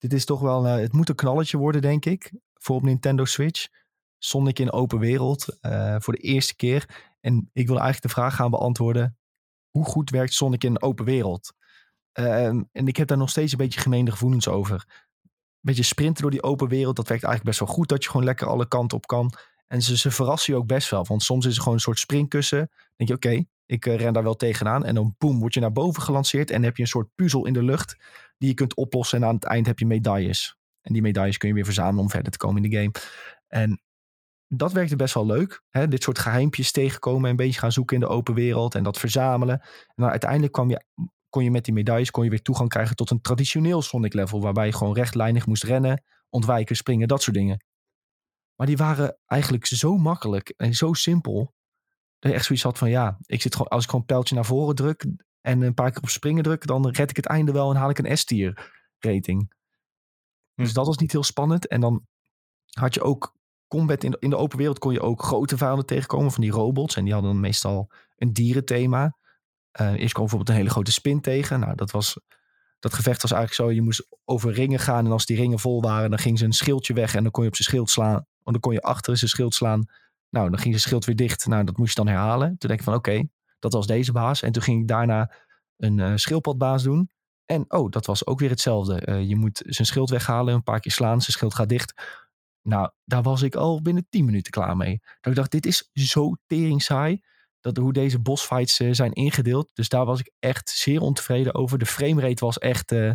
[SPEAKER 1] Dit is toch wel, eh, het moet een knalletje worden denk ik. Voor op Nintendo Switch. Sonic in open wereld. eh, voor de eerste keer. En ik wil eigenlijk de vraag gaan beantwoorden. Hoe goed werkt Sonic in open wereld? Ehm, en ik heb daar nog steeds een beetje gemeende gevoelens over. Een beetje sprinten door die open wereld. Dat werkt eigenlijk best wel goed. Dat je gewoon lekker alle kanten op kan. En ze, ze verrassen je ook best wel. Want soms is het gewoon een soort springkussen. Denk je, oké, ik eh, ren daar wel tegenaan. En dan boem, word je naar boven gelanceerd. En heb je een soort puzzel in de lucht. Die je kunt oplossen. En aan het eind heb je medailles. En die medailles kun je weer verzamelen om verder te komen in de game. En dat werkte best wel leuk. Hè? Dit soort geheimpjes tegenkomen. En een beetje gaan zoeken in de open wereld. En dat verzamelen. En dan uiteindelijk kwam je, kon je met die medailles kon je weer toegang krijgen tot een traditioneel Sonic level. Waarbij je gewoon rechtlijnig moest rennen, ontwijken, springen, dat soort dingen. Maar die waren eigenlijk zo makkelijk en zo simpel. Dat je echt zoiets had van ja, ik zit gewoon, als ik gewoon een pijltje naar voren druk en een paar keer op springen druk, dan red ik het einde wel en haal ik een S-tier rating. Dus
[SPEAKER 2] Hm.
[SPEAKER 1] dat was niet heel spannend. En dan had je ook combat in de, in de open wereld kon je ook grote vijanden tegenkomen van die robots. En die hadden dan meestal een dierenthema. Eh eerst kwam bijvoorbeeld een hele grote spin tegen. Nou, dat was dat gevecht was eigenlijk zo, je moest over ringen gaan en als die ringen vol waren, dan ging ze een schildje weg en dan kon je op zijn schild slaan. Want dan kon je achter zijn schild slaan. Nou, dan ging zijn schild weer dicht. Nou, dat moest je dan herhalen. Toen denk ik van oké, dat was deze baas. En toen ging ik daarna een eh schildpadbaas doen. En oh, dat was ook weer hetzelfde. Eh, je moet zijn schild weghalen, een paar keer slaan, zijn schild gaat dicht. Nou, daar was ik al binnen 10 minuten klaar mee. Dat ik dacht, dit is zo tering saai. Dat hoe deze bossfights eh, zijn ingedeeld. Dus daar was ik echt zeer ontevreden over. De framerate was echt eh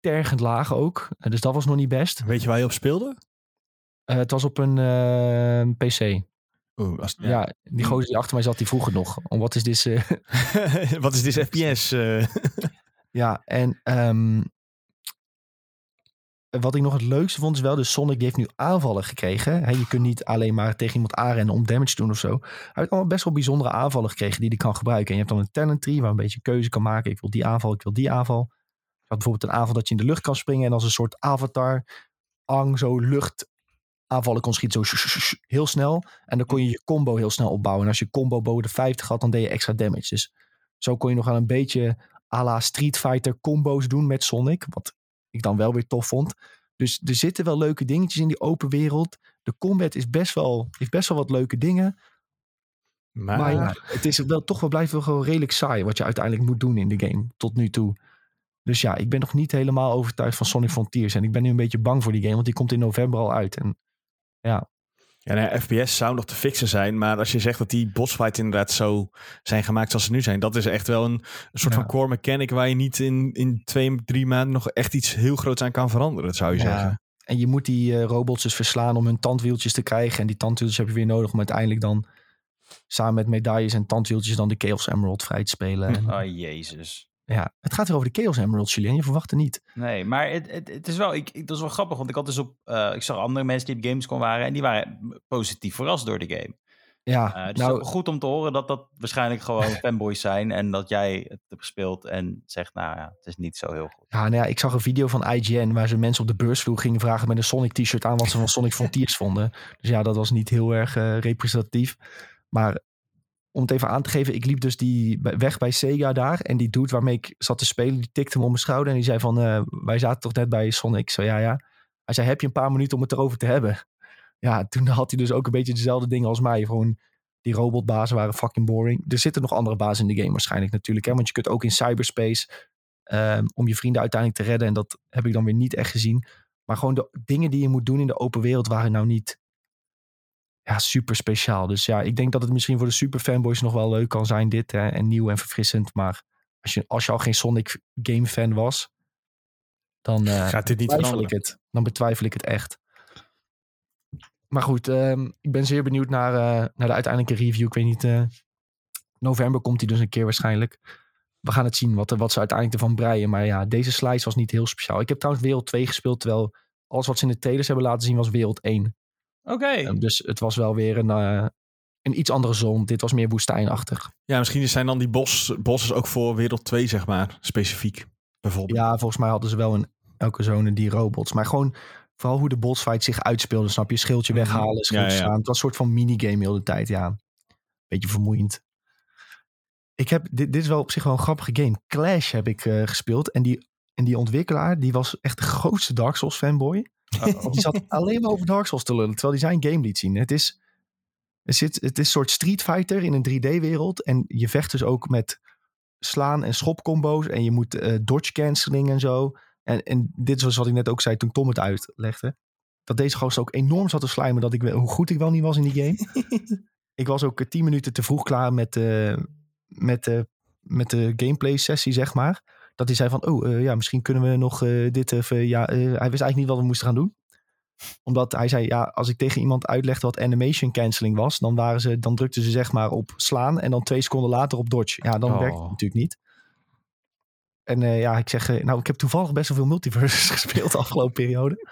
[SPEAKER 1] tergend laag ook. Dus dat was nog niet best.
[SPEAKER 2] Weet je waar je op speelde?
[SPEAKER 1] Het was op een PC.
[SPEAKER 2] Oeh, als,
[SPEAKER 1] Ja. die gozer die achter mij zat, die vroeg het nog. Om wat is dit? eh,
[SPEAKER 2] Wat is dit FPS? eh?
[SPEAKER 1] Ja, en ehm, wat ik nog het leukste vond is wel, dus Sonic die heeft nu aanvallen gekregen. Hè, je kunt niet alleen maar tegen iemand aanrennen om damage te doen of zo. Hij heeft allemaal best wel bijzondere aanvallen gekregen die hij kan gebruiken. En je hebt dan een talent tree waar een beetje keuze kan maken. Ik wil die aanval, ik wil die aanval. Je had bijvoorbeeld een aanval dat je in de lucht kan springen en als een soort avatar ang zo lucht aanvallen kon schieten, zo heel snel. En dan kon je je combo heel snel opbouwen. En als je combo boven de 50 had, dan deed je extra damage. Dus zo kon je nog aan een beetje à la Street Fighter combo's doen met Sonic. Wat ik dan wel weer tof vond. Dus er zitten wel leuke dingetjes in die open wereld. De combat is best wel, heeft best wel wat leuke dingen.
[SPEAKER 2] maar,
[SPEAKER 1] Maar ja, het is wel toch wel blijft wel gewoon redelijk saai wat je uiteindelijk moet doen in de game tot nu toe. Dus ja, ik ben nog niet helemaal overtuigd van Sonic Frontiers. En ik ben nu een beetje bang voor die game, want die komt in november al uit. En ja,
[SPEAKER 2] Ja, nou ja, FPS zou nog te fixen zijn, maar als je zegt dat die bossfights inderdaad zo zijn gemaakt zoals ze nu zijn, dat is echt wel een, een soort
[SPEAKER 1] Ja.
[SPEAKER 2] van core mechanic waar je niet in, in twee, drie maanden nog echt iets heel groots aan kan veranderen, zou je
[SPEAKER 1] Ja.
[SPEAKER 2] zeggen.
[SPEAKER 1] En je moet die eh, robots dus verslaan om hun tandwieltjes te krijgen. En die tandwieltjes heb je weer nodig om uiteindelijk dan samen met medailles en tandwieltjes dan de Chaos Emerald vrij te spelen. En,
[SPEAKER 4] Oh, jezus.
[SPEAKER 1] Ja, het gaat weer over de Chaos Emerald, Julien. Je verwacht het niet.
[SPEAKER 4] Nee, maar het, het, het is wel, ik, ik- dat is wel grappig, want ik had dus op, eh, ik zag andere mensen die op Gamescom waren en die waren positief verrast door de game.
[SPEAKER 1] Ja,
[SPEAKER 4] Eh, dus het is
[SPEAKER 1] nou,
[SPEAKER 4] goed om te horen dat dat waarschijnlijk gewoon fanboys zijn en dat jij het hebt gespeeld en zegt, nou ja, het is niet zo heel goed.
[SPEAKER 1] ja, nou ja, ik zag een video van IGN waar ze mensen op de beursvloer gingen vragen met een Sonic t-shirt aan wat ze van Sonic Frontiers vonden. Dus ja, dat was niet heel erg eh, representatief. Maar om het even aan te geven, ik liep dus die weg bij Sega daar. En die dude waarmee ik zat te spelen, die tikte me op mijn schouder. En die zei van, eh, wij zaten toch net bij Sonic? Zei, ja, ja. Hij zei, heb je een paar minuten om het erover te hebben? Ja, toen had hij dus ook een beetje dezelfde dingen als mij. Gewoon, die robotbazen waren fucking boring. Er zitten nog andere bazen in de game waarschijnlijk natuurlijk. Hè? Want je kunt ook in cyberspace ehm, om je vrienden uiteindelijk te redden. En dat heb ik dan weer niet echt gezien. Maar gewoon de dingen die je moet doen in de open wereld waren nou niet ja, super speciaal. Dus ja, ik denk dat het misschien voor de super fanboys nog wel leuk kan zijn dit. Hè? En nieuw en verfrissend. Maar als je, als je al geen Sonic game fan was, dan eh,
[SPEAKER 2] Gaat dit niet
[SPEAKER 1] betwijfel ik het. Dan betwijfel ik het echt. Maar goed, ehm, ik ben zeer benieuwd naar, eh, naar de uiteindelijke review. Ik weet niet, eh, november komt hij dus een keer waarschijnlijk. We gaan het zien wat, wat ze uiteindelijk ervan breien. Maar ja, deze slice was niet heel speciaal. Ik heb trouwens Wereld 2 gespeeld, terwijl alles wat ze in de trailers hebben laten zien was Wereld 1.
[SPEAKER 4] Oké.
[SPEAKER 1] Ehm, dus het was wel weer een, eh, een iets andere zon. Dit was meer woestijnachtig.
[SPEAKER 2] Ja, misschien zijn dan die bos, bosses ook voor wereld 2, zeg maar, specifiek. Bijvoorbeeld.
[SPEAKER 1] Ja, volgens mij hadden ze wel in elke zone die robots. Maar gewoon vooral hoe de bossfight zich uitspeelde. Snap je? Schildje
[SPEAKER 2] Mhm.
[SPEAKER 1] weghalen, schildje
[SPEAKER 2] Ja, ja.
[SPEAKER 1] slaan. Het was een soort van minigame heel de tijd. Ja, beetje vermoeiend. Ik heb, dit, dit is wel op zich wel een grappige game. Clash heb ik eh, gespeeld. En die, en die ontwikkelaar, die was echt de grootste Dark Souls fanboy. Die zat alleen maar over Dark Souls te lullen. Terwijl hij zijn game liet zien. Het is, er zit, het is een soort Street Fighter in een 3D-wereld. En je vecht dus ook met slaan en schopcombo's. En je moet eh, dodge canceling en zo. En, en dit was wat ik net ook zei toen Tom het uitlegde. Dat deze gast ook enorm zat te slijmen. Dat ik, hoe goed ik wel niet was in die game. ik was ook eh, tien minuten te vroeg klaar met, eh, met, eh, met de gameplay sessie, zeg maar. Dat hij zei van, oh eh, ja, misschien kunnen we nog eh, dit even... Ja, eh, hij wist eigenlijk niet wat we moesten gaan doen omdat hij zei, ja, als ik tegen iemand uitlegde wat animation canceling was, dan, waren ze, dan drukten ze zeg maar op slaan en dan twee seconden later op dodge. Ja, dan
[SPEAKER 2] Oh.
[SPEAKER 1] werkt het natuurlijk niet. En ja, ik zeg, nou, ik heb toevallig best wel veel multiverses gespeeld de afgelopen periode.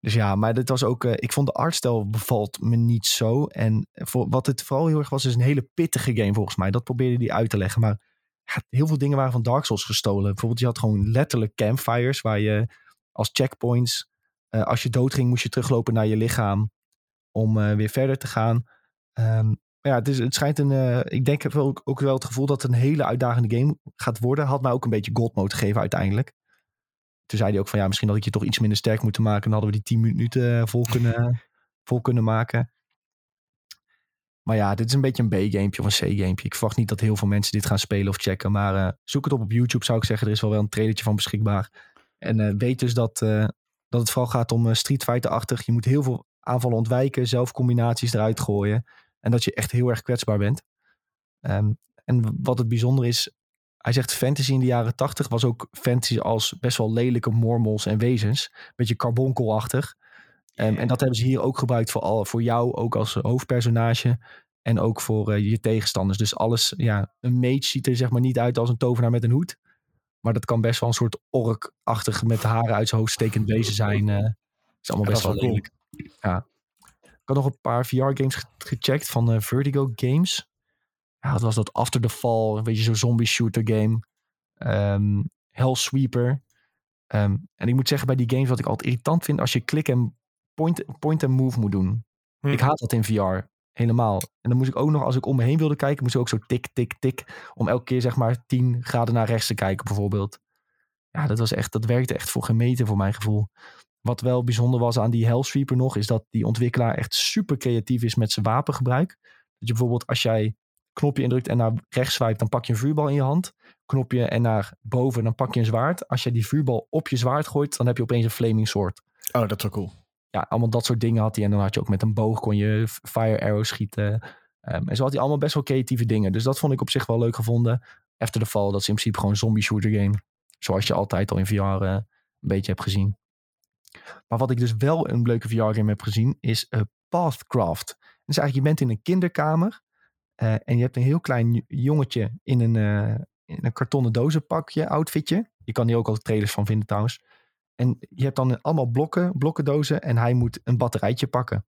[SPEAKER 1] Dus ja, maar dit was ook, ik vond de artstijl bevalt me niet zo. En voor, wat het vooral heel erg was, is een hele pittige game volgens mij. Dat probeerde hij uit te leggen. Maar heel veel dingen waren van Dark Souls gestolen. Bijvoorbeeld, je had gewoon letterlijk campfires waar je als checkpoints eh, als je doodging, moest je teruglopen naar je lichaam om eh, weer verder te gaan. Ehm, maar ja, het, is, het schijnt een. eh, ik denk ik heb ook, ook wel het gevoel dat het een hele uitdagende game gaat worden. Had mij ook een beetje God mode gegeven uiteindelijk. Toen zei hij ook van ja, misschien had ik je toch iets minder sterk moeten maken. Dan hadden we die 10 minuten vol kunnen, vol kunnen maken. Maar ja, dit is een beetje een B-gamepje of een C-gamepje. Ik verwacht niet dat heel veel mensen dit gaan spelen of checken. Maar eh, zoek het op op YouTube zou ik zeggen. Er is wel wel een trailertje van beschikbaar. En eh, weet dus dat, eh, dat het vooral gaat om Street Fighter-achtig. Je moet heel veel aanvallen ontwijken, zelf combinaties eruit gooien. En dat je echt heel erg kwetsbaar bent. Ehm, en wat het bijzonder is, hij zegt fantasy in de jaren tachtig was ook fantasy als best wel lelijke mormels en wezens. Beetje carbonkelachtig. Ehm, en dat hebben ze hier ook gebruikt voor, al, voor jou, ook als hoofdpersonage. En ook voor eh, je tegenstanders. Dus alles, ja, een mage ziet er zeg maar niet uit als een tovenaar met een hoed. Maar dat kan best wel een soort ork-achtig met de haren uit zijn hoofd stekend wezen zijn. eh is allemaal
[SPEAKER 2] Ja,
[SPEAKER 1] best
[SPEAKER 2] dat
[SPEAKER 1] wel
[SPEAKER 2] wel
[SPEAKER 1] lelijk. Ja. Ik had nog een paar VR-games ge- gecheckt van eh, Vertigo Games. Ja, wat was dat? After the Fall, een beetje zo'n zombie shooter game. Ehm Hellsweeper. Ehm, en ik moet zeggen, bij die games wat ik altijd irritant vind, als je klik en point, point and move moet doen.
[SPEAKER 2] Hm.
[SPEAKER 1] Ik haat dat in VR. Helemaal. En dan moest ik ook nog, als ik om me heen wilde kijken, moest ik ook zo tik, tik, tik. Om elke keer zeg maar 10 graden naar rechts te kijken, bijvoorbeeld. Ja, dat was echt, dat werkte echt voor gemeten voor mijn gevoel. Wat wel bijzonder was aan die Hellsweeper nog, is dat die ontwikkelaar echt super creatief is met zijn wapengebruik. Dat je bijvoorbeeld als jij knopje indrukt en naar rechts swipe, dan pak je een vuurbal in je hand. Knopje en naar boven, dan pak je een zwaard. Als je die vuurbal op je zwaard gooit, dan heb je opeens een flaming sword.
[SPEAKER 2] Oh, dat is wel cool.
[SPEAKER 1] Ja, allemaal dat soort dingen had hij. En dan had je ook met een boog kon je fire arrow schieten. Ehm, en zo had hij allemaal best wel creatieve dingen. Dus dat vond ik op zich wel leuk gevonden. After the Fall, dat is in principe gewoon een zombie shooter game. Zoals je altijd al in VR uh, een beetje hebt gezien. Maar wat ik dus wel een leuke VR-game heb gezien, is uh, Pathcraft. Dus eigenlijk, je bent in een kinderkamer. Uh, en je hebt een heel klein jongetje in een, in een kartonnen dozenpakje, outfitje. Je kan hier ook al trailers van vinden trouwens. En je hebt dan allemaal blokken, blokkendozen. En hij moet een batterijtje pakken.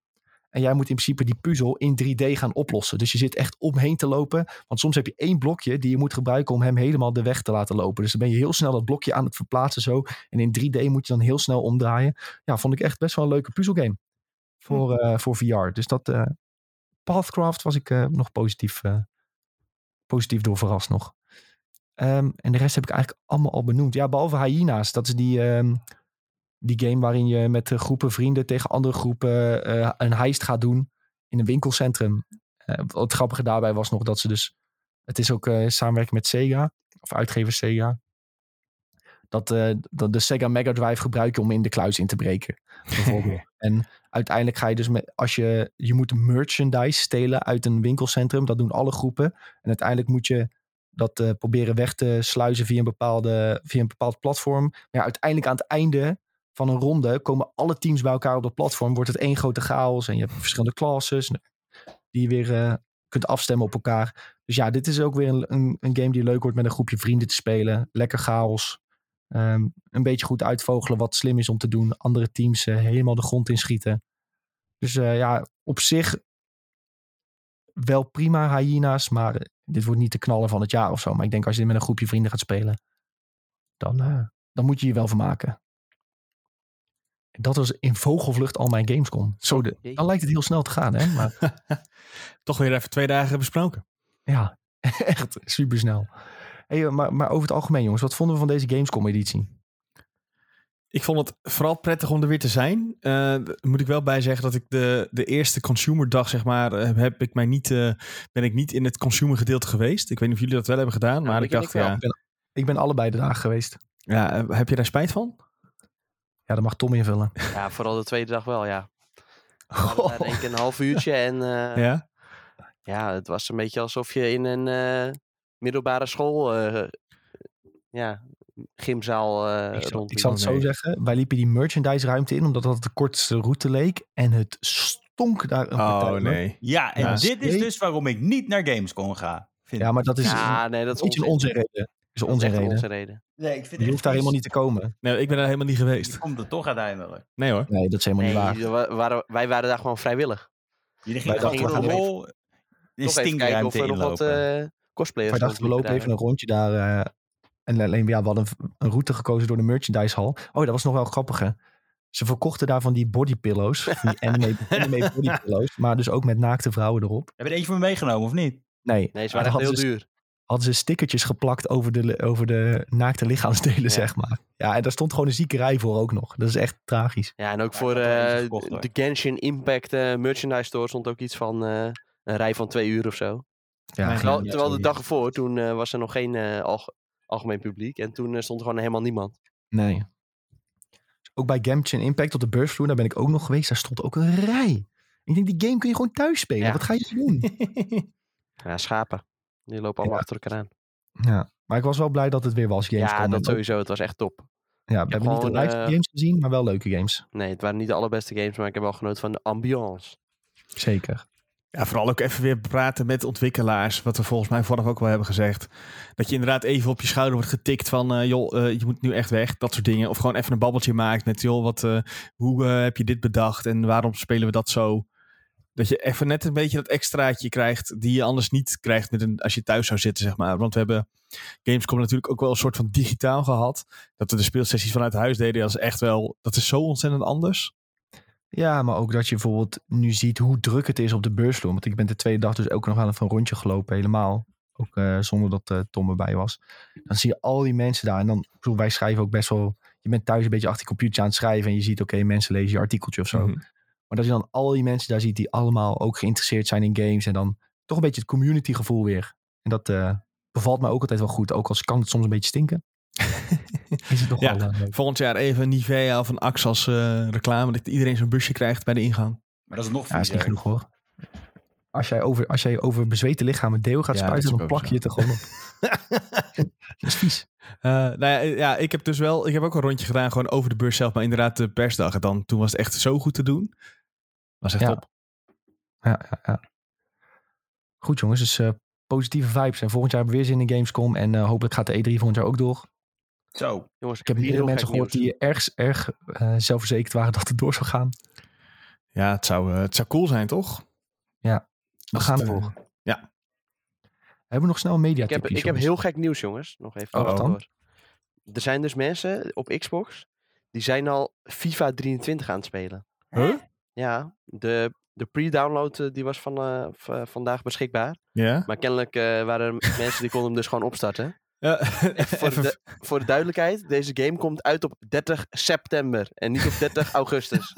[SPEAKER 1] En jij moet in principe die puzzel in 3D gaan oplossen. Dus je zit echt omheen te lopen. Want soms heb je één blokje die je moet gebruiken om hem helemaal de weg te laten lopen. Dus dan ben je heel snel dat blokje aan het verplaatsen zo. En in 3D moet je dan heel snel omdraaien. Ja, vond ik echt best wel een leuke puzzelgame. Voor, uh, voor VR. Dus dat uh, Pathcraft was ik uh, nog positief, positief door verrast nog. Um, en de rest heb ik eigenlijk allemaal al benoemd. Ja, behalve Hyena's. Dat is die... Um, die game waarin je met groepen vrienden tegen andere groepen uh, een heist gaat doen in een winkelcentrum. Uh, het grappige daarbij was nog dat ze dus, het is ook uh, samenwerking met Sega, of uitgever Sega, dat, dat de Sega Mega Drive gebruiken om in de kluis in te breken. Bijvoorbeeld. en uiteindelijk ga je dus met, als je, je moet merchandise stelen uit een winkelcentrum, dat doen alle groepen. En uiteindelijk moet je dat proberen weg te sluizen via een, bepaalde, via een bepaald platform. Maar ja, uiteindelijk aan het einde van een ronde komen alle teams bij elkaar op dat platform. Wordt het één grote chaos en je hebt verschillende classes die je weer uh, kunt afstemmen op elkaar. Dus ja, dit is ook weer een, een, een, game die leuk wordt met een groepje vrienden te spelen. Lekker chaos. Um, een beetje goed uitvogelen wat slim is om te doen. Andere teams uh, helemaal de grond inschieten. Dus uh, ja, op zich wel prima hyena's, maar dit wordt niet de knaller van het jaar of zo. Maar ik denk als je met een groepje vrienden gaat spelen, dan, dan moet je je wel vermaken. Dat was in vogelvlucht al mijn Gamescom. Zo de, dan lijkt het heel snel te gaan, hè? Maar...
[SPEAKER 2] Toch weer even twee dagen besproken.
[SPEAKER 1] Ja, echt super snel. Hey, maar, maar over het algemeen, jongens, wat vonden we van deze Gamescom-editie?
[SPEAKER 2] Ik vond het vooral prettig om er weer te zijn. Uh, moet ik wel bij zeggen dat ik de, de eerste consumerdag, zeg maar, heb ik mij niet, uh, ben ik niet in het consumer gedeelte geweest. Ik weet niet of jullie dat wel hebben gedaan, ja, maar ik dacht,
[SPEAKER 1] ik ja. Ik ben, ik ben allebei de dagen geweest.
[SPEAKER 2] Ja, heb je daar spijt van?
[SPEAKER 1] Ja, dat mag Tom invullen.
[SPEAKER 3] Ja, vooral de tweede dag wel, ja. Oh. denk ik een half uurtje en uh,
[SPEAKER 2] ja?
[SPEAKER 3] ja, het was een beetje alsof je in een uh, middelbare school, uh, ja, gymzaal
[SPEAKER 1] ik zal, ik zal het zo zeggen, wij liepen die merchandise ruimte in, omdat dat de kortste route leek en het stonk daar een
[SPEAKER 2] Oh nee.
[SPEAKER 4] Ja, en ja. dit is dus waarom ik niet naar Gamescom ga.
[SPEAKER 1] Vind ja, maar dat is
[SPEAKER 3] ja, nee, dat is
[SPEAKER 1] een onzin reden is onze reden.
[SPEAKER 3] Onze reden.
[SPEAKER 4] Nee, ik vind
[SPEAKER 1] je hoeft daar helemaal niet te komen.
[SPEAKER 2] Nee, ik ben daar helemaal niet geweest.
[SPEAKER 4] Je komt er toch uiteindelijk.
[SPEAKER 2] Nee hoor.
[SPEAKER 1] Nee, dat is helemaal
[SPEAKER 3] nee,
[SPEAKER 1] niet waar.
[SPEAKER 3] We waren, wij waren daar gewoon vrijwillig.
[SPEAKER 4] Jullie gingen gewoon
[SPEAKER 3] dachten,
[SPEAKER 4] de rol in
[SPEAKER 3] stinkruimte of er nog wat uh, cosplayers
[SPEAKER 1] Wij dachten, we lopen even een rondje daar. Uh, en alleen, ja, we hadden een, een, route gekozen door de merchandise hall. Oh, dat was nog wel grappig hè. Ze verkochten daar van die bodypillows. Die anime, anime bodypillows. Maar dus ook met naakte vrouwen erop.
[SPEAKER 4] Heb je er eentje van meegenomen of niet?
[SPEAKER 1] Nee.
[SPEAKER 3] Nee, ze waren echt heel
[SPEAKER 1] dus,
[SPEAKER 3] duur
[SPEAKER 1] hadden ze stickertjes geplakt over de, over de naakte lichaamsdelen, ja. zeg maar. Ja, en daar stond gewoon een ziekerij voor ook nog. Dat is echt tragisch.
[SPEAKER 3] Ja, en ook voor uh, de Genshin Impact uh, merchandise store stond ook iets van uh, een rij van twee uur of zo. Ja, terwijl, terwijl de dag ervoor, toen was er nog geen alg algemeen publiek. En toen stond er gewoon helemaal niemand.
[SPEAKER 1] Nee. Ook bij Genshin Impact op de beursvloer, daar ben ik ook nog geweest. Daar stond ook een rij. Ik denk, die game kun je gewoon thuis spelen. Ja. Wat ga je doen?
[SPEAKER 3] ja, schapen. Die lopen allemaal
[SPEAKER 1] ja.
[SPEAKER 3] achter elkaar aan.
[SPEAKER 1] Ja, maar ik was wel blij dat het weer was. Games
[SPEAKER 3] ja, dat sowieso. Het was echt top.
[SPEAKER 1] Ja, we hebben niet de live uh, games gezien, maar wel leuke games.
[SPEAKER 3] Nee, het waren niet de allerbeste games, maar ik heb wel genoten van de ambiance.
[SPEAKER 1] Zeker.
[SPEAKER 2] Ja, vooral ook even weer praten met ontwikkelaars. Wat we volgens mij vorige ook wel hebben gezegd. Dat je inderdaad even op je schouder wordt getikt van... Uh, joh, uh, je moet nu echt weg. Dat soort dingen. Of gewoon even een babbeltje maakt met... joh, wat, uh, hoe heb je dit bedacht? En waarom spelen we dat zo? Dat je even net een beetje dat extraatje krijgt die je anders niet krijgt met een, als je thuis zou zitten, zeg maar. Want we hebben Gamescom natuurlijk ook wel een soort van digitaal gehad. Dat we de speelsessies vanuit huis deden, dat is echt wel, dat is zo ontzettend anders.
[SPEAKER 1] Ja, maar ook dat je bijvoorbeeld nu ziet hoe druk het is op de beursvloer. Want ik ben de tweede dag dus ook nog aan een rondje gelopen, helemaal. Ook uh, zonder dat uh, Tom erbij was. Dan zie je al die mensen daar. En dan, bedoel, wij schrijven ook best wel. Je bent thuis een beetje achter je computer aan het schrijven. En je ziet, oké, okay, mensen lezen je artikeltje of zo. Mm -hmm. Maar dat je dan al die mensen daar ziet die allemaal ook geïnteresseerd zijn in games. En dan toch een beetje het community gevoel weer. En dat eh, bevalt mij ook altijd wel goed. Ook als kan het soms een beetje stinken. is het nog
[SPEAKER 2] Ja,
[SPEAKER 1] wel eh, leuk.
[SPEAKER 2] Volgend jaar even Nivea of een Axe als eh, reclame. Dat iedereen zo'n busje krijgt bij de ingang.
[SPEAKER 4] Maar dat is nog
[SPEAKER 1] Ja, is niet genoeg hoor. Als jij over, als jij over bezweten lichamen deel gaat
[SPEAKER 2] Ja,
[SPEAKER 1] spuiten, dan plak je het er gewoon op. dat is vies.
[SPEAKER 2] Eh, nou ja, ja, ik heb dus wel, ik heb ook een rondje gedaan gewoon over de beurs zelf, maar inderdaad de persdag. En dan, toen was het echt zo goed te doen. Was echt
[SPEAKER 1] Ja.
[SPEAKER 2] top.
[SPEAKER 1] Ja, ja, ja. Goed jongens, dus eh, positieve vibes. En volgend jaar hebben we weer zin in Gamescom. En eh, hopelijk gaat de E3 volgend jaar ook door.
[SPEAKER 4] Zo.
[SPEAKER 3] Jongens,
[SPEAKER 1] Ik heb meerdere mensen gehoord die erg, erg eh, zelfverzekerd waren dat het door zou gaan.
[SPEAKER 2] Ja, het zou, het zou cool zijn, toch?
[SPEAKER 1] We
[SPEAKER 2] Als
[SPEAKER 1] gaan
[SPEAKER 2] het,
[SPEAKER 1] ervoor.
[SPEAKER 2] ja.
[SPEAKER 1] Hebben we nog snel een media
[SPEAKER 3] Ik heb, ik heb heel gek nieuws, jongens. Nog even
[SPEAKER 1] Oh, wat dan?
[SPEAKER 3] door. Er zijn dus mensen op Xbox, die zijn al FIFA 23 aan het spelen.
[SPEAKER 2] Huh?
[SPEAKER 3] Ja, de, de pre-download eh, die was van, eh, v- vandaag beschikbaar.
[SPEAKER 2] Ja?
[SPEAKER 3] Maar kennelijk eh, waren er mensen die konden hem dus gewoon opstarten.
[SPEAKER 2] Ja,
[SPEAKER 3] Voor de, voor de duidelijkheid, deze game komt uit op 30 september en niet op 30 augustus.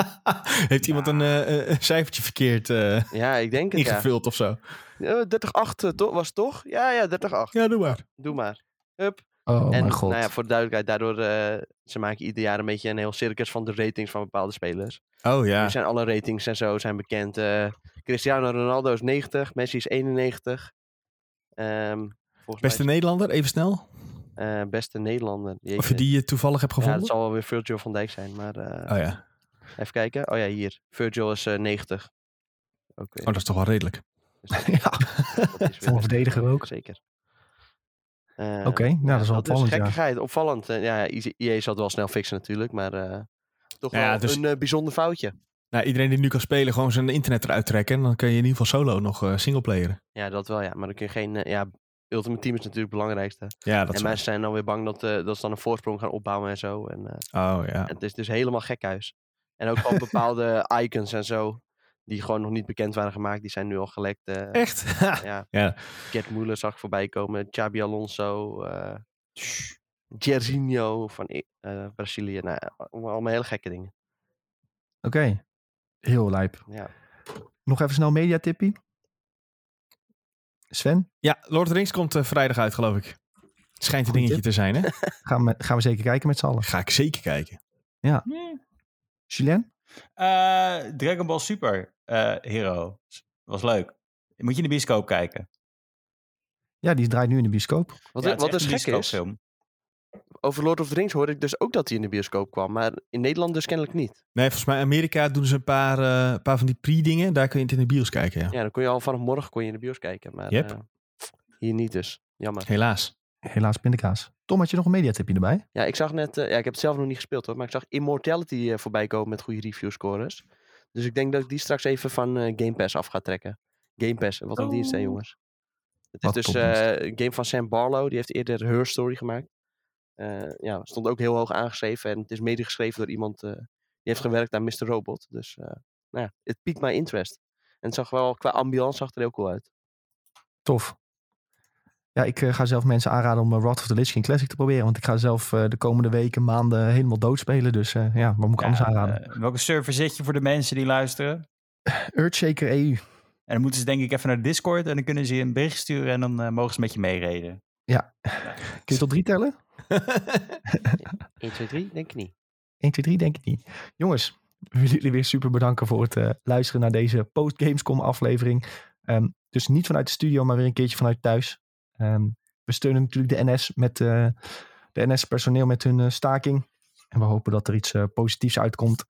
[SPEAKER 2] Heeft iemand een, eh, een cijfertje verkeerd eh,
[SPEAKER 3] Ja, ik denk het ja.
[SPEAKER 2] ingevuld of zo?
[SPEAKER 3] ja 30-8 to- was het toch? Ja, ja, 30-8.
[SPEAKER 2] Ja, doe maar.
[SPEAKER 3] Doe maar. Hup.
[SPEAKER 1] Oh
[SPEAKER 3] en
[SPEAKER 1] mijn god.
[SPEAKER 3] nou ja, voor de duidelijkheid, daardoor eh, ze maken ieder jaar een beetje een heel circus van de ratings van bepaalde spelers.
[SPEAKER 2] Oh ja.
[SPEAKER 3] Nu zijn alle ratings en zo zijn bekend. Eh, Cristiano Ronaldo is 90, Messi is 91. Ehm volgens
[SPEAKER 2] Beste
[SPEAKER 3] mij
[SPEAKER 2] Nederlander, even snel.
[SPEAKER 3] eh, beste Nederlander.
[SPEAKER 2] Of je die je toevallig hebt
[SPEAKER 3] ja,
[SPEAKER 2] gevonden?
[SPEAKER 3] dat zal wel weer Virgil van Dijk zijn. Maar eh,
[SPEAKER 2] Oh ja.
[SPEAKER 3] even kijken. Oh ja, hier. Virgil is eh, 90. Oké.
[SPEAKER 2] Oh, dat is toch wel redelijk.
[SPEAKER 3] dus dat-
[SPEAKER 1] ja.
[SPEAKER 3] dat is weer
[SPEAKER 1] verdediger ook.
[SPEAKER 3] Zeker. Ehm,
[SPEAKER 1] Oké, nou dat is wel
[SPEAKER 3] dat is
[SPEAKER 1] opvallend. ja.
[SPEAKER 3] gekkigheid, opvallend. Eh, ja, IE zal het wel snel fixen natuurlijk, maar eh, toch
[SPEAKER 2] Ja,
[SPEAKER 3] wel
[SPEAKER 2] dus-
[SPEAKER 3] een eh, bijzonder foutje.
[SPEAKER 2] Nou, iedereen die nu kan spelen, gewoon zijn internet eruit trekken. En dan kun je in ieder geval solo nog eh singleplayeren.
[SPEAKER 3] Ja, dat wel, ja. Maar dan kun je geen... eh, ja, Ultimate Team is natuurlijk het belangrijkste.
[SPEAKER 2] Ja, dat
[SPEAKER 3] en mensen zijn dan weer bang dat, eh, dat ze dan een voorsprong gaan opbouwen en zo. En eh.
[SPEAKER 2] Oh ja.
[SPEAKER 3] het is dus helemaal gekhuis. En ook al bepaalde icons en zo, die gewoon nog niet bekend waren gemaakt, die zijn nu al gelekt. eh,
[SPEAKER 2] Echt?
[SPEAKER 3] ja,
[SPEAKER 2] ja.
[SPEAKER 3] Gert Muller zag ik voorbij komen, Xabi Alonso, eh Jairzinho van eh, Brazilië. Nou, ja, allemaal hele gekke dingen.
[SPEAKER 1] Oké, heel lijp.
[SPEAKER 3] Ja.
[SPEAKER 1] Nog even snel media tippie. Sven,
[SPEAKER 2] ja, Lord of the Rings komt vrijdag uit, geloof ik. Schijnt een
[SPEAKER 1] Goed
[SPEAKER 2] dingetje te zijn, hè?
[SPEAKER 1] gaan we, gaan we zeker kijken met z'n allen.
[SPEAKER 2] Ga ik zeker kijken.
[SPEAKER 1] Julien?
[SPEAKER 4] Eh, Dragon Ball Super eh, Hero. Was leuk. Moet je in de bioscoop kijken.
[SPEAKER 1] Ja, die draait nu in de bioscoop.
[SPEAKER 3] Wat,
[SPEAKER 4] Ja, het
[SPEAKER 3] wat dus
[SPEAKER 4] een
[SPEAKER 3] gek is, over Lord of the Rings hoorde ik dus ook dat hij in de bioscoop kwam. Maar in Nederland dus kennelijk niet.
[SPEAKER 2] Nee, volgens mij in Amerika doen ze een paar, eh, paar van die pre-dingen. Daar kun je het in de bios kijken, ja.
[SPEAKER 3] Ja, dan kon je al vanaf morgen kon je in de bios kijken. Maar
[SPEAKER 2] Yep.
[SPEAKER 3] eh, hier niet dus. Jammer.
[SPEAKER 2] Helaas.
[SPEAKER 1] Helaas pindakaas. Tom, had je nog een mediatipje erbij?
[SPEAKER 3] Ja, ik zag net, eh, ja, ik heb het zelf nog niet gespeeld hoor, maar ik zag Immortality eh, voorbij komen met goede review scores. Dus ik denk dat ik die straks even van eh, Game Pass af ga trekken. Game Pass, wat een dienst hè
[SPEAKER 4] Oh.
[SPEAKER 3] jongens. Het is
[SPEAKER 1] Wat
[SPEAKER 3] dus eh, een game van Sam Barlow, die heeft eerder Her Story gemaakt. Eh, ja, stond ook heel hoog aangeschreven en het is mede geschreven door iemand eh, die heeft gewerkt aan Mr. Robot. Dus eh, nou ja, het piqued my interest. En het zag wel, qua ambiance zag er heel cool uit.
[SPEAKER 1] Tof. Ja, ik eh, ga zelf mensen aanraden om uh, Wrath of the Lich King Classic te proberen. Want ik ga zelf eh, de komende weken, maanden helemaal doodspelen. Dus eh, ja, wat moet ik
[SPEAKER 4] Ja,
[SPEAKER 1] anders aanraden?
[SPEAKER 4] eh, welke server zit je voor de mensen die luisteren?
[SPEAKER 1] Earthshaker EU.
[SPEAKER 4] En dan moeten ze denk ik even naar Discord en dan kunnen ze je een bericht sturen en dan eh, mogen ze met je meereden.
[SPEAKER 1] Kun je tot drie tellen?
[SPEAKER 3] 1, 2, 3, denk ik niet.
[SPEAKER 1] 1, 2, 3 denk ik niet. Jongens, we willen jullie weer super bedanken voor het eh, luisteren naar deze post-Gamescom aflevering. Ehm, dus niet vanuit de studio, maar weer een keertje vanuit thuis. Ehm, we steunen natuurlijk de NS met eh, de NS-personeel met hun eh, staking. En we hopen dat er iets eh, positiefs uitkomt.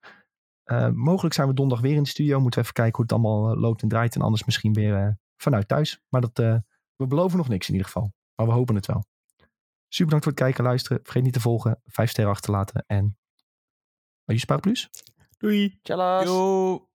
[SPEAKER 1] Eh, mogelijk zijn we donderdag weer in de studio. Moeten we even kijken hoe het allemaal loopt en draait. En anders misschien weer vanuit thuis. Maar dat, eh, we beloven nog niks in ieder geval. Maar we hopen het wel. Super bedankt voor het kijken en luisteren. Vergeet niet te volgen, vijf sterren achterlaten en... Are you Sparaplu's?
[SPEAKER 2] Doei.
[SPEAKER 3] Tjallas!
[SPEAKER 4] Yo!